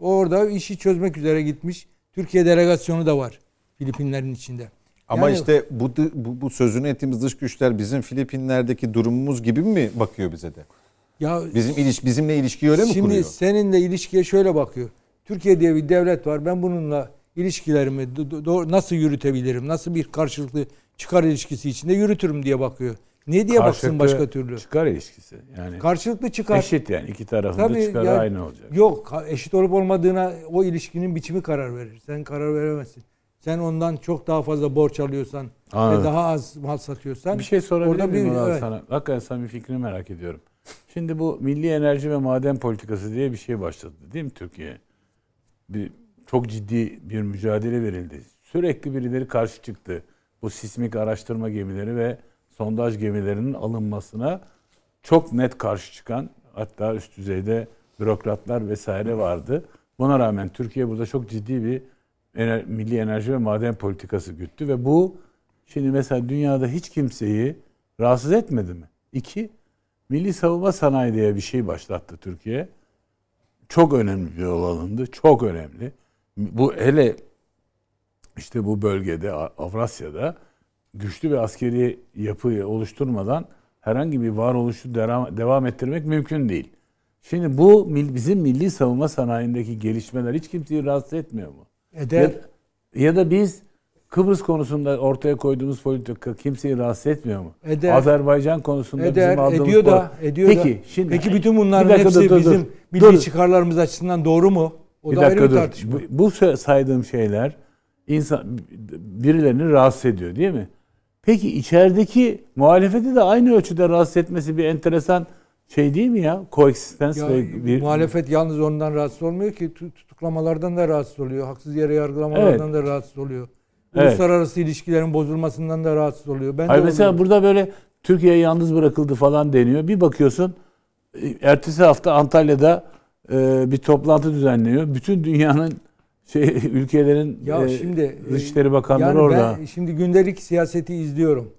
Orada işi çözmek üzere gitmiş. Türkiye delegasyonu da var Filipinlerin içinde. Ama Yani- işte bu, bu bu sözünü ettiğimiz dış güçler bizim Filipinler'deki durumumuz gibi mi bakıyor bize de? Ya Bizim iliş bizimle ilişkiyi öyle mi Şimdi kuruyor? seninle ilişkiye şöyle bakıyor. Türkiye diye bir devlet var. Ben bununla ilişkilerimi nasıl yürütebilirim? Nasıl bir karşılıklı çıkar ilişkisi içinde yürütürüm diye bakıyor. Ne diye baksın başka türlü? Çıkar ilişkisi. Yani Karşılıklı çıkar. eşit yani iki tarafın da Tabii çıkarı yani- aynı olacak. Yok eşit olup olmadığına o ilişkinin biçimi karar verir. Sen karar veremezsin. Sen ondan çok daha fazla borç alıyorsan Anladım. ve daha az mal satıyorsan Bir şey sorabilir miyim bir- evet. sana? Hakikaten bir fikrini merak ediyorum. Şimdi bu milli enerji ve maden politikası diye bir şey başladı değil mi Türkiye? Bir, çok ciddi bir mücadele verildi. Sürekli birileri karşı çıktı. Bu sismik araştırma gemileri ve sondaj gemilerinin alınmasına çok net karşı çıkan hatta üst düzeyde bürokratlar vesaire vardı. Buna rağmen Türkiye burada çok ciddi bir ener- milli enerji ve maden politikası güttü ve bu şimdi mesela dünyada hiç kimseyi rahatsız etmedi mi? İki, milli savunma sanayi diye bir şey başlattı Türkiye. Çok önemli bir yol alındı. Çok önemli. Bu hele işte bu bölgede Avrasya'da güçlü bir askeri yapıyı oluşturmadan herhangi bir varoluşu devam, ettirmek mümkün değil. Şimdi bu bizim milli savunma sanayindeki gelişmeler hiç kimseyi rahatsız etmiyor mu? eder. Ya, ya da biz Kıbrıs konusunda ortaya koyduğumuz politika kimseyi rahatsız etmiyor mu? Eder. Azerbaycan konusunda Eder, bizim aldığımız ediyor da, ediyor Peki, da. şimdi Peki bütün bunların Bir dakika, hepsi dur, bizim dur. milli Dur. çıkarlarımız açısından doğru mu? O bir da ayrı dakika bir dur. tartışma. Bu, bu saydığım şeyler insan birilerini rahatsız ediyor değil mi? Peki içerideki muhalefeti de aynı ölçüde rahatsız etmesi bir enteresan şey değil mi ya? Koeksistens Ya, ve bir muhalefet yalnız ondan rahatsız olmuyor ki tu- tutuklamalardan da rahatsız oluyor. Haksız yere yargılamalardan da rahatsız oluyor. Evet. Uluslararası ilişkilerin bozulmasından da rahatsız oluyor. Ben de Hayır mesela oluyorum. burada böyle Türkiye yalnız bırakıldı falan deniyor. Bir bakıyorsun e, ertesi hafta Antalya'da e, bir toplantı düzenliyor. Bütün dünyanın şey *laughs* ülkelerin ya e, şimdi Dışişleri Bakanları yani orada. Ben şimdi gündelik siyaseti izliyorum.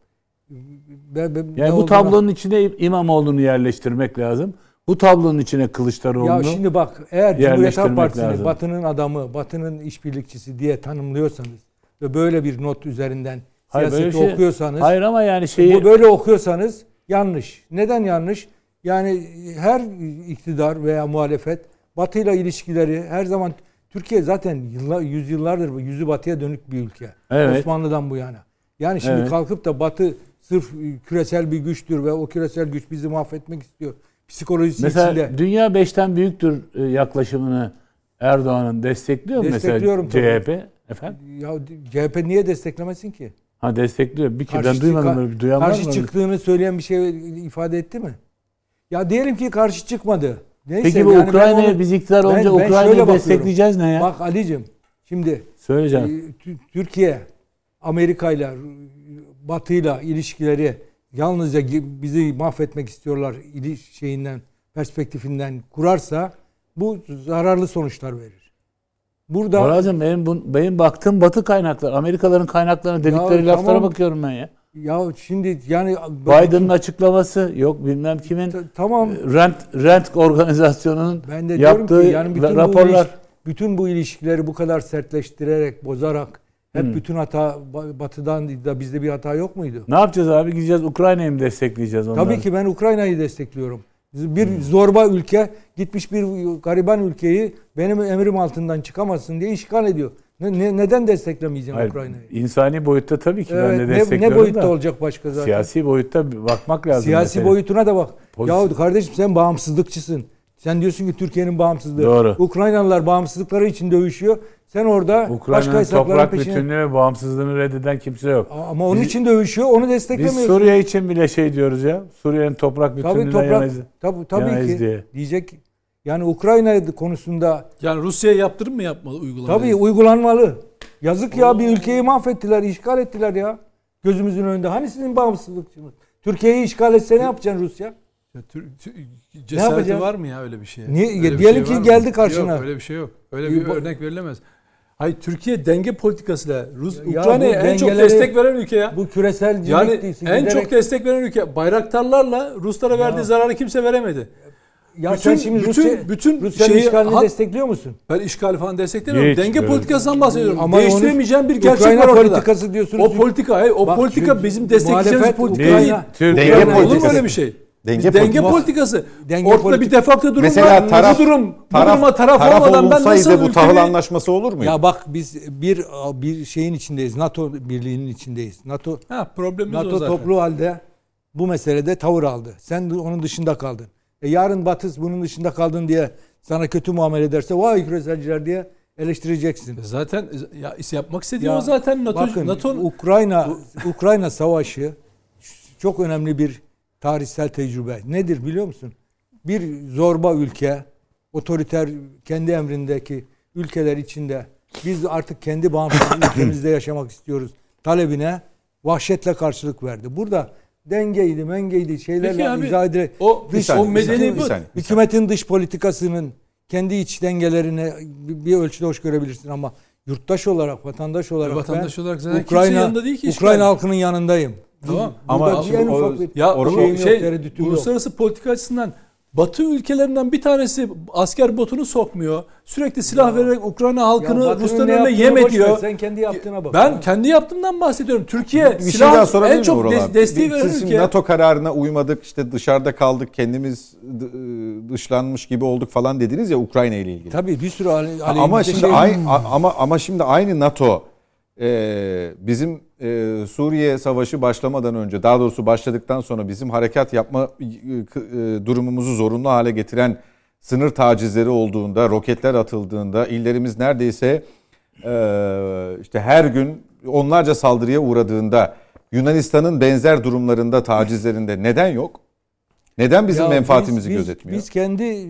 Ben, ben- yani bu tablonun içine İmamoğlu'nu yerleştirmek lazım. Bu tablonun içine Kılıçdaroğlu'nu Ya şimdi bak eğer Cumhuriyet Halk Partisi'ni lazım. Batı'nın adamı, Batı'nın işbirlikçisi diye tanımlıyorsanız ve böyle bir not üzerinden Hayır, siyaseti şey- okuyorsanız Hayır ama yani şeyi bu böyle okuyorsanız yanlış. Neden yanlış? Yani her iktidar veya muhalefet Batı'yla ilişkileri her zaman Türkiye zaten yıllar, yüzyıllardır bu yüzü batıya dönük bir ülke. Evet. Osmanlı'dan bu yana. Yani şimdi Evet. kalkıp da Batı sırf küresel bir güçtür ve o küresel güç bizi mahvetmek istiyor. Psikolojisi mesela içinde. dünya beşten büyüktür e, yaklaşımını Erdoğan'ın destekliyor mu mesela Destekliyorum tabii. CHP? Efendim? Ya CHP niye desteklemesin ki? Ha destekliyor. Bir kere ben Karşı duymadım çıka- böyle bir duyan Karşı mı? çıktığını söyleyen bir şey ifade etti mi? Ya diyelim ki karşı çıkmadı. Neyse, Peki bu yani Ukrayna'ya onu- biz iktidar olunca Ukrayna'yı destekleyeceğiz ne ya? Bak Ali'cim şimdi Söyle e, Türkiye Amerika'yla Batı'yla ilişkileri yalnızca bizi mahvetmek istiyorlar ili şeyinden perspektifinden kurarsa bu zararlı sonuçlar verir. Burada Oracığım benim, bu, benim baktığım batı kaynaklar, Amerikalıların kaynaklarına dedikleri laflara tamam. bakıyorum ben ya. Ya şimdi yani Biden'ın açıklaması yok bilmem kimin T- tamam rent rent organizasyonunun Ben de yaptığı ki yani bütün bu, raporlar. iliş- bütün bu ilişkileri bu kadar sertleştirerek, bozarak Hep bütün hata Ba- Batı'dan da bizde bir hata yok muydu? Ne yapacağız abi? Gideceğiz Ukrayna'yı mı destekleyeceğiz onları? Tabii ki ben Ukrayna'yı destekliyorum. Bir zorba ülke gitmiş bir gariban ülkeyi benim emrim altından çıkamazsın diye işgal ediyor. Ne, ne- neden desteklemeyeceğim Hayır, Ukrayna'yı? insani boyutta tabii ki ben Evet, de ne, destekliyorum ne boyutta da. olacak başka zaten? Siyasi boyutta bakmak lazım. Siyasi mesele. boyutuna da bak. Pozisyon- Ya kardeşim sen bağımsızlıkçısın. Sen diyorsun ki Türkiye'nin bağımsızlığı. Doğru. Ukraynalılar bağımsızlıkları için dövüşüyor. Sen orada başka Ukrayna'nın hesapların toprak peşine... bütünlüğü ve bağımsızlığını reddeden kimse yok. Ama onun Biz- için dövüşüyor. Onu Biz desteklemiyorsun. Suriye için bile şey diyoruz ya. Suriye'nin toprak bütünlüğüne Tabii toprak yeneyiz. tabii, tabii yeneyiz ki diye. diyecek. Yani Ukrayna konusunda Yani Rusya'ya yaptırım mı yapmalı uygulamayı? tabii uygulanmalı. Yazık ya bir ülkeyi mahvettiler, işgal ettiler ya. Gözümüzün önünde. Hani sizin bağımsızlıkçınız? Türkiye'yi işgal etse ne yapacaksın Rusya? Ya tür- tü- cesareti yapacağız? var mı ya öyle bir şeye? Niye- Öyle şey diyelim ki var mı? geldi karşına. Yok öyle bir şey yok. Öyle bir örnek verilemez. Hayır Türkiye denge politikasıyla Rus Ya Ukrayna'ya en çok destek veren ülke ya. Bu küresel yani en Giderek- çok destek veren ülke. Bayraktarlarla Ruslara verdiği zararı kimse veremedi. Ya bütün- sen şimdi bütün- Rusya, bütün Rusya'nın şeyi- işgalini ha- destekliyor musun? Ben işgali falan desteklemiyorum. Hiç Denge politikasından bahsediyorum. Ama Değiştiremeyeceğim bir gerçek Ukrayna var ortada. politikası diyorsunuz. O politika, hayır, o Bak, politika şu- bizim destekleyeceğimiz politika Ukrayna- değil. Denge Yani olur mu politikası. öyle bir şey? Denge denge politikası. politikası. Denge Ortada politik- bir defakto durum Mesela var. taraf, bu durum, bu taraf, duruma taraf, taraf olmadan ben nasıl bu tahıl ülkemi- anlaşması olur muydu? Ya bak biz bir bir şeyin içindeyiz. NATO birliğinin içindeyiz. NATO Ha, problemimiz o NATO zaten. toplu halde bu meselede tavır aldı. Sen de onun dışında kaldın. E yarın Batı bunun dışında kaldın diye sana kötü muamele ederse vay küreselciler diye eleştireceksin. Zaten ya yapmak istediği Ya o zaten NATO bakın NATO'nun Ukrayna *laughs* Ukrayna savaşı çok önemli bir tarihsel tecrübe. Nedir biliyor musun? Bir zorba ülke, otoriter kendi emrindeki ülkeler içinde biz artık kendi bağımsız *coughs* ülkemizde yaşamak istiyoruz talebine vahşetle karşılık verdi. Burada dengeydi, mengeydi şeylerle Peki abi, izah edilerek o- dış, saniye, o medeni bir bu. hükümetin dış politikasının kendi iç dengelerine bir bir ölçüde hoş görebilirsin ama yurttaş olarak, vatandaş olarak vatandaş ben olarak zaten Ukrayna, yanında değil ki Ukrayna işgal. halkının yanındayım. Tamam. Ama Burada şimdi en o- ufak bir Ya o yok, şey tereddütüm yok. uluslararası politika açısından Batı ülkelerinden bir tanesi asker botunu sokmuyor. Sürekli silah vererek Ukrayna Ya halkını Rusların ne önüne yem ediyor. Sen kendi yaptığına bak. Ben Ya. kendi yaptığımdan bahsediyorum. Türkiye Bir şey silah daha sorabilir en çok abi? desteği veren ülke. NATO kararına uymadık işte dışarıda kaldık kendimiz d- ıı, dışlanmış gibi olduk falan dediniz ya Ukrayna ile ilgili. Tabii bir sürü ale- ama şimdi şey- aynı ama ama şimdi aynı NATO e, bizim e, Suriye savaşı başlamadan önce daha doğrusu başladıktan sonra bizim harekat yapma e, e, durumumuzu zorunlu hale getiren sınır tacizleri olduğunda roketler atıldığında illerimiz neredeyse e, işte her gün onlarca saldırıya uğradığında Yunanistan'ın benzer durumlarında tacizlerinde neden yok? Neden bizim Ya menfaatimizi biz- biz- gözetmiyor? Biz kendi e,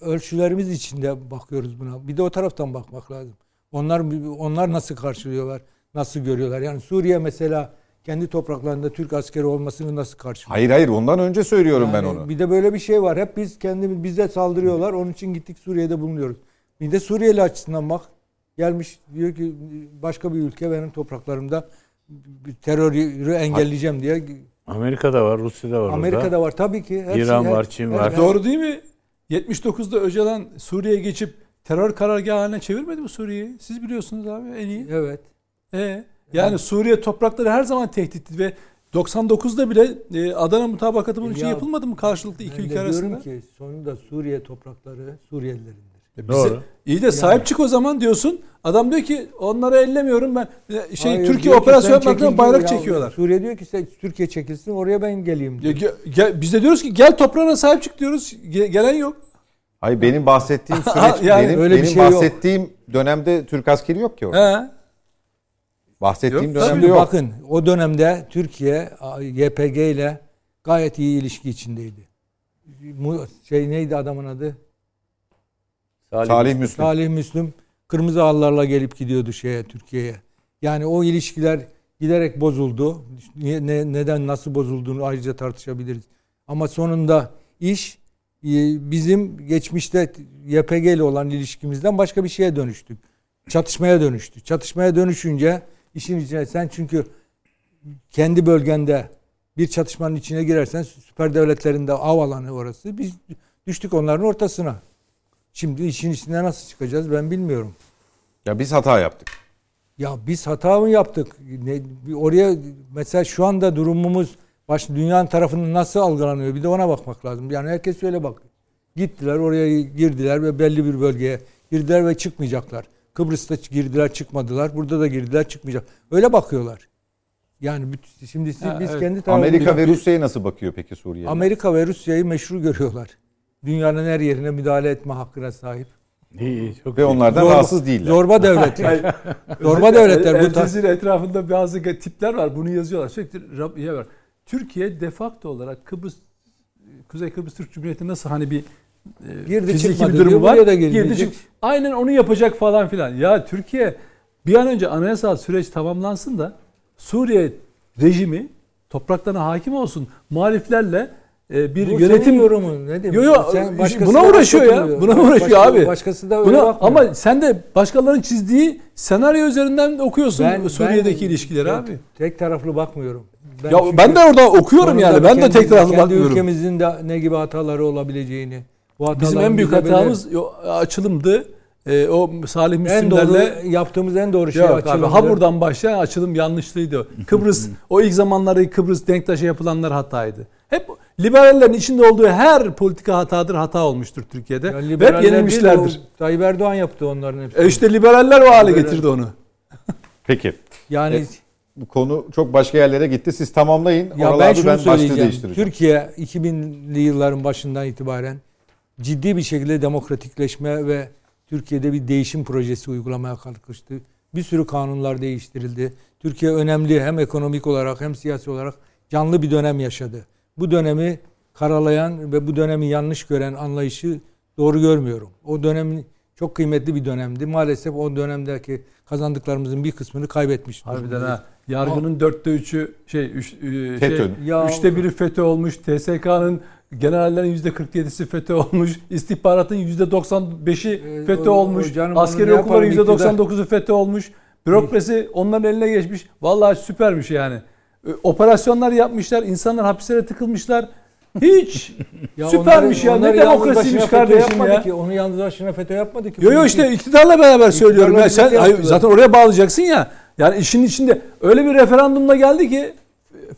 ölçülerimiz içinde bakıyoruz buna. Bir de o taraftan bakmak lazım. Onlar onlar nasıl karşılıyorlar? Nasıl görüyorlar? Yani Suriye mesela kendi topraklarında Türk askeri olmasını nasıl karşılıyor? Hayır hayır ondan önce söylüyorum ben Yani onu. Bir de böyle bir şey var. Hep biz kendimiz bize saldırıyorlar. Onun için gittik Suriye'de bulunuyoruz. Bir de Suriyeli açısından bak. Gelmiş diyor ki başka bir ülke benim topraklarımda bir terörü engelleyeceğim diye. Amerika'da var, Rusya'da var Amerika'da orada. var tabii ki. Hepsi- İran her- var, Çin her- var. Doğru değil mi? 79'da Öcalan Suriye'ye geçip terör karargahı haline çevirmedi mi Suriye'yi? Siz biliyorsunuz abi en iyi. Evet. E, yani Suriye toprakları her zaman tehditti ve 99'da bile e, Adana mutabakatı bunun için Ya, yapılmadı mı karşılıklı iki Ben ülke arasında? diyorum ki sonunda Suriye toprakları Suriyelilerindir. E bize- Doğru. İyi de sahip çık o zaman diyorsun. Adam diyor ki onları ellemiyorum ben. E, Şey Hayır, Türkiye operasyon yapmaktan bayrak ya. çekiyorlar. Suriye diyor ki sen Türkiye çekilsin oraya ben geleyim Ya, diyor. ge- ge- biz de diyoruz ki gel toprağına sahip çık diyoruz. Ge- gelen yok. Hayır benim bahsettiğim *laughs* süreç Yani benim, öyle bir benim şey yok. bahsettiğim dönemde Türk askeri yok ki orada. He. Bahsettiğim Yok, dönemde yok. bakın o dönemde Türkiye YPG ile gayet iyi ilişki içindeydi. Şey neydi adamın adı? Salih Müslüm. Salih Müslüm kırmızı halılarla gelip gidiyordu şeye Türkiye'ye. Yani o ilişkiler giderek bozuldu. Niye- Ne, neden nasıl bozulduğunu ayrıca tartışabiliriz. Ama sonunda iş e, bizim geçmişte YPG ile olan ilişkimizden başka bir şeye dönüştük. Çatışmaya dönüştü. Çatışmaya dönüşünce işin içine sen çünkü kendi bölgende bir çatışmanın içine girersen süper devletlerinde av alanı orası. Biz düştük onların ortasına. Şimdi işin içinden nasıl çıkacağız ben bilmiyorum. Ya biz hata yaptık. Ya biz hata mı yaptık? Ne, oraya mesela şu anda durumumuz baş dünyanın tarafından nasıl algılanıyor? Bir de ona bakmak lazım. Yani herkes öyle bak. Gittiler oraya girdiler ve belli bir bölgeye girdiler ve çıkmayacaklar. Kıbrıs'ta girdiler çıkmadılar. Burada da girdiler çıkmayacak. Öyle bakıyorlar. Yani şimdi siz- Ha, biz evet. kendi Amerika ve Rusya'ya nasıl bakıyor peki Suriye'ye? Amerika ve Rusya'yı meşru görüyorlar. Dünyanın her yerine müdahale etme hakkına sahip. İyi, çok Ve iyi. onlardan Zorba- rahatsız değiller. Zorba *laughs* devletler. Zorba devletler. El Bu Cezire etrafında bazı tipler var. Bunu yazıyorlar. Sürekli var. Türkiye defakto olarak Kıbrıs Kuzey Kıbrıs Türk Cumhuriyeti nasıl hani bir Girdi, fiziki bir durumu var. da girmeyecek. çık- Aynen onu yapacak falan filan. Ya Türkiye bir an önce anayasal süreç tamamlansın da Suriye rejimi topraklarına hakim olsun. Muhaliflerle e, bir Bu yönetim senin yorumun ne diyeyim? Yo yo Sen buna uğraşıyor ya. Buna uğraşıyor Başka- abi. Başkası da öyle Buna, bakmıyor. ama sen de başkalarının çizdiği senaryo üzerinden okuyorsun Suriye'deki ilişkileri tek, abi. Tek taraflı bakmıyorum. ya çünkü ben de orada okuyorum yani. Ben de kendi- tek taraflı kendi bakmıyorum. ülkemizin de ne gibi hataları olabileceğini. Bu Bizim en büyük böyle- hatamız açılımdı. E, o Salih en doğru Müslimlerle yaptığımız en doğru şey Yok abi, açılımdı. ha buradan başlayan açılım yanlışlıydı. Kıbrıs *laughs* o ilk zamanları Kıbrıs Denktaş'a yapılanlar hataydı. Hep liberallerin içinde olduğu her politika hatadır, hata olmuştur Türkiye'de. Ya Ve hep liberaller değil, yenilmişlerdir. o Tayyip Erdoğan yaptı onların hepsini. E işte liberaller o hale Liberal- getirdi onu. *laughs* Peki. yani Bu konu çok başka yerlere gitti. Siz tamamlayın. Ya Oral ben abi şunu ben başlığı söyleyeceğim. Türkiye 2000'li yılların başından itibaren ciddi bir şekilde demokratikleşme ve Türkiye'de bir değişim projesi uygulamaya kalkıştı. Bir sürü kanunlar değiştirildi. Türkiye önemli hem ekonomik olarak hem siyasi olarak canlı bir dönem yaşadı. Bu dönemi karalayan ve bu dönemi yanlış gören anlayışı doğru görmüyorum. O dönem çok kıymetli bir dönemdi. Maalesef o dönemdeki kazandıklarımızın bir kısmını kaybetmiş. Harbiden durumdayız. ha. Yargının dörtte üçü şey, üç, e, şey FETÖ. Ya- üçte biri FETÖ olmuş. TSK'nın generallerin yüzde 47'si FETÖ olmuş. İstihbaratın yüzde 95'i E, FETÖ o- olmuş. o Askeri okulların yapalım, yüzde iktidar- 99'u FETÖ olmuş. Bürokrasi onların eline geçmiş. Vallahi süpermiş yani. E, Operasyonlar yapmışlar. insanlar hapislere tıkılmışlar. Hiç *laughs* Ya süpermiş onları- ya. Ne demokrasiymiş kardeşim ya. Ki. Onu yalnız başına FETÖ yapmadı ki. Yo yo Bu işte iktidarla beraber söylüyorum. İktidarla Ya sen yaptılar. zaten oraya bağlayacaksın ya. Yani işin içinde öyle bir referandumla geldi ki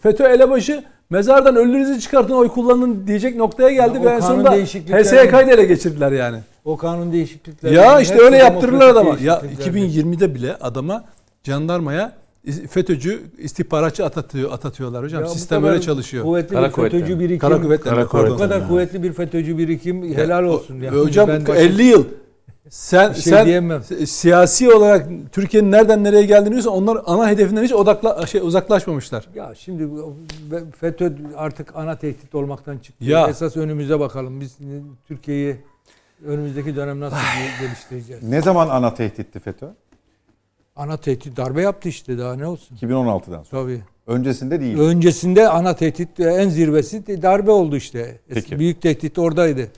FETÖ elebaşı mezardan ölünüzü çıkartın oy kullanın diyecek noktaya geldi Ya ve en sonunda HSYK'yı ele geçirdiler yani. O kanun değişiklikleri. Ya işte öyle yaptırırlar adama. Ya değişikliklerdi. 2020'de bile adama jandarmaya FETÖ'cü istihbaratçı atatıyor, atatıyorlar hocam. Ya bu Sistem öyle çalışıyor. Kuvvetli Kara bir FETÖ'cü kuvvetler. birikim. Kara kuvvetler. Kara Bu kuvvetler. kadar kuvvetli bir FETÖ'cü birikim helal olsun. E, Yani. Hocam Ben başka- 50 yıl sen şey sen diyemem. si- siyasi olarak Türkiye'nin nereden nereye geldiğini biliyorsan onlar ana hedefinden hiç odakla şey uzaklaşmamışlar. Ya şimdi FETÖ artık ana tehdit olmaktan çıktı. Ya. Esas önümüze bakalım. Biz Türkiye'yi önümüzdeki dönem nasıl geliştireceğiz? Ne zaman ana tehditti FETÖ? Ana tehdit darbe yaptı işte daha ne olsun. 2016'dan sonra. Tabii. Öncesinde değil. Öncesinde ana tehdit en zirvesi de darbe oldu işte. Peki. Büyük tehdit oradaydı.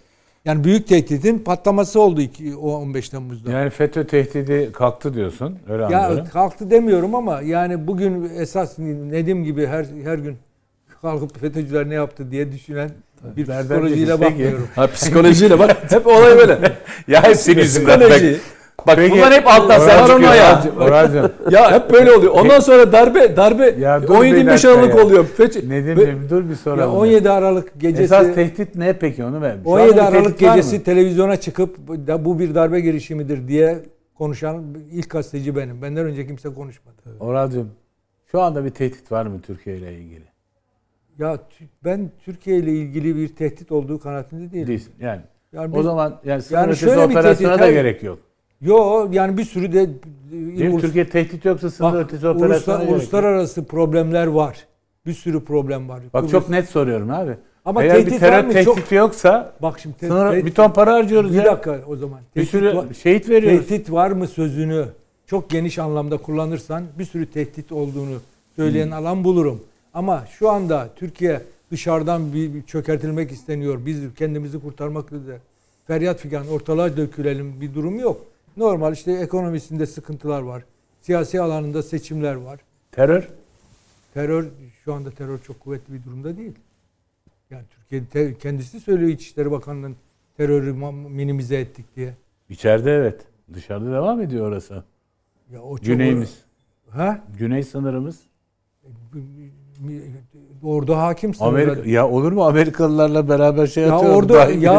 Yani büyük tehditin patlaması oldu iki, o 15 Temmuz'da. Yani FETÖ tehdidi kalktı diyorsun. Öyle ya anlıyorum. kalktı demiyorum ama yani bugün esas Nedim gibi her her gün kalkıp FETÖ'cüler ne yaptı diye düşünen bir Berber psikolojiyle bakmıyorum. Ha psikolojiyle bak *laughs* hep olay böyle. Ya hep senin yüzünden. Bak, bak bunlar hep alttan sen çıkıyor ya. Oracım. *laughs* Ya hep böyle oluyor. Ondan sonra darbe darbe Ya dur bir 17-25 dakika Aralık ya. oluyor. FETÖ- Nedim'ciğim dur bir sonra. Ya 17 Aralık gecesi Esas tehdit ne peki onu ver. Şu 17 anda bir Aralık gecesi televizyona çıkıp da bu bir darbe girişimidir diye konuşan ilk gazeteci benim. Benden önce kimse konuşmadı. Oracım şu anda bir tehdit var mı Türkiye ile ilgili? Ya ben Türkiye ile ilgili bir tehdit olduğu kanaatinde değilim. Değilsin. Yani Yani o biz- zaman yani Yani şöyle bir operasyona tehdit- da gerek yok. Yo yani bir sürü de Değil ulus- Türkiye tehdit yoksa sınır bak, ötesi yok. uluslararası problemler var. Bir sürü problem var. Bak Kıbrıs- çok net soruyorum abi. Ama Eğer bir tehdit var terör mı? tehdidi Çok- yoksa bak şimdi te- sınır te- bir ton para harcıyoruz bir ya. dakika o zaman. Bir Tehdit sürü var- şehit veriyoruz. Tehdit var mı sözünü çok geniş anlamda kullanırsan bir sürü tehdit olduğunu söyleyen Hmm. alan bulurum. Ama şu anda Türkiye dışarıdan bir, bir çökertilmek isteniyor. Biz kendimizi kurtarmak üzere. Feryat figan ortalığa dökülelim bir durum yok. Normal işte ekonomisinde sıkıntılar var. Siyasi alanında seçimler var. Terör Terör şu anda terör çok kuvvetli bir durumda değil. Yani Türkiye kendisi söylüyor İçişleri Bakanlığı'nın terörü minimize ettik diye. içeride evet. Dışarıda devam ediyor orası. Ya o çok Güneyimiz. Ha? Güney sınırımız. Orada hakim. Amerika, ya olur mu Amerikalılarla beraber şey Ya atıyor? orada ya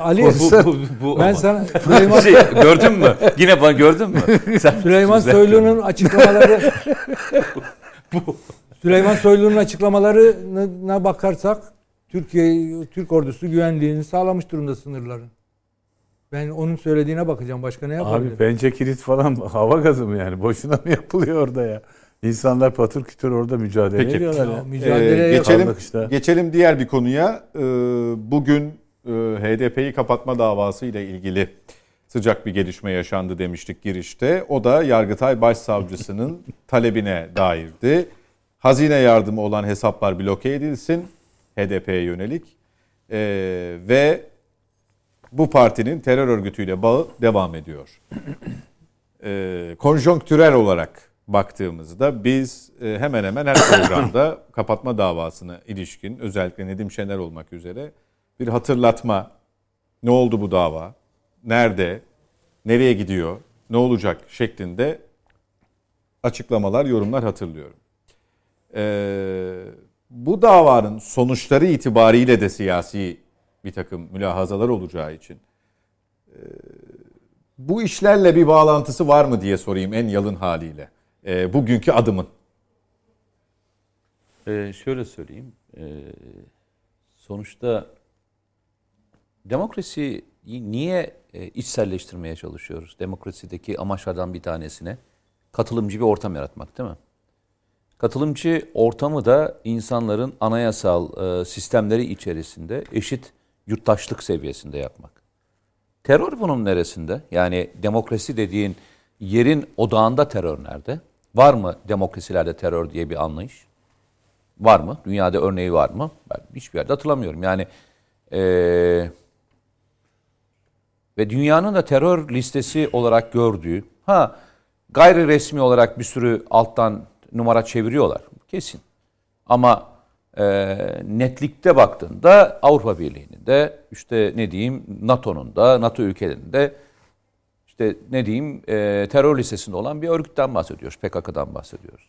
Ali Olsa- Bu, bu, ben sana *laughs* Süleyman Şey, gördün mü? Yine bana gördün mü? *laughs* Sen, Süleyman Soylu'nun *laughs* açıklamaları Süleyman Soylu'nun açıklamalarına bakarsak Türkiye Türk ordusu güvenliğini sağlamış durumda sınırların. Ben onun söylediğine bakacağım. Başka ne yapabilirim? Abi pençe kilit falan hava gazı mı yani? Boşuna mı yapılıyor orada ya? İnsanlar patır kütür orada mücadele Peki. ediyorlar Ya, mücadeleye Ee, geçelim işte. geçelim diğer bir konuya. Ee, bugün e, HDP'yi kapatma davası ile ilgili sıcak bir gelişme yaşandı demiştik girişte. O da Yargıtay Başsavcısının *laughs* talebine dairdi. Hazine yardımı olan hesaplar bloke edilsin HDP'ye yönelik Ee, ve bu partinin terör örgütüyle bağı devam ediyor. Ee, konjonktürel olarak baktığımızda biz e, hemen hemen her programda *coughs* kapatma davasına ilişkin özellikle Nedim Şener olmak üzere bir hatırlatma. Ne oldu bu dava? Nerede? Nereye gidiyor? Ne olacak şeklinde açıklamalar, yorumlar hatırlıyorum. Ee, bu davanın sonuçları itibariyle de siyasi bir takım mülahazalar olacağı için e, bu işlerle bir bağlantısı var mı diye sorayım en yalın haliyle. Ee, bugünkü adımın. Ee, şöyle söyleyeyim. Ee, sonuçta demokrasiyi niye e, içselleştirmeye çalışıyoruz? Demokrasideki amaçlardan bir tanesine katılımcı bir ortam yaratmak değil mi? Katılımcı ortamı da insanların anayasal e, sistemleri içerisinde eşit yurttaşlık seviyesinde yapmak. Terör bunun neresinde? Yani demokrasi dediğin yerin odağında terör nerede? Var mı demokrasilerde terör diye bir anlayış? Var mı? Dünyada örneği var mı? Ben hiçbir yerde hatırlamıyorum. Yani eee, ve dünyanın da terör listesi olarak gördüğü, ha gayri resmi olarak bir sürü alttan numara çeviriyorlar. Kesin. Ama eee, netlikte baktığında Avrupa Birliği'nin de işte ne diyeyim NATO'nun da NATO ülkelerinde işte ne diyeyim eee, terör listesinde olan bir örgütten bahsediyoruz. PKK'dan bahsediyoruz.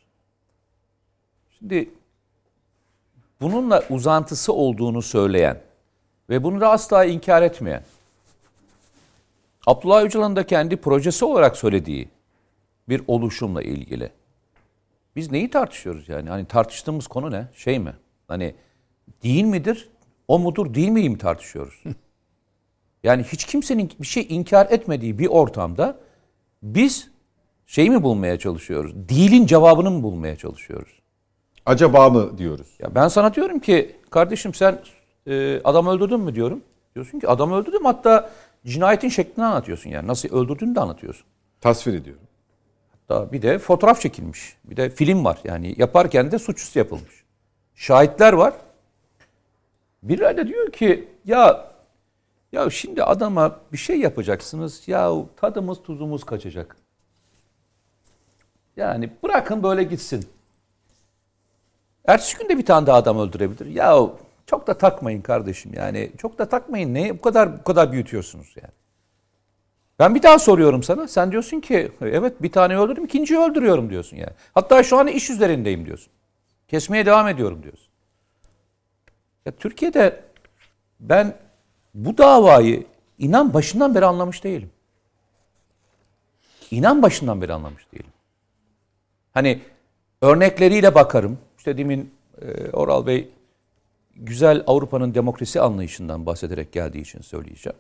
Şimdi bununla uzantısı olduğunu söyleyen ve bunu da asla inkar etmeyen Abdullah Öcalan'ın da kendi projesi olarak söylediği bir oluşumla ilgili. Biz neyi tartışıyoruz yani? Hani tartıştığımız konu ne? Şey mi? Hani değil midir? O mudur değil mi mi tartışıyoruz? *laughs* Yani hiç kimsenin bir şey inkar etmediği bir ortamda biz şey mi bulmaya çalışıyoruz? Değilin cevabını mı bulmaya çalışıyoruz? Acaba mı diyoruz? Ya ben sana diyorum ki kardeşim sen e, adam öldürdün mü diyorum. Diyorsun ki adam öldürdüm hatta cinayetin şeklini anlatıyorsun yani. Nasıl öldürdüğünü de anlatıyorsun. Tasvir ediyorum. Hatta bir de fotoğraf çekilmiş. Bir de film var yani yaparken de suçüstü yapılmış. Şahitler var. Birileri de diyor ki ya ya şimdi adama bir şey yapacaksınız ya tadımız tuzumuz kaçacak. Yani bırakın böyle gitsin. Ertesi gün de bir tane daha adam öldürebilir. Ya çok da takmayın kardeşim yani. Çok da takmayın. Neye bu kadar bu kadar büyütüyorsunuz yani? Ben bir daha soruyorum sana. Sen diyorsun ki evet bir tane öldürdüm, ikinciyi öldürüyorum diyorsun yani. Hatta şu an iş üzerindeyim diyorsun. Kesmeye devam ediyorum diyorsun. Ya Türkiye'de ben bu davayı inan başından beri anlamış değilim. İnan başından beri anlamış değilim. Hani örnekleriyle bakarım. İşte demin e, Oral Bey güzel Avrupa'nın demokrasi anlayışından bahsederek geldiği için söyleyeceğim.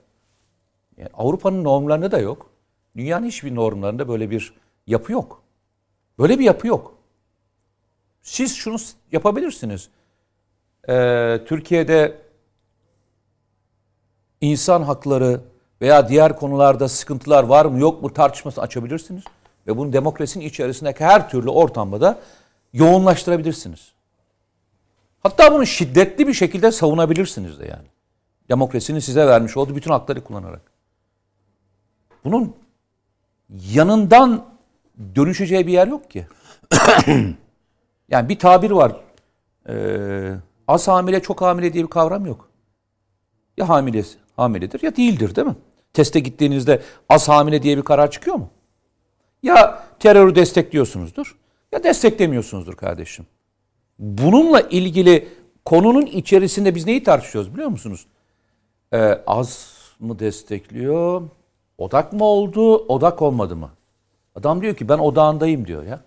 Yani Avrupa'nın normlarında da yok. Dünyanın hiçbir normlarında böyle bir yapı yok. Böyle bir yapı yok. Siz şunu yapabilirsiniz. Ee, Türkiye'de insan hakları veya diğer konularda sıkıntılar var mı yok mu tartışmasını açabilirsiniz. Ve bunu demokrasinin içerisindeki her türlü ortamda da yoğunlaştırabilirsiniz. Hatta bunu şiddetli bir şekilde savunabilirsiniz de yani. Demokrasinin size vermiş olduğu bütün hakları kullanarak. Bunun yanından dönüşeceği bir yer yok ki. *coughs* yani bir tabir var. Ee, az hamile çok hamile diye bir kavram yok. Ya hamile hamiledir ya değildir değil mi? Teste gittiğinizde az hamile diye bir karar çıkıyor mu? Ya terörü destekliyorsunuzdur ya desteklemiyorsunuzdur kardeşim. Bununla ilgili konunun içerisinde biz neyi tartışıyoruz biliyor musunuz? Ee, az mı destekliyor? Odak mı oldu? Odak olmadı mı? Adam diyor ki ben odağındayım diyor ya.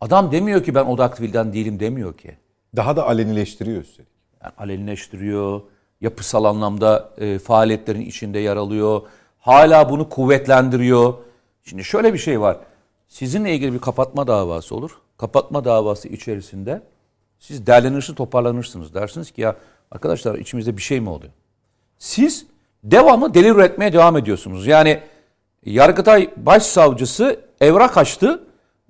Adam demiyor ki ben odak değilim demiyor ki. Daha da alenileştiriyor üstelik. Yani alenileştiriyor, yapısal anlamda e, faaliyetlerin içinde yer alıyor. Hala bunu kuvvetlendiriyor. Şimdi şöyle bir şey var. Sizinle ilgili bir kapatma davası olur. Kapatma davası içerisinde siz derlenirsiniz, toparlanırsınız. Dersiniz ki ya arkadaşlar içimizde bir şey mi oluyor? Siz devamlı delil üretmeye devam ediyorsunuz. Yani Yargıtay Başsavcısı evrak açtı.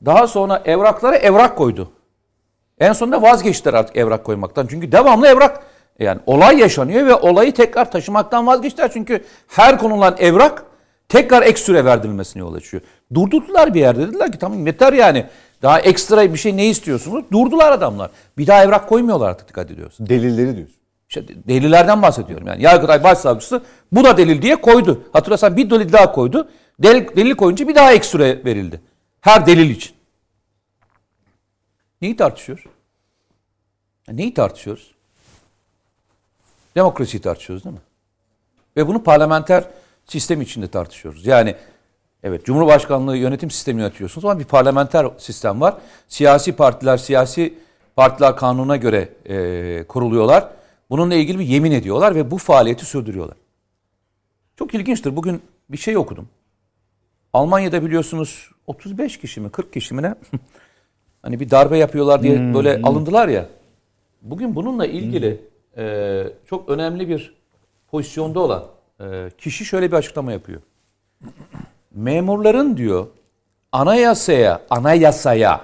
Daha sonra evraklara evrak koydu. En sonunda vazgeçtiler artık evrak koymaktan. Çünkü devamlı evrak yani olay yaşanıyor ve olayı tekrar taşımaktan vazgeçtiler. Çünkü her konulan evrak tekrar ek süre verdirilmesine yol açıyor. Durdurdular bir yerde dediler ki tamam yeter yani. Daha ekstra bir şey ne istiyorsunuz? Durdular adamlar. Bir daha evrak koymuyorlar artık dikkat ediyorsun. Delilleri diyorsun. İşte delillerden bahsediyorum yani. Yargıtay Başsavcısı bu da delil diye koydu. Hatırlarsan bir delil daha koydu. Delil, delil koyunca bir daha ek süre verildi. Her delil için. Neyi tartışıyoruz? Neyi tartışıyoruz? Demokrasiyi tartışıyoruz değil mi? Ve bunu parlamenter sistem içinde tartışıyoruz. Yani evet Cumhurbaşkanlığı yönetim sistemini yönetiyorsunuz ama bir parlamenter sistem var. Siyasi partiler siyasi partiler kanununa göre e, kuruluyorlar. Bununla ilgili bir yemin ediyorlar ve bu faaliyeti sürdürüyorlar. Çok ilginçtir. Bugün bir şey okudum. Almanya'da biliyorsunuz 35 kişi mi 40 kişi mi ne? *laughs* hani bir darbe yapıyorlar diye böyle alındılar ya. Bugün bununla ilgili e, çok önemli bir pozisyonda olan e, kişi şöyle bir açıklama yapıyor. Memurların diyor anayasaya, anayasaya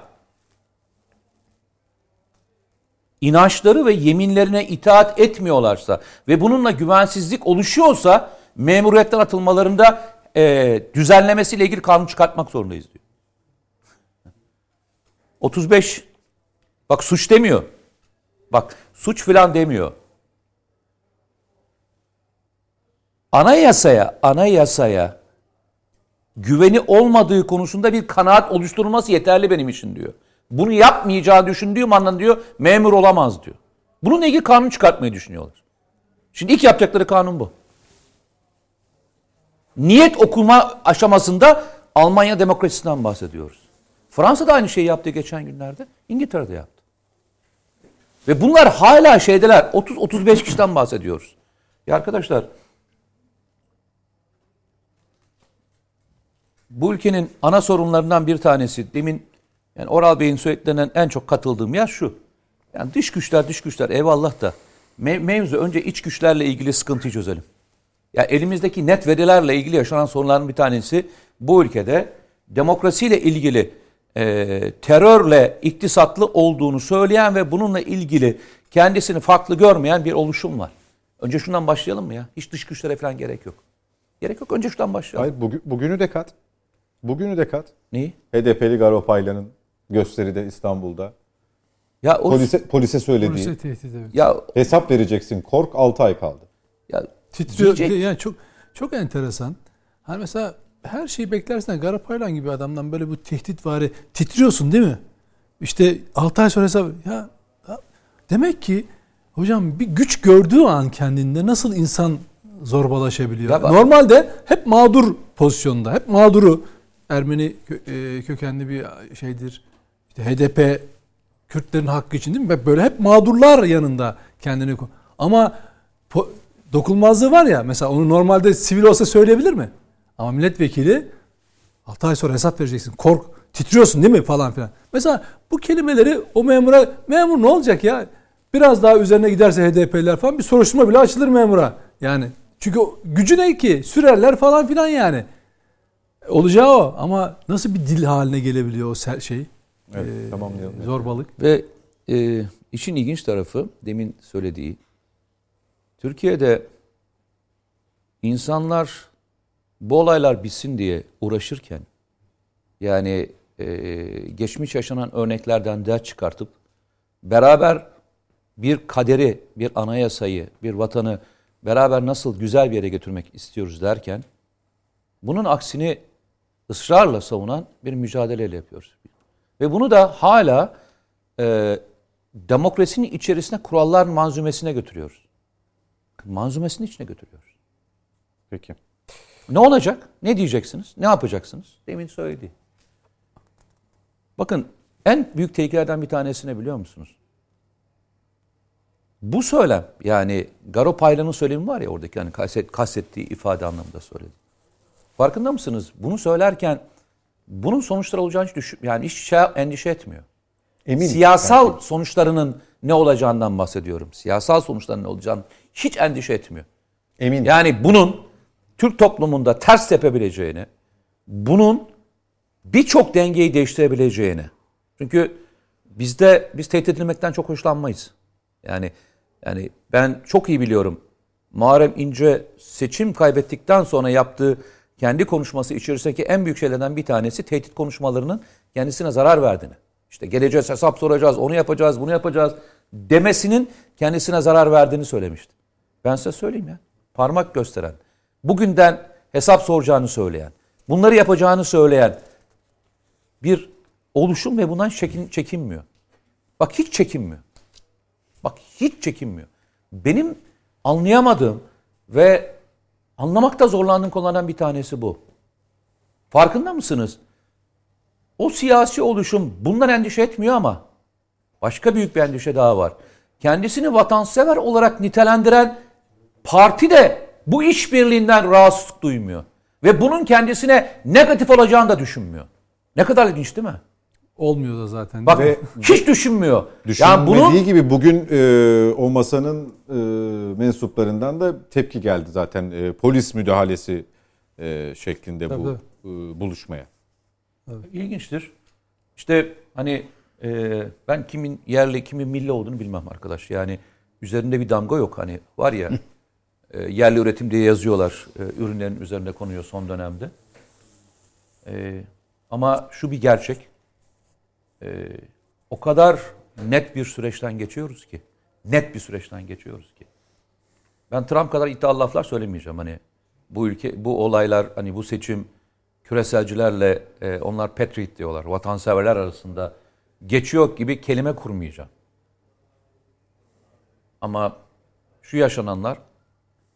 inançları ve yeminlerine itaat etmiyorlarsa ve bununla güvensizlik oluşuyorsa memuriyetten atılmalarında e, düzenlemesiyle ilgili kanun çıkartmak zorundayız diyor. 35 bak suç demiyor. Bak suç filan demiyor. Anayasaya, anayasaya güveni olmadığı konusunda bir kanaat oluşturulması yeterli benim için diyor. Bunu yapmayacağı düşündüğüm andan diyor memur olamaz diyor. Bununla ilgili kanun çıkartmayı düşünüyorlar. Şimdi ilk yapacakları kanun bu. Niyet okuma aşamasında Almanya demokrasisinden bahsediyoruz. Fransa da aynı şeyi yaptı geçen günlerde. İngiltere'de yaptı. Ve bunlar hala şeydeler. 30-35 kişiden bahsediyoruz. Ya arkadaşlar bu ülkenin ana sorunlarından bir tanesi demin yani Oral Bey'in söylediklerinden en çok katıldığım yer şu. Yani dış güçler dış güçler eyvallah da me- mevzu önce iç güçlerle ilgili sıkıntıyı çözelim. Ya elimizdeki net verilerle ilgili yaşanan sorunların bir tanesi bu ülkede demokrasiyle ilgili e, terörle iktisatlı olduğunu söyleyen ve bununla ilgili kendisini farklı görmeyen bir oluşum var. Önce şundan başlayalım mı ya? Hiç dış güçlere falan gerek yok. Gerek yok. Önce şundan başlayalım. Hayır bugün, bugünü de kat. Bugünü de kat. Neyi? HDP'li Garopaylan'ın gösteride İstanbul'da. Ya o Polise, polise söylediği. Polise tehdit evet. ya Hesap vereceksin. Kork 6 ay kaldı. ya Titriyor. Diyecek- Yani çok çok enteresan. Hani mesela her şeyi beklersen Garapaylan gibi adamdan böyle bu tehdit vari titriyorsun değil mi? İşte 6 ay sonra hesap ya, ya demek ki hocam bir güç gördüğü an kendinde nasıl insan zorbalaşabiliyor? Ya bak- Normalde hep mağdur pozisyonda. Hep mağduru Ermeni e, kökenli bir şeydir. İşte HDP Kürtlerin hakkı için değil mi? Böyle hep mağdurlar yanında kendini ama dokunulmazlığı var ya mesela onu normalde sivil olsa söyleyebilir mi? Ama milletvekili 6 ay sonra hesap vereceksin. Kork, titriyorsun değil mi falan filan. Mesela bu kelimeleri o memura memur ne olacak ya? Biraz daha üzerine giderse HDP'liler falan bir soruşturma bile açılır memura. Yani çünkü gücü ne ki? Sürerler falan filan yani. Olacağı o ama nasıl bir dil haline gelebiliyor o şey? Evet, Ee, tamamlayalım. Zorbalık. Ve e, işin ilginç tarafı demin söylediği Türkiye'de insanlar bu olaylar bitsin diye uğraşırken yani e, geçmiş yaşanan örneklerden ders çıkartıp beraber bir kaderi, bir anayasayı, bir vatanı beraber nasıl güzel bir yere götürmek istiyoruz derken bunun aksini ısrarla savunan bir mücadeleyle yapıyoruz. Ve bunu da hala e, demokrasinin içerisine kurallar manzumesine götürüyoruz. Manzumesinin içine götürüyoruz. Peki. Ne olacak? Ne diyeceksiniz? Ne yapacaksınız? Demin söyledi. Bakın en büyük tehlikelerden bir tanesini biliyor musunuz? Bu söylem yani Garo Paylan'ın söylemi var ya oradaki hani kastet, kastettiği ifade anlamında söyledi. Farkında mısınız? Bunu söylerken bunun sonuçları olacağını hiç düşün, yani hiç şey, endişe etmiyor. Eminim. Siyasal sonuçlarının ne olacağından bahsediyorum. Siyasal sonuçlarının ne olacağını hiç endişe etmiyor. Emin. Yani bunun Türk toplumunda ters tepebileceğini, bunun birçok dengeyi değiştirebileceğini. Çünkü bizde biz tehdit edilmekten çok hoşlanmayız. Yani yani ben çok iyi biliyorum. Muharrem İnce seçim kaybettikten sonra yaptığı kendi konuşması içerisindeki en büyük şeylerden bir tanesi tehdit konuşmalarının kendisine zarar verdiğini. İşte geleceğiz hesap soracağız, onu yapacağız, bunu yapacağız demesinin kendisine zarar verdiğini söylemişti. Ben size söyleyeyim ya. Parmak gösteren, bugünden hesap soracağını söyleyen, bunları yapacağını söyleyen bir oluşum ve bundan çekin, çekinmiyor. Bak hiç çekinmiyor. Bak hiç çekinmiyor. Benim anlayamadığım ve anlamakta zorlandığım konulardan bir tanesi bu. Farkında mısınız? O siyasi oluşum bundan endişe etmiyor ama başka büyük bir endişe daha var. Kendisini vatansever olarak nitelendiren parti de bu işbirliğinden rahatsızlık duymuyor. Ve bunun kendisine negatif olacağını da düşünmüyor. Ne kadar ilginç değil mi? Olmuyor da zaten. Bak Ve- hiç düşünmüyor. Düşünmediği yani bunun gibi bugün e, o masanın e, mensuplarından da tepki geldi zaten e, polis müdahalesi e, şeklinde bu e, buluşmaya. ilginçtir. İşte hani e, ben kimin yerli kimin milli olduğunu bilmem arkadaş. Yani üzerinde bir damga yok. Hani var ya *laughs* e, yerli üretim diye yazıyorlar e, ürünlerin üzerinde konuyor son dönemde. E, ama şu bir gerçek. E, o kadar net bir süreçten geçiyoruz ki. Net bir süreçten geçiyoruz ki. Ben Trump kadar iddialı laflar söylemeyeceğim. Hani bu ülke, bu olaylar, hani bu seçim küreselcilerle e, onlar patriot diyorlar. Vatanseverler arasında geçiyor gibi kelime kurmayacağım. Ama şu yaşananlar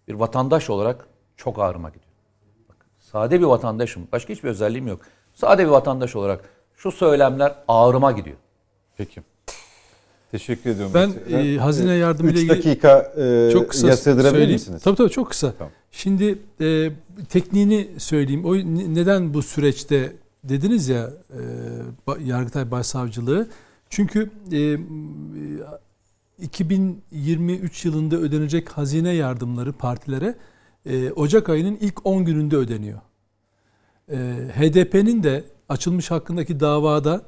bir vatandaş olarak çok ağrıma gidiyor. Bak, sade bir vatandaşım. Başka hiçbir özelliğim yok. Sade bir vatandaş olarak şu söylemler ağrıma gidiyor. Peki. Teşekkür ediyorum. Ben Mesela. e, hazine yardımı ile 3 ilgili dakika e, çok kısa yasladırabilir söyleyeyim. misiniz? Tabii tabii çok kısa. Tamam. Şimdi e, tekniğini söyleyeyim. O ne- neden bu süreçte dediniz ya e, Yargıtay Başsavcılığı. Çünkü e, e, 2023 yılında ödenecek hazine yardımları partilere e, Ocak ayının ilk 10 gününde ödeniyor. E, HDP'nin de açılmış hakkındaki davada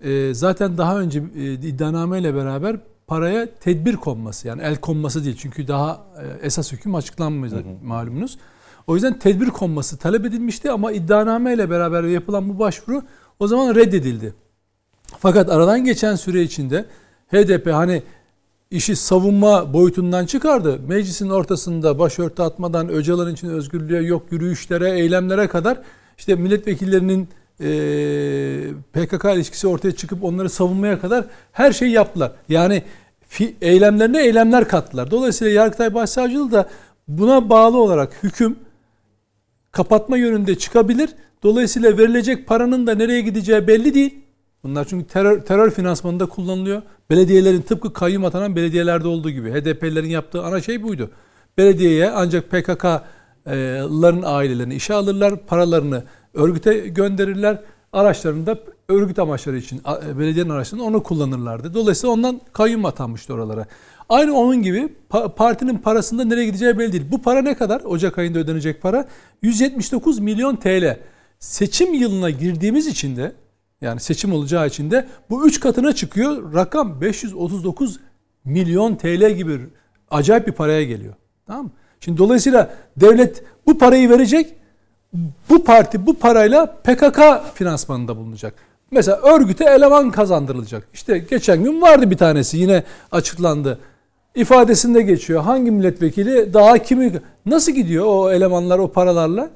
e, zaten daha önce e, iddianameyle beraber paraya tedbir konması yani el konması değil çünkü daha e, esas hüküm açıklanmayacak malumunuz. O yüzden tedbir konması talep edilmişti ama iddianameyle beraber yapılan bu başvuru o zaman reddedildi. Fakat aradan geçen süre içinde HDP hani işi savunma boyutundan çıkardı. Meclisin ortasında başörtü atmadan Öcalan için özgürlüğe yok yürüyüşlere, eylemlere kadar işte milletvekillerinin PKK ilişkisi ortaya çıkıp onları savunmaya kadar her şeyi yaptılar. Yani eylemlerine eylemler kattılar. Dolayısıyla Yargıtay Başsavcılığı da buna bağlı olarak hüküm kapatma yönünde çıkabilir. Dolayısıyla verilecek paranın da nereye gideceği belli değil. Bunlar çünkü terör, terör finansmanında kullanılıyor. Belediyelerin tıpkı kayyum atanan belediyelerde olduğu gibi. HDP'lerin yaptığı ana şey buydu. Belediyeye ancak PKK'ların ailelerini işe alırlar, paralarını örgüte gönderirler. Araçlarını da örgüt amaçları için a- belediyenin araçlarını onu kullanırlardı. Dolayısıyla ondan kayyum atanmıştı oralara. Aynı onun gibi pa- partinin parasında nereye gideceği belli değil. Bu para ne kadar? Ocak ayında ödenecek para 179 milyon TL. Seçim yılına girdiğimiz için de yani seçim olacağı için de bu 3 katına çıkıyor. Rakam 539 milyon TL gibi acayip bir paraya geliyor. Tamam mı? Şimdi dolayısıyla devlet bu parayı verecek. Bu parti bu parayla PKK finansmanında bulunacak. Mesela örgüte eleman kazandırılacak. İşte geçen gün vardı bir tanesi yine açıklandı. İfadesinde geçiyor. Hangi milletvekili daha kimi nasıl gidiyor o elemanlar o paralarla?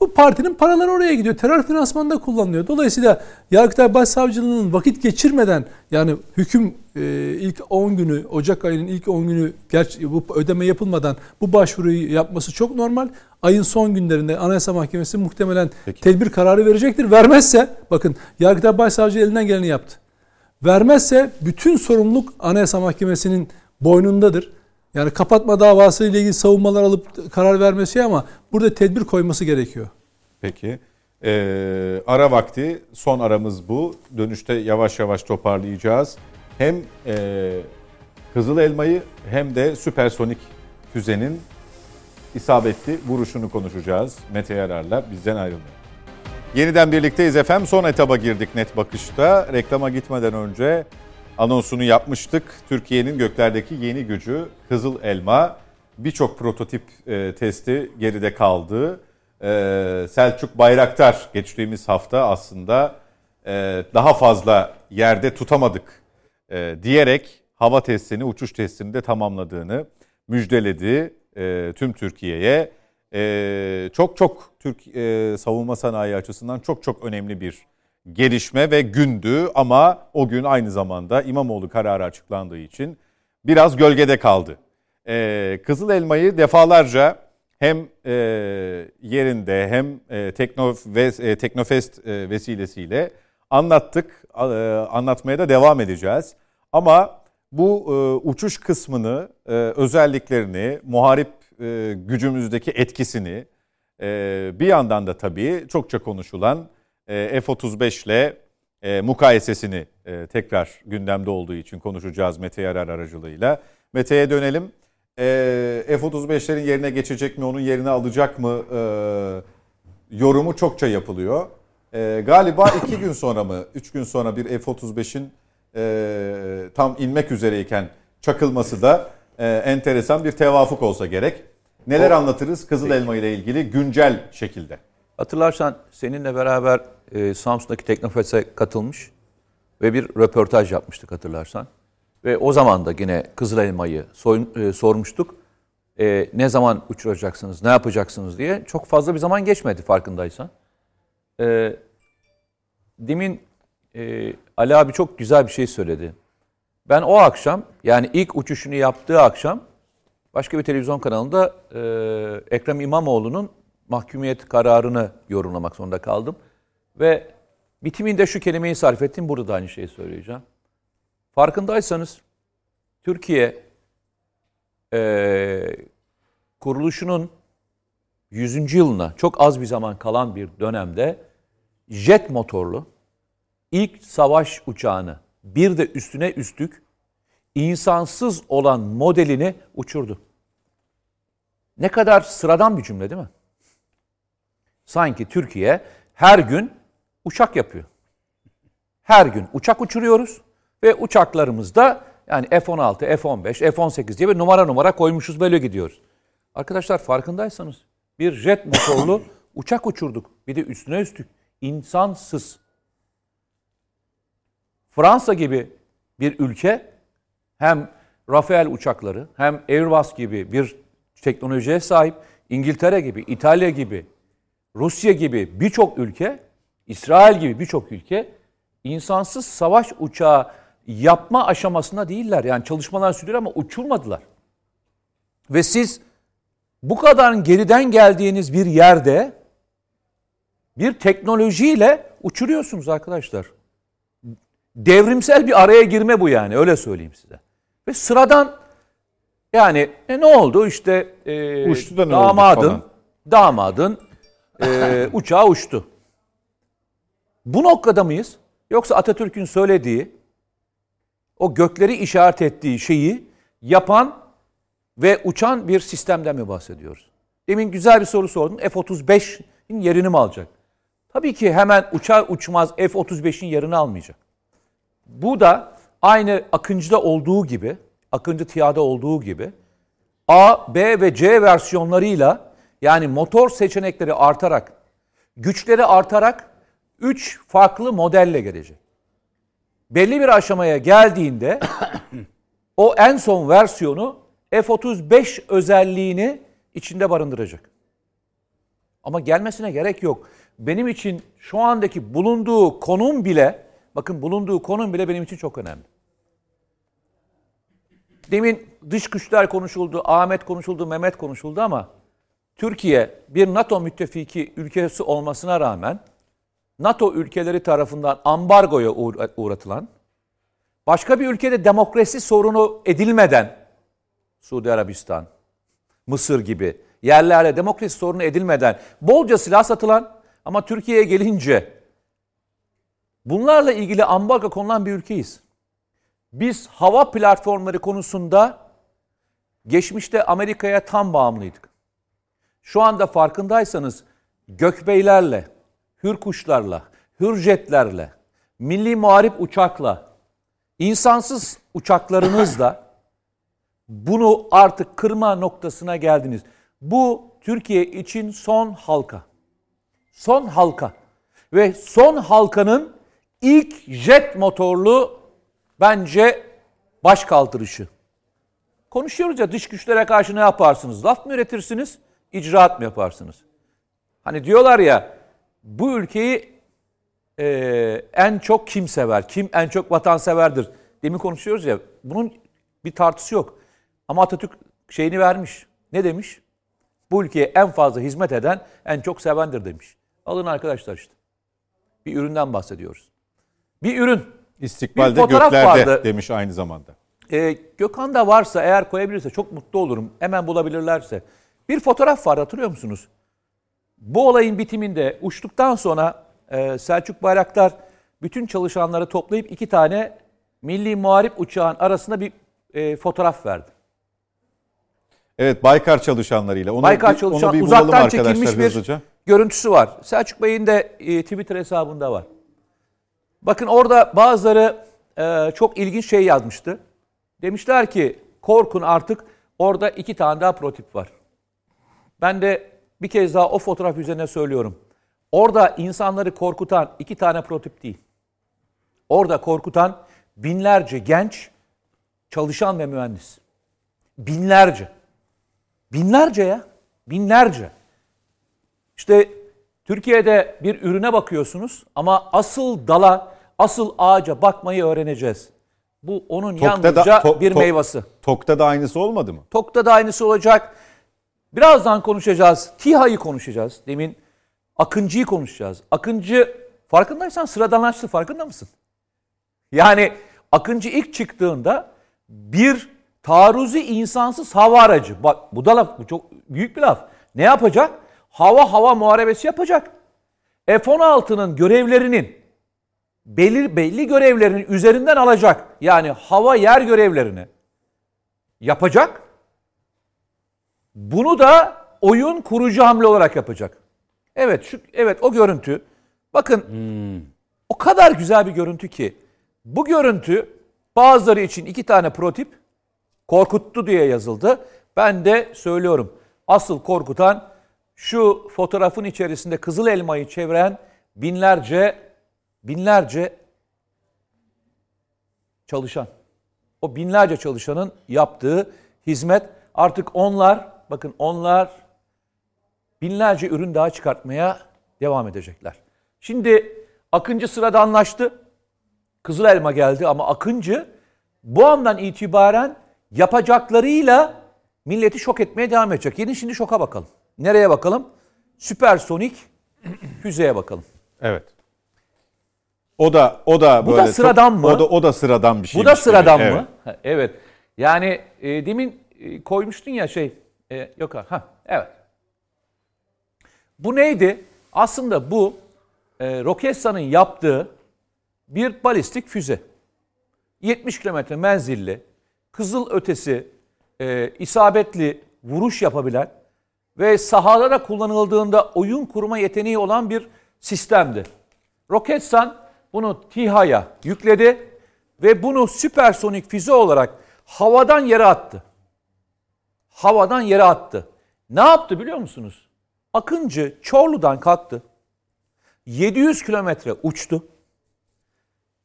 Bu partinin paraları oraya gidiyor. Terör finansmanında kullanılıyor. Dolayısıyla Yargıtay Başsavcılığı'nın vakit geçirmeden yani hüküm e, ilk 10 günü Ocak ayının ilk 10 günü gerçi bu ödeme yapılmadan bu başvuruyu yapması çok normal. Ayın son günlerinde Anayasa Mahkemesi muhtemelen tedbir kararı verecektir. Vermezse bakın Yargıtay Başsavcılığı elinden geleni yaptı. Vermezse bütün sorumluluk Anayasa Mahkemesi'nin boynundadır. Yani kapatma davası ile ilgili savunmalar alıp karar vermesi ama burada tedbir koyması gerekiyor. Peki. Ee, ara vakti son aramız bu. Dönüşte yavaş yavaş toparlayacağız. Hem e, Kızıl Elma'yı hem de süpersonik füzenin isabetli vuruşunu konuşacağız. Mete Yarar'la bizden ayrılmayın. Yeniden birlikteyiz efendim. Son etaba girdik net bakışta. Reklama gitmeden önce anonsunu yapmıştık. Türkiye'nin göklerdeki yeni gücü Kızıl Elma. Birçok prototip e, testi geride kaldı. E, Selçuk Bayraktar geçtiğimiz hafta aslında e, daha fazla yerde tutamadık e, diyerek hava testini, uçuş testini de tamamladığını müjdeledi e, tüm Türkiye'ye. E, çok çok Türk e, savunma sanayi açısından çok çok önemli bir gelişme ve gündü ama o gün aynı zamanda İmamoğlu kararı açıklandığı için biraz gölgede kaldı. Ee, Kızıl Elma'yı defalarca hem e, yerinde hem e, Tekno ve e, Teknofest e, vesilesiyle anlattık, e, anlatmaya da devam edeceğiz. Ama bu e, uçuş kısmını, e, özelliklerini, muharip e, gücümüzdeki etkisini, e, bir yandan da tabii çokça konuşulan e, F-35 ile e, mukayesesini e, tekrar gündemde olduğu için konuşacağız Mete Yarar aracılığıyla. Mete'ye dönelim. E, F-35'lerin yerine geçecek mi, onun yerine alacak mı e, yorumu çokça yapılıyor. E, galiba iki gün sonra mı, üç gün sonra bir F-35'in e, tam inmek üzereyken çakılması da e, enteresan bir tevafuk olsa gerek. Neler anlatırız Kızıl Elma ile ilgili güncel şekilde? Hatırlarsan seninle beraber e, Samsun'daki Teknofest'e katılmış ve bir röportaj yapmıştık hatırlarsan. Ve o zaman da yine Kızıl Elma'yı e, sormuştuk. E, ne zaman uçuracaksınız, ne yapacaksınız diye. Çok fazla bir zaman geçmedi farkındaysan. E, demin e, Ali abi çok güzel bir şey söyledi. Ben o akşam yani ilk uçuşunu yaptığı akşam başka bir televizyon kanalında e, Ekrem İmamoğlu'nun mahkumiyet kararını yorumlamak zorunda kaldım. Ve bitiminde şu kelimeyi sarf ettim. Burada da aynı şeyi söyleyeceğim. Farkındaysanız Türkiye e, kuruluşunun 100. yılına çok az bir zaman kalan bir dönemde jet motorlu ilk savaş uçağını bir de üstüne üstlük insansız olan modelini uçurdu. Ne kadar sıradan bir cümle değil mi? Sanki Türkiye her gün uçak yapıyor. Her gün uçak uçuruyoruz ve uçaklarımızda yani F-16, F-15, F-18 diye bir numara numara koymuşuz böyle gidiyoruz. Arkadaşlar farkındaysanız bir jet motorlu *coughs* uçak uçurduk. Bir de üstüne üstlük insansız. Fransa gibi bir ülke hem Rafael uçakları hem Airbus gibi bir teknolojiye sahip İngiltere gibi, İtalya gibi, Rusya gibi birçok ülke, İsrail gibi birçok ülke insansız savaş uçağı yapma aşamasında değiller. Yani çalışmalar sürüyor ama uçurmadılar. Ve siz bu kadar geriden geldiğiniz bir yerde bir teknolojiyle uçuruyorsunuz arkadaşlar. Devrimsel bir araya girme bu yani öyle söyleyeyim size. Ve sıradan yani e, ne oldu işte e, Uçtu da ne damadın, oldu falan. damadın e, *laughs* uçağı uçtu. Bu noktada mıyız? Yoksa Atatürk'ün söylediği, o gökleri işaret ettiği şeyi yapan ve uçan bir sistemden mi bahsediyoruz? Demin güzel bir soru sordum. F-35'in yerini mi alacak? Tabii ki hemen uçar uçmaz F-35'in yerini almayacak. Bu da aynı Akıncı'da olduğu gibi, Akıncı TİA'da olduğu gibi A, B ve C versiyonlarıyla yani motor seçenekleri artarak, güçleri artarak 3 farklı modelle gelecek. Belli bir aşamaya geldiğinde *coughs* o en son versiyonu F-35 özelliğini içinde barındıracak. Ama gelmesine gerek yok. Benim için şu andaki bulunduğu konum bile, bakın bulunduğu konum bile benim için çok önemli. Demin dış güçler konuşuldu, Ahmet konuşuldu, Mehmet konuşuldu ama Türkiye bir NATO müttefiki ülkesi olmasına rağmen NATO ülkeleri tarafından ambargoya uğra- uğratılan, başka bir ülkede demokrasi sorunu edilmeden Suudi Arabistan, Mısır gibi yerlerle demokrasi sorunu edilmeden bolca silah satılan ama Türkiye'ye gelince bunlarla ilgili ambargo konulan bir ülkeyiz. Biz hava platformları konusunda geçmişte Amerika'ya tam bağımlıydık. Şu anda farkındaysanız gökbeylerle, hürkuşlarla, hürjetlerle, milli muharip uçakla, insansız uçaklarınızla bunu artık kırma noktasına geldiniz. Bu Türkiye için son halka. Son halka. Ve son halkanın ilk jet motorlu bence baş kaldırışı. Konuşuyoruz ya dış güçlere karşı ne yaparsınız? Laf mı üretirsiniz, icraat mı yaparsınız? Hani diyorlar ya bu ülkeyi e, en çok kim sever? Kim en çok vatanseverdir? Demin konuşuyoruz ya bunun bir tartısı yok. Ama Atatürk şeyini vermiş. Ne demiş? Bu ülkeye en fazla hizmet eden en çok sevendir demiş. Alın arkadaşlar işte. Bir üründen bahsediyoruz. Bir ürün. İstikbalde Bir fotoğraf göklerde vardı. demiş aynı zamanda. Ee, Gökhan'da varsa eğer koyabilirse çok mutlu olurum. Hemen bulabilirlerse. Bir fotoğraf var hatırlıyor musunuz? Bu olayın bitiminde uçtuktan sonra e, Selçuk Bayraktar bütün çalışanları toplayıp iki tane milli muharip uçağın arasında bir e, fotoğraf verdi. Evet Baykar çalışanlarıyla. Onu, Baykar çalışan onu bir uzaktan çekilmiş bir görüntüsü var. Selçuk Bey'in de e, Twitter hesabında var. Bakın orada bazıları e, çok ilginç şey yazmıştı. Demişler ki korkun artık orada iki tane daha prototip var. Ben de bir kez daha o fotoğraf üzerine söylüyorum. Orada insanları korkutan iki tane prototip değil. Orada korkutan binlerce genç çalışan ve mühendis. Binlerce. Binlerce ya. Binlerce. İşte Türkiye'de bir ürüne bakıyorsunuz ama asıl dala, asıl ağaca bakmayı öğreneceğiz. Bu onun yalnızca to- bir to- meyvası. Tok'ta da aynısı olmadı mı? TOK'ta da aynısı olacak. Birazdan konuşacağız. TİHA'yı konuşacağız. Demin Akıncı'yı konuşacağız. Akıncı farkındaysan sıradanlaştı farkında mısın? Yani Akıncı ilk çıktığında bir taarruzi insansız hava aracı. Bak bu da laf, bu çok büyük bir laf. Ne yapacak? Hava hava muharebesi yapacak. F-16'nın görevlerinin belli, belli görevlerinin üzerinden alacak. Yani hava yer görevlerini yapacak. Bunu da oyun kurucu hamle olarak yapacak. Evet şu evet o görüntü. Bakın o kadar güzel bir görüntü ki bu görüntü bazıları için iki tane prototip korkuttu diye yazıldı. Ben de söylüyorum. Asıl korkutan şu fotoğrafın içerisinde kızıl elmayı çeviren binlerce binlerce çalışan. O binlerce çalışanın yaptığı hizmet artık onlar bakın onlar binlerce ürün daha çıkartmaya devam edecekler. Şimdi Akıncı sırada anlaştı. Kızıl elma geldi ama Akıncı bu andan itibaren yapacaklarıyla milleti şok etmeye devam edecek. Yeni şimdi şoka bakalım. Nereye bakalım? Süpersonik *clears throat* füzeye bakalım. Evet. O da o da Bu da böyle çok- sıradan mı? O da o da sıradan bir şey. Bu da sıradan mı? Ha, Evet. Yani e, demin e, koymuştun ya şey. E, yok ha. ha. Evet. Bu neydi? Aslında bu e, Roketsan'ın yaptığı bir balistik füze. 70 kilometre menzilli, kızıl ötesi, e, isabetli vuruş yapabilen ve sahada da kullanıldığında oyun kurma yeteneği olan bir sistemdi. Roketsan bunu TİHA'ya yükledi ve bunu süpersonik füze olarak havadan yere attı. Havadan yere attı. Ne yaptı biliyor musunuz? Akıncı Çorlu'dan kalktı. 700 kilometre uçtu.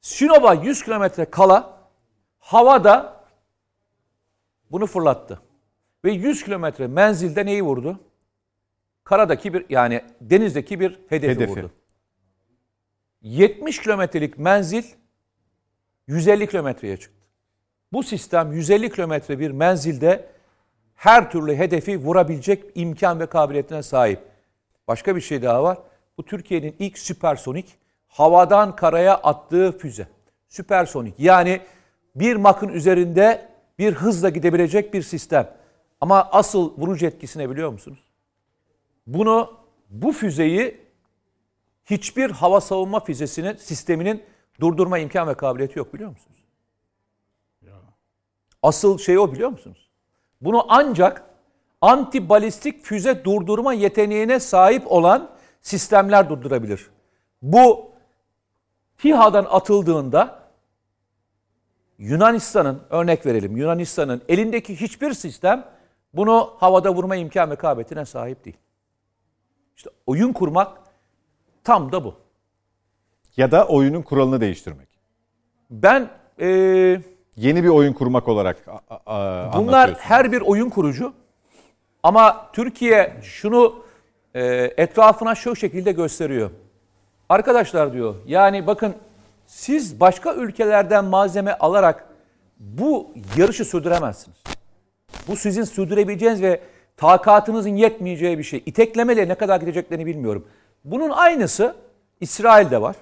Sinop'a 100 kilometre kala havada bunu fırlattı. Ve 100 kilometre menzilde neyi vurdu? karadaki bir yani denizdeki bir hedefi, Hedefi. vurdu. 70 kilometrelik menzil 150 kilometreye çıktı. Bu sistem 150 kilometre bir menzilde her türlü hedefi vurabilecek imkan ve kabiliyetine sahip. Başka bir şey daha var. Bu Türkiye'nin ilk süpersonik havadan karaya attığı füze. Süpersonik yani bir makın üzerinde bir hızla gidebilecek bir sistem. Ama asıl vurucu etkisini biliyor musunuz? Bunu bu füzeyi hiçbir hava savunma füzesinin sisteminin durdurma imkan ve kabiliyeti yok biliyor musunuz? Asıl şey o biliyor musunuz? Bunu ancak anti balistik füze durdurma yeteneğine sahip olan sistemler durdurabilir. Bu TİHA'dan atıldığında Yunanistan'ın örnek verelim Yunanistan'ın elindeki hiçbir sistem bunu havada vurma imkan ve kabiliyetine sahip değil. İşte oyun kurmak tam da bu. Ya da oyunun kuralını değiştirmek. Ben eee Yeni bir oyun kurmak olarak a- a- Bunlar her bir oyun kurucu. Ama Türkiye şunu e, etrafına şu şekilde gösteriyor. Arkadaşlar diyor yani bakın siz başka ülkelerden malzeme alarak bu yarışı sürdüremezsiniz. Bu sizin sürdürebileceğiniz ve takatınızın yetmeyeceği bir şey. İteklemeyle ne kadar gideceklerini bilmiyorum. Bunun aynısı İsrail'de var.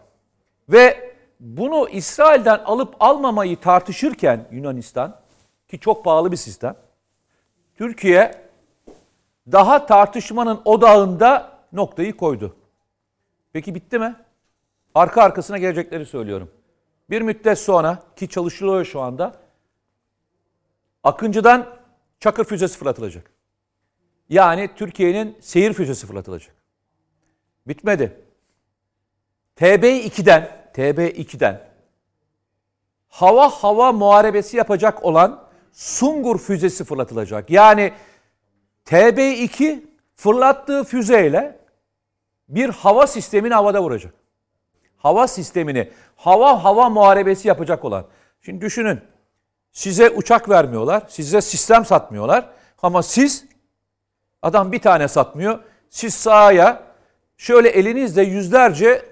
Ve bunu İsrail'den alıp almamayı tartışırken Yunanistan ki çok pahalı bir sistem. Türkiye daha tartışmanın odağında noktayı koydu. Peki bitti mi? Arka arkasına gelecekleri söylüyorum. Bir müddet sonra ki çalışılıyor şu anda. Akıncı'dan Çakır füzesi fırlatılacak. Yani Türkiye'nin seyir füzesi fırlatılacak. Bitmedi. TB2'den TB2'den hava hava muharebesi yapacak olan Sungur füzesi fırlatılacak. Yani TB2 fırlattığı füzeyle bir hava sistemini havada vuracak. Hava sistemini hava hava muharebesi yapacak olan. Şimdi düşünün. Size uçak vermiyorlar, size sistem satmıyorlar ama siz adam bir tane satmıyor. Siz sahaya şöyle elinizle yüzlerce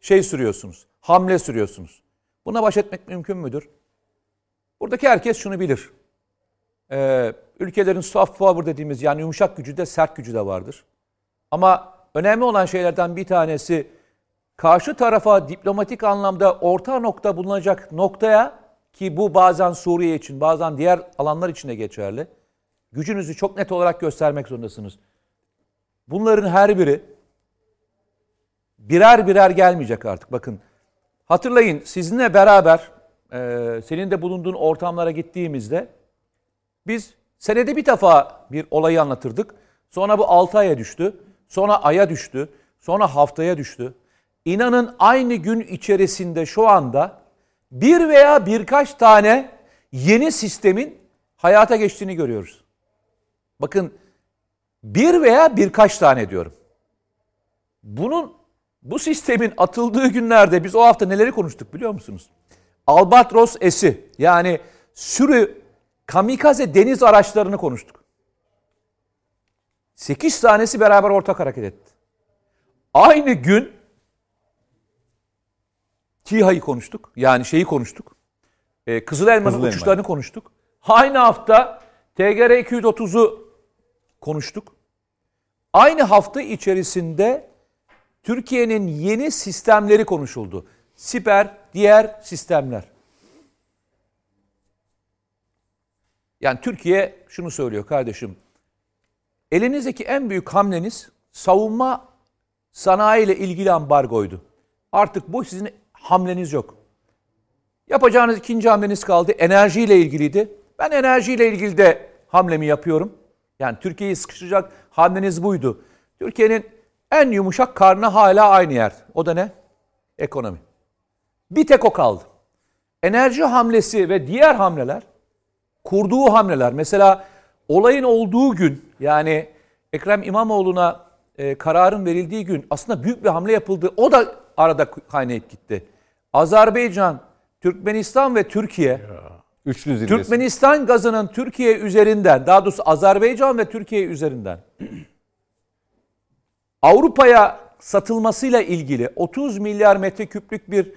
şey sürüyorsunuz. Hamle sürüyorsunuz. Buna baş etmek mümkün müdür? Buradaki herkes şunu bilir. Ee, ülkelerin soft power dediğimiz yani yumuşak gücü de sert gücü de vardır. Ama önemli olan şeylerden bir tanesi karşı tarafa diplomatik anlamda orta nokta bulunacak noktaya ki bu bazen Suriye için bazen diğer alanlar için de geçerli. Gücünüzü çok net olarak göstermek zorundasınız. Bunların her biri birer birer gelmeyecek artık. Bakın hatırlayın sizinle beraber e, senin de bulunduğun ortamlara gittiğimizde biz senede bir defa bir olayı anlatırdık. Sonra bu 6 aya düştü. Sonra aya düştü. Sonra haftaya düştü. İnanın aynı gün içerisinde şu anda bir veya birkaç tane yeni sistemin hayata geçtiğini görüyoruz. Bakın bir veya birkaç tane diyorum. Bunun bu sistemin atıldığı günlerde biz o hafta neleri konuştuk biliyor musunuz? Albatros S'i yani sürü kamikaze deniz araçlarını konuştuk. 8 tanesi beraber ortak hareket etti. Aynı gün TİHA'yı konuştuk. Yani şeyi konuştuk. Ee, Kızıl Elma'nın Kızıl Elma. uçuşlarını konuştuk. Aynı hafta TGR 230'u konuştuk. Aynı hafta içerisinde Türkiye'nin yeni sistemleri konuşuldu. Siper, diğer sistemler. Yani Türkiye şunu söylüyor kardeşim. Elinizdeki en büyük hamleniz savunma sanayi ile ilgili ambargoydu. Artık bu sizin hamleniz yok. Yapacağınız ikinci hamleniz kaldı. Enerjiyle ilgiliydi. Ben enerjiyle ilgili de hamlemi yapıyorum. Yani Türkiye'yi sıkıştıracak hamleniz buydu. Türkiye'nin en yumuşak karnı hala aynı yer. O da ne? Ekonomi. Bir tek o kaldı. Enerji hamlesi ve diğer hamleler, kurduğu hamleler. Mesela olayın olduğu gün yani Ekrem İmamoğlu'na e, kararın verildiği gün aslında büyük bir hamle yapıldı. O da arada kaynayıp gitti. Azerbaycan, Türkmenistan ve Türkiye Üçlü zirvesi. Türkmenistan gazının Türkiye üzerinden, daha doğrusu Azerbaycan ve Türkiye üzerinden Avrupa'ya satılmasıyla ilgili 30 milyar metreküplük bir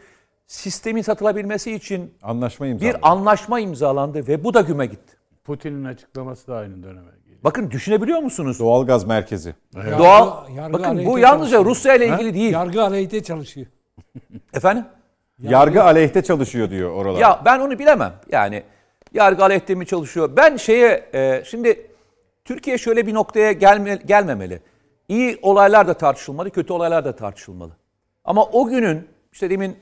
sistemin satılabilmesi için Anlaşma bir anlaşma imzalandı ve bu da güme gitti. Putin'in açıklaması da aynı döneme geliyor. Bakın düşünebiliyor musunuz? Doğalgaz merkezi. Doğal yargı bakın bu yalnızca çalışıyor. Rusya ile ilgili değil. Yargı aleyhte çalışıyor. Efendim? Yargı aleyhte çalışıyor diyor oralar. Ya ben onu bilemem. Yani yargı aleyhte mi çalışıyor? Ben şeye e, şimdi Türkiye şöyle bir noktaya gelme, gelmemeli. İyi olaylar da tartışılmalı, kötü olaylar da tartışılmalı. Ama o günün işte demin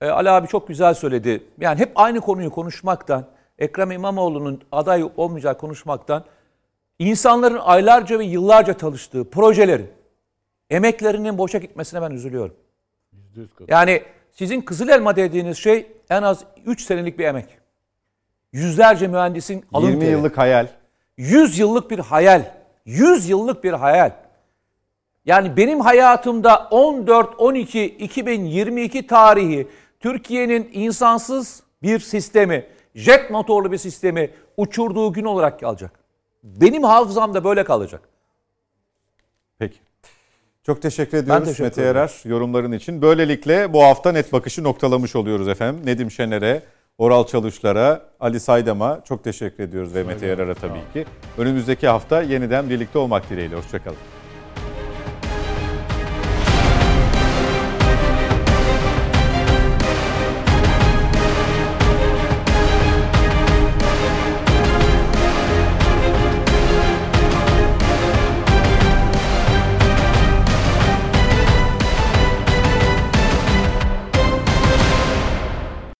e, Ali abi çok güzel söyledi. Yani hep aynı konuyu konuşmaktan, Ekrem İmamoğlu'nun aday olmayacağı konuşmaktan insanların aylarca ve yıllarca çalıştığı projelerin emeklerinin boşa gitmesine ben üzülüyorum. Yani sizin Kızıl Elma dediğiniz şey en az 3 senelik bir emek. Yüzlerce mühendisin alın 20 teri. yıllık hayal. 100 yıllık bir hayal. 100 yıllık bir hayal. Yani benim hayatımda 14-12-2022 tarihi Türkiye'nin insansız bir sistemi, jet motorlu bir sistemi uçurduğu gün olarak kalacak. Benim hafızamda böyle kalacak. Peki. Çok teşekkür ediyoruz teşekkür Mete. Yarar yorumların için. Böylelikle bu hafta net bakışı noktalamış oluyoruz efendim. Nedim Şener'e, Oral Çalışlar'a, Ali Saydam'a çok teşekkür ediyoruz ve Mete Yarar'a tabii ki. Önümüzdeki hafta yeniden birlikte olmak dileğiyle. Hoşçakalın.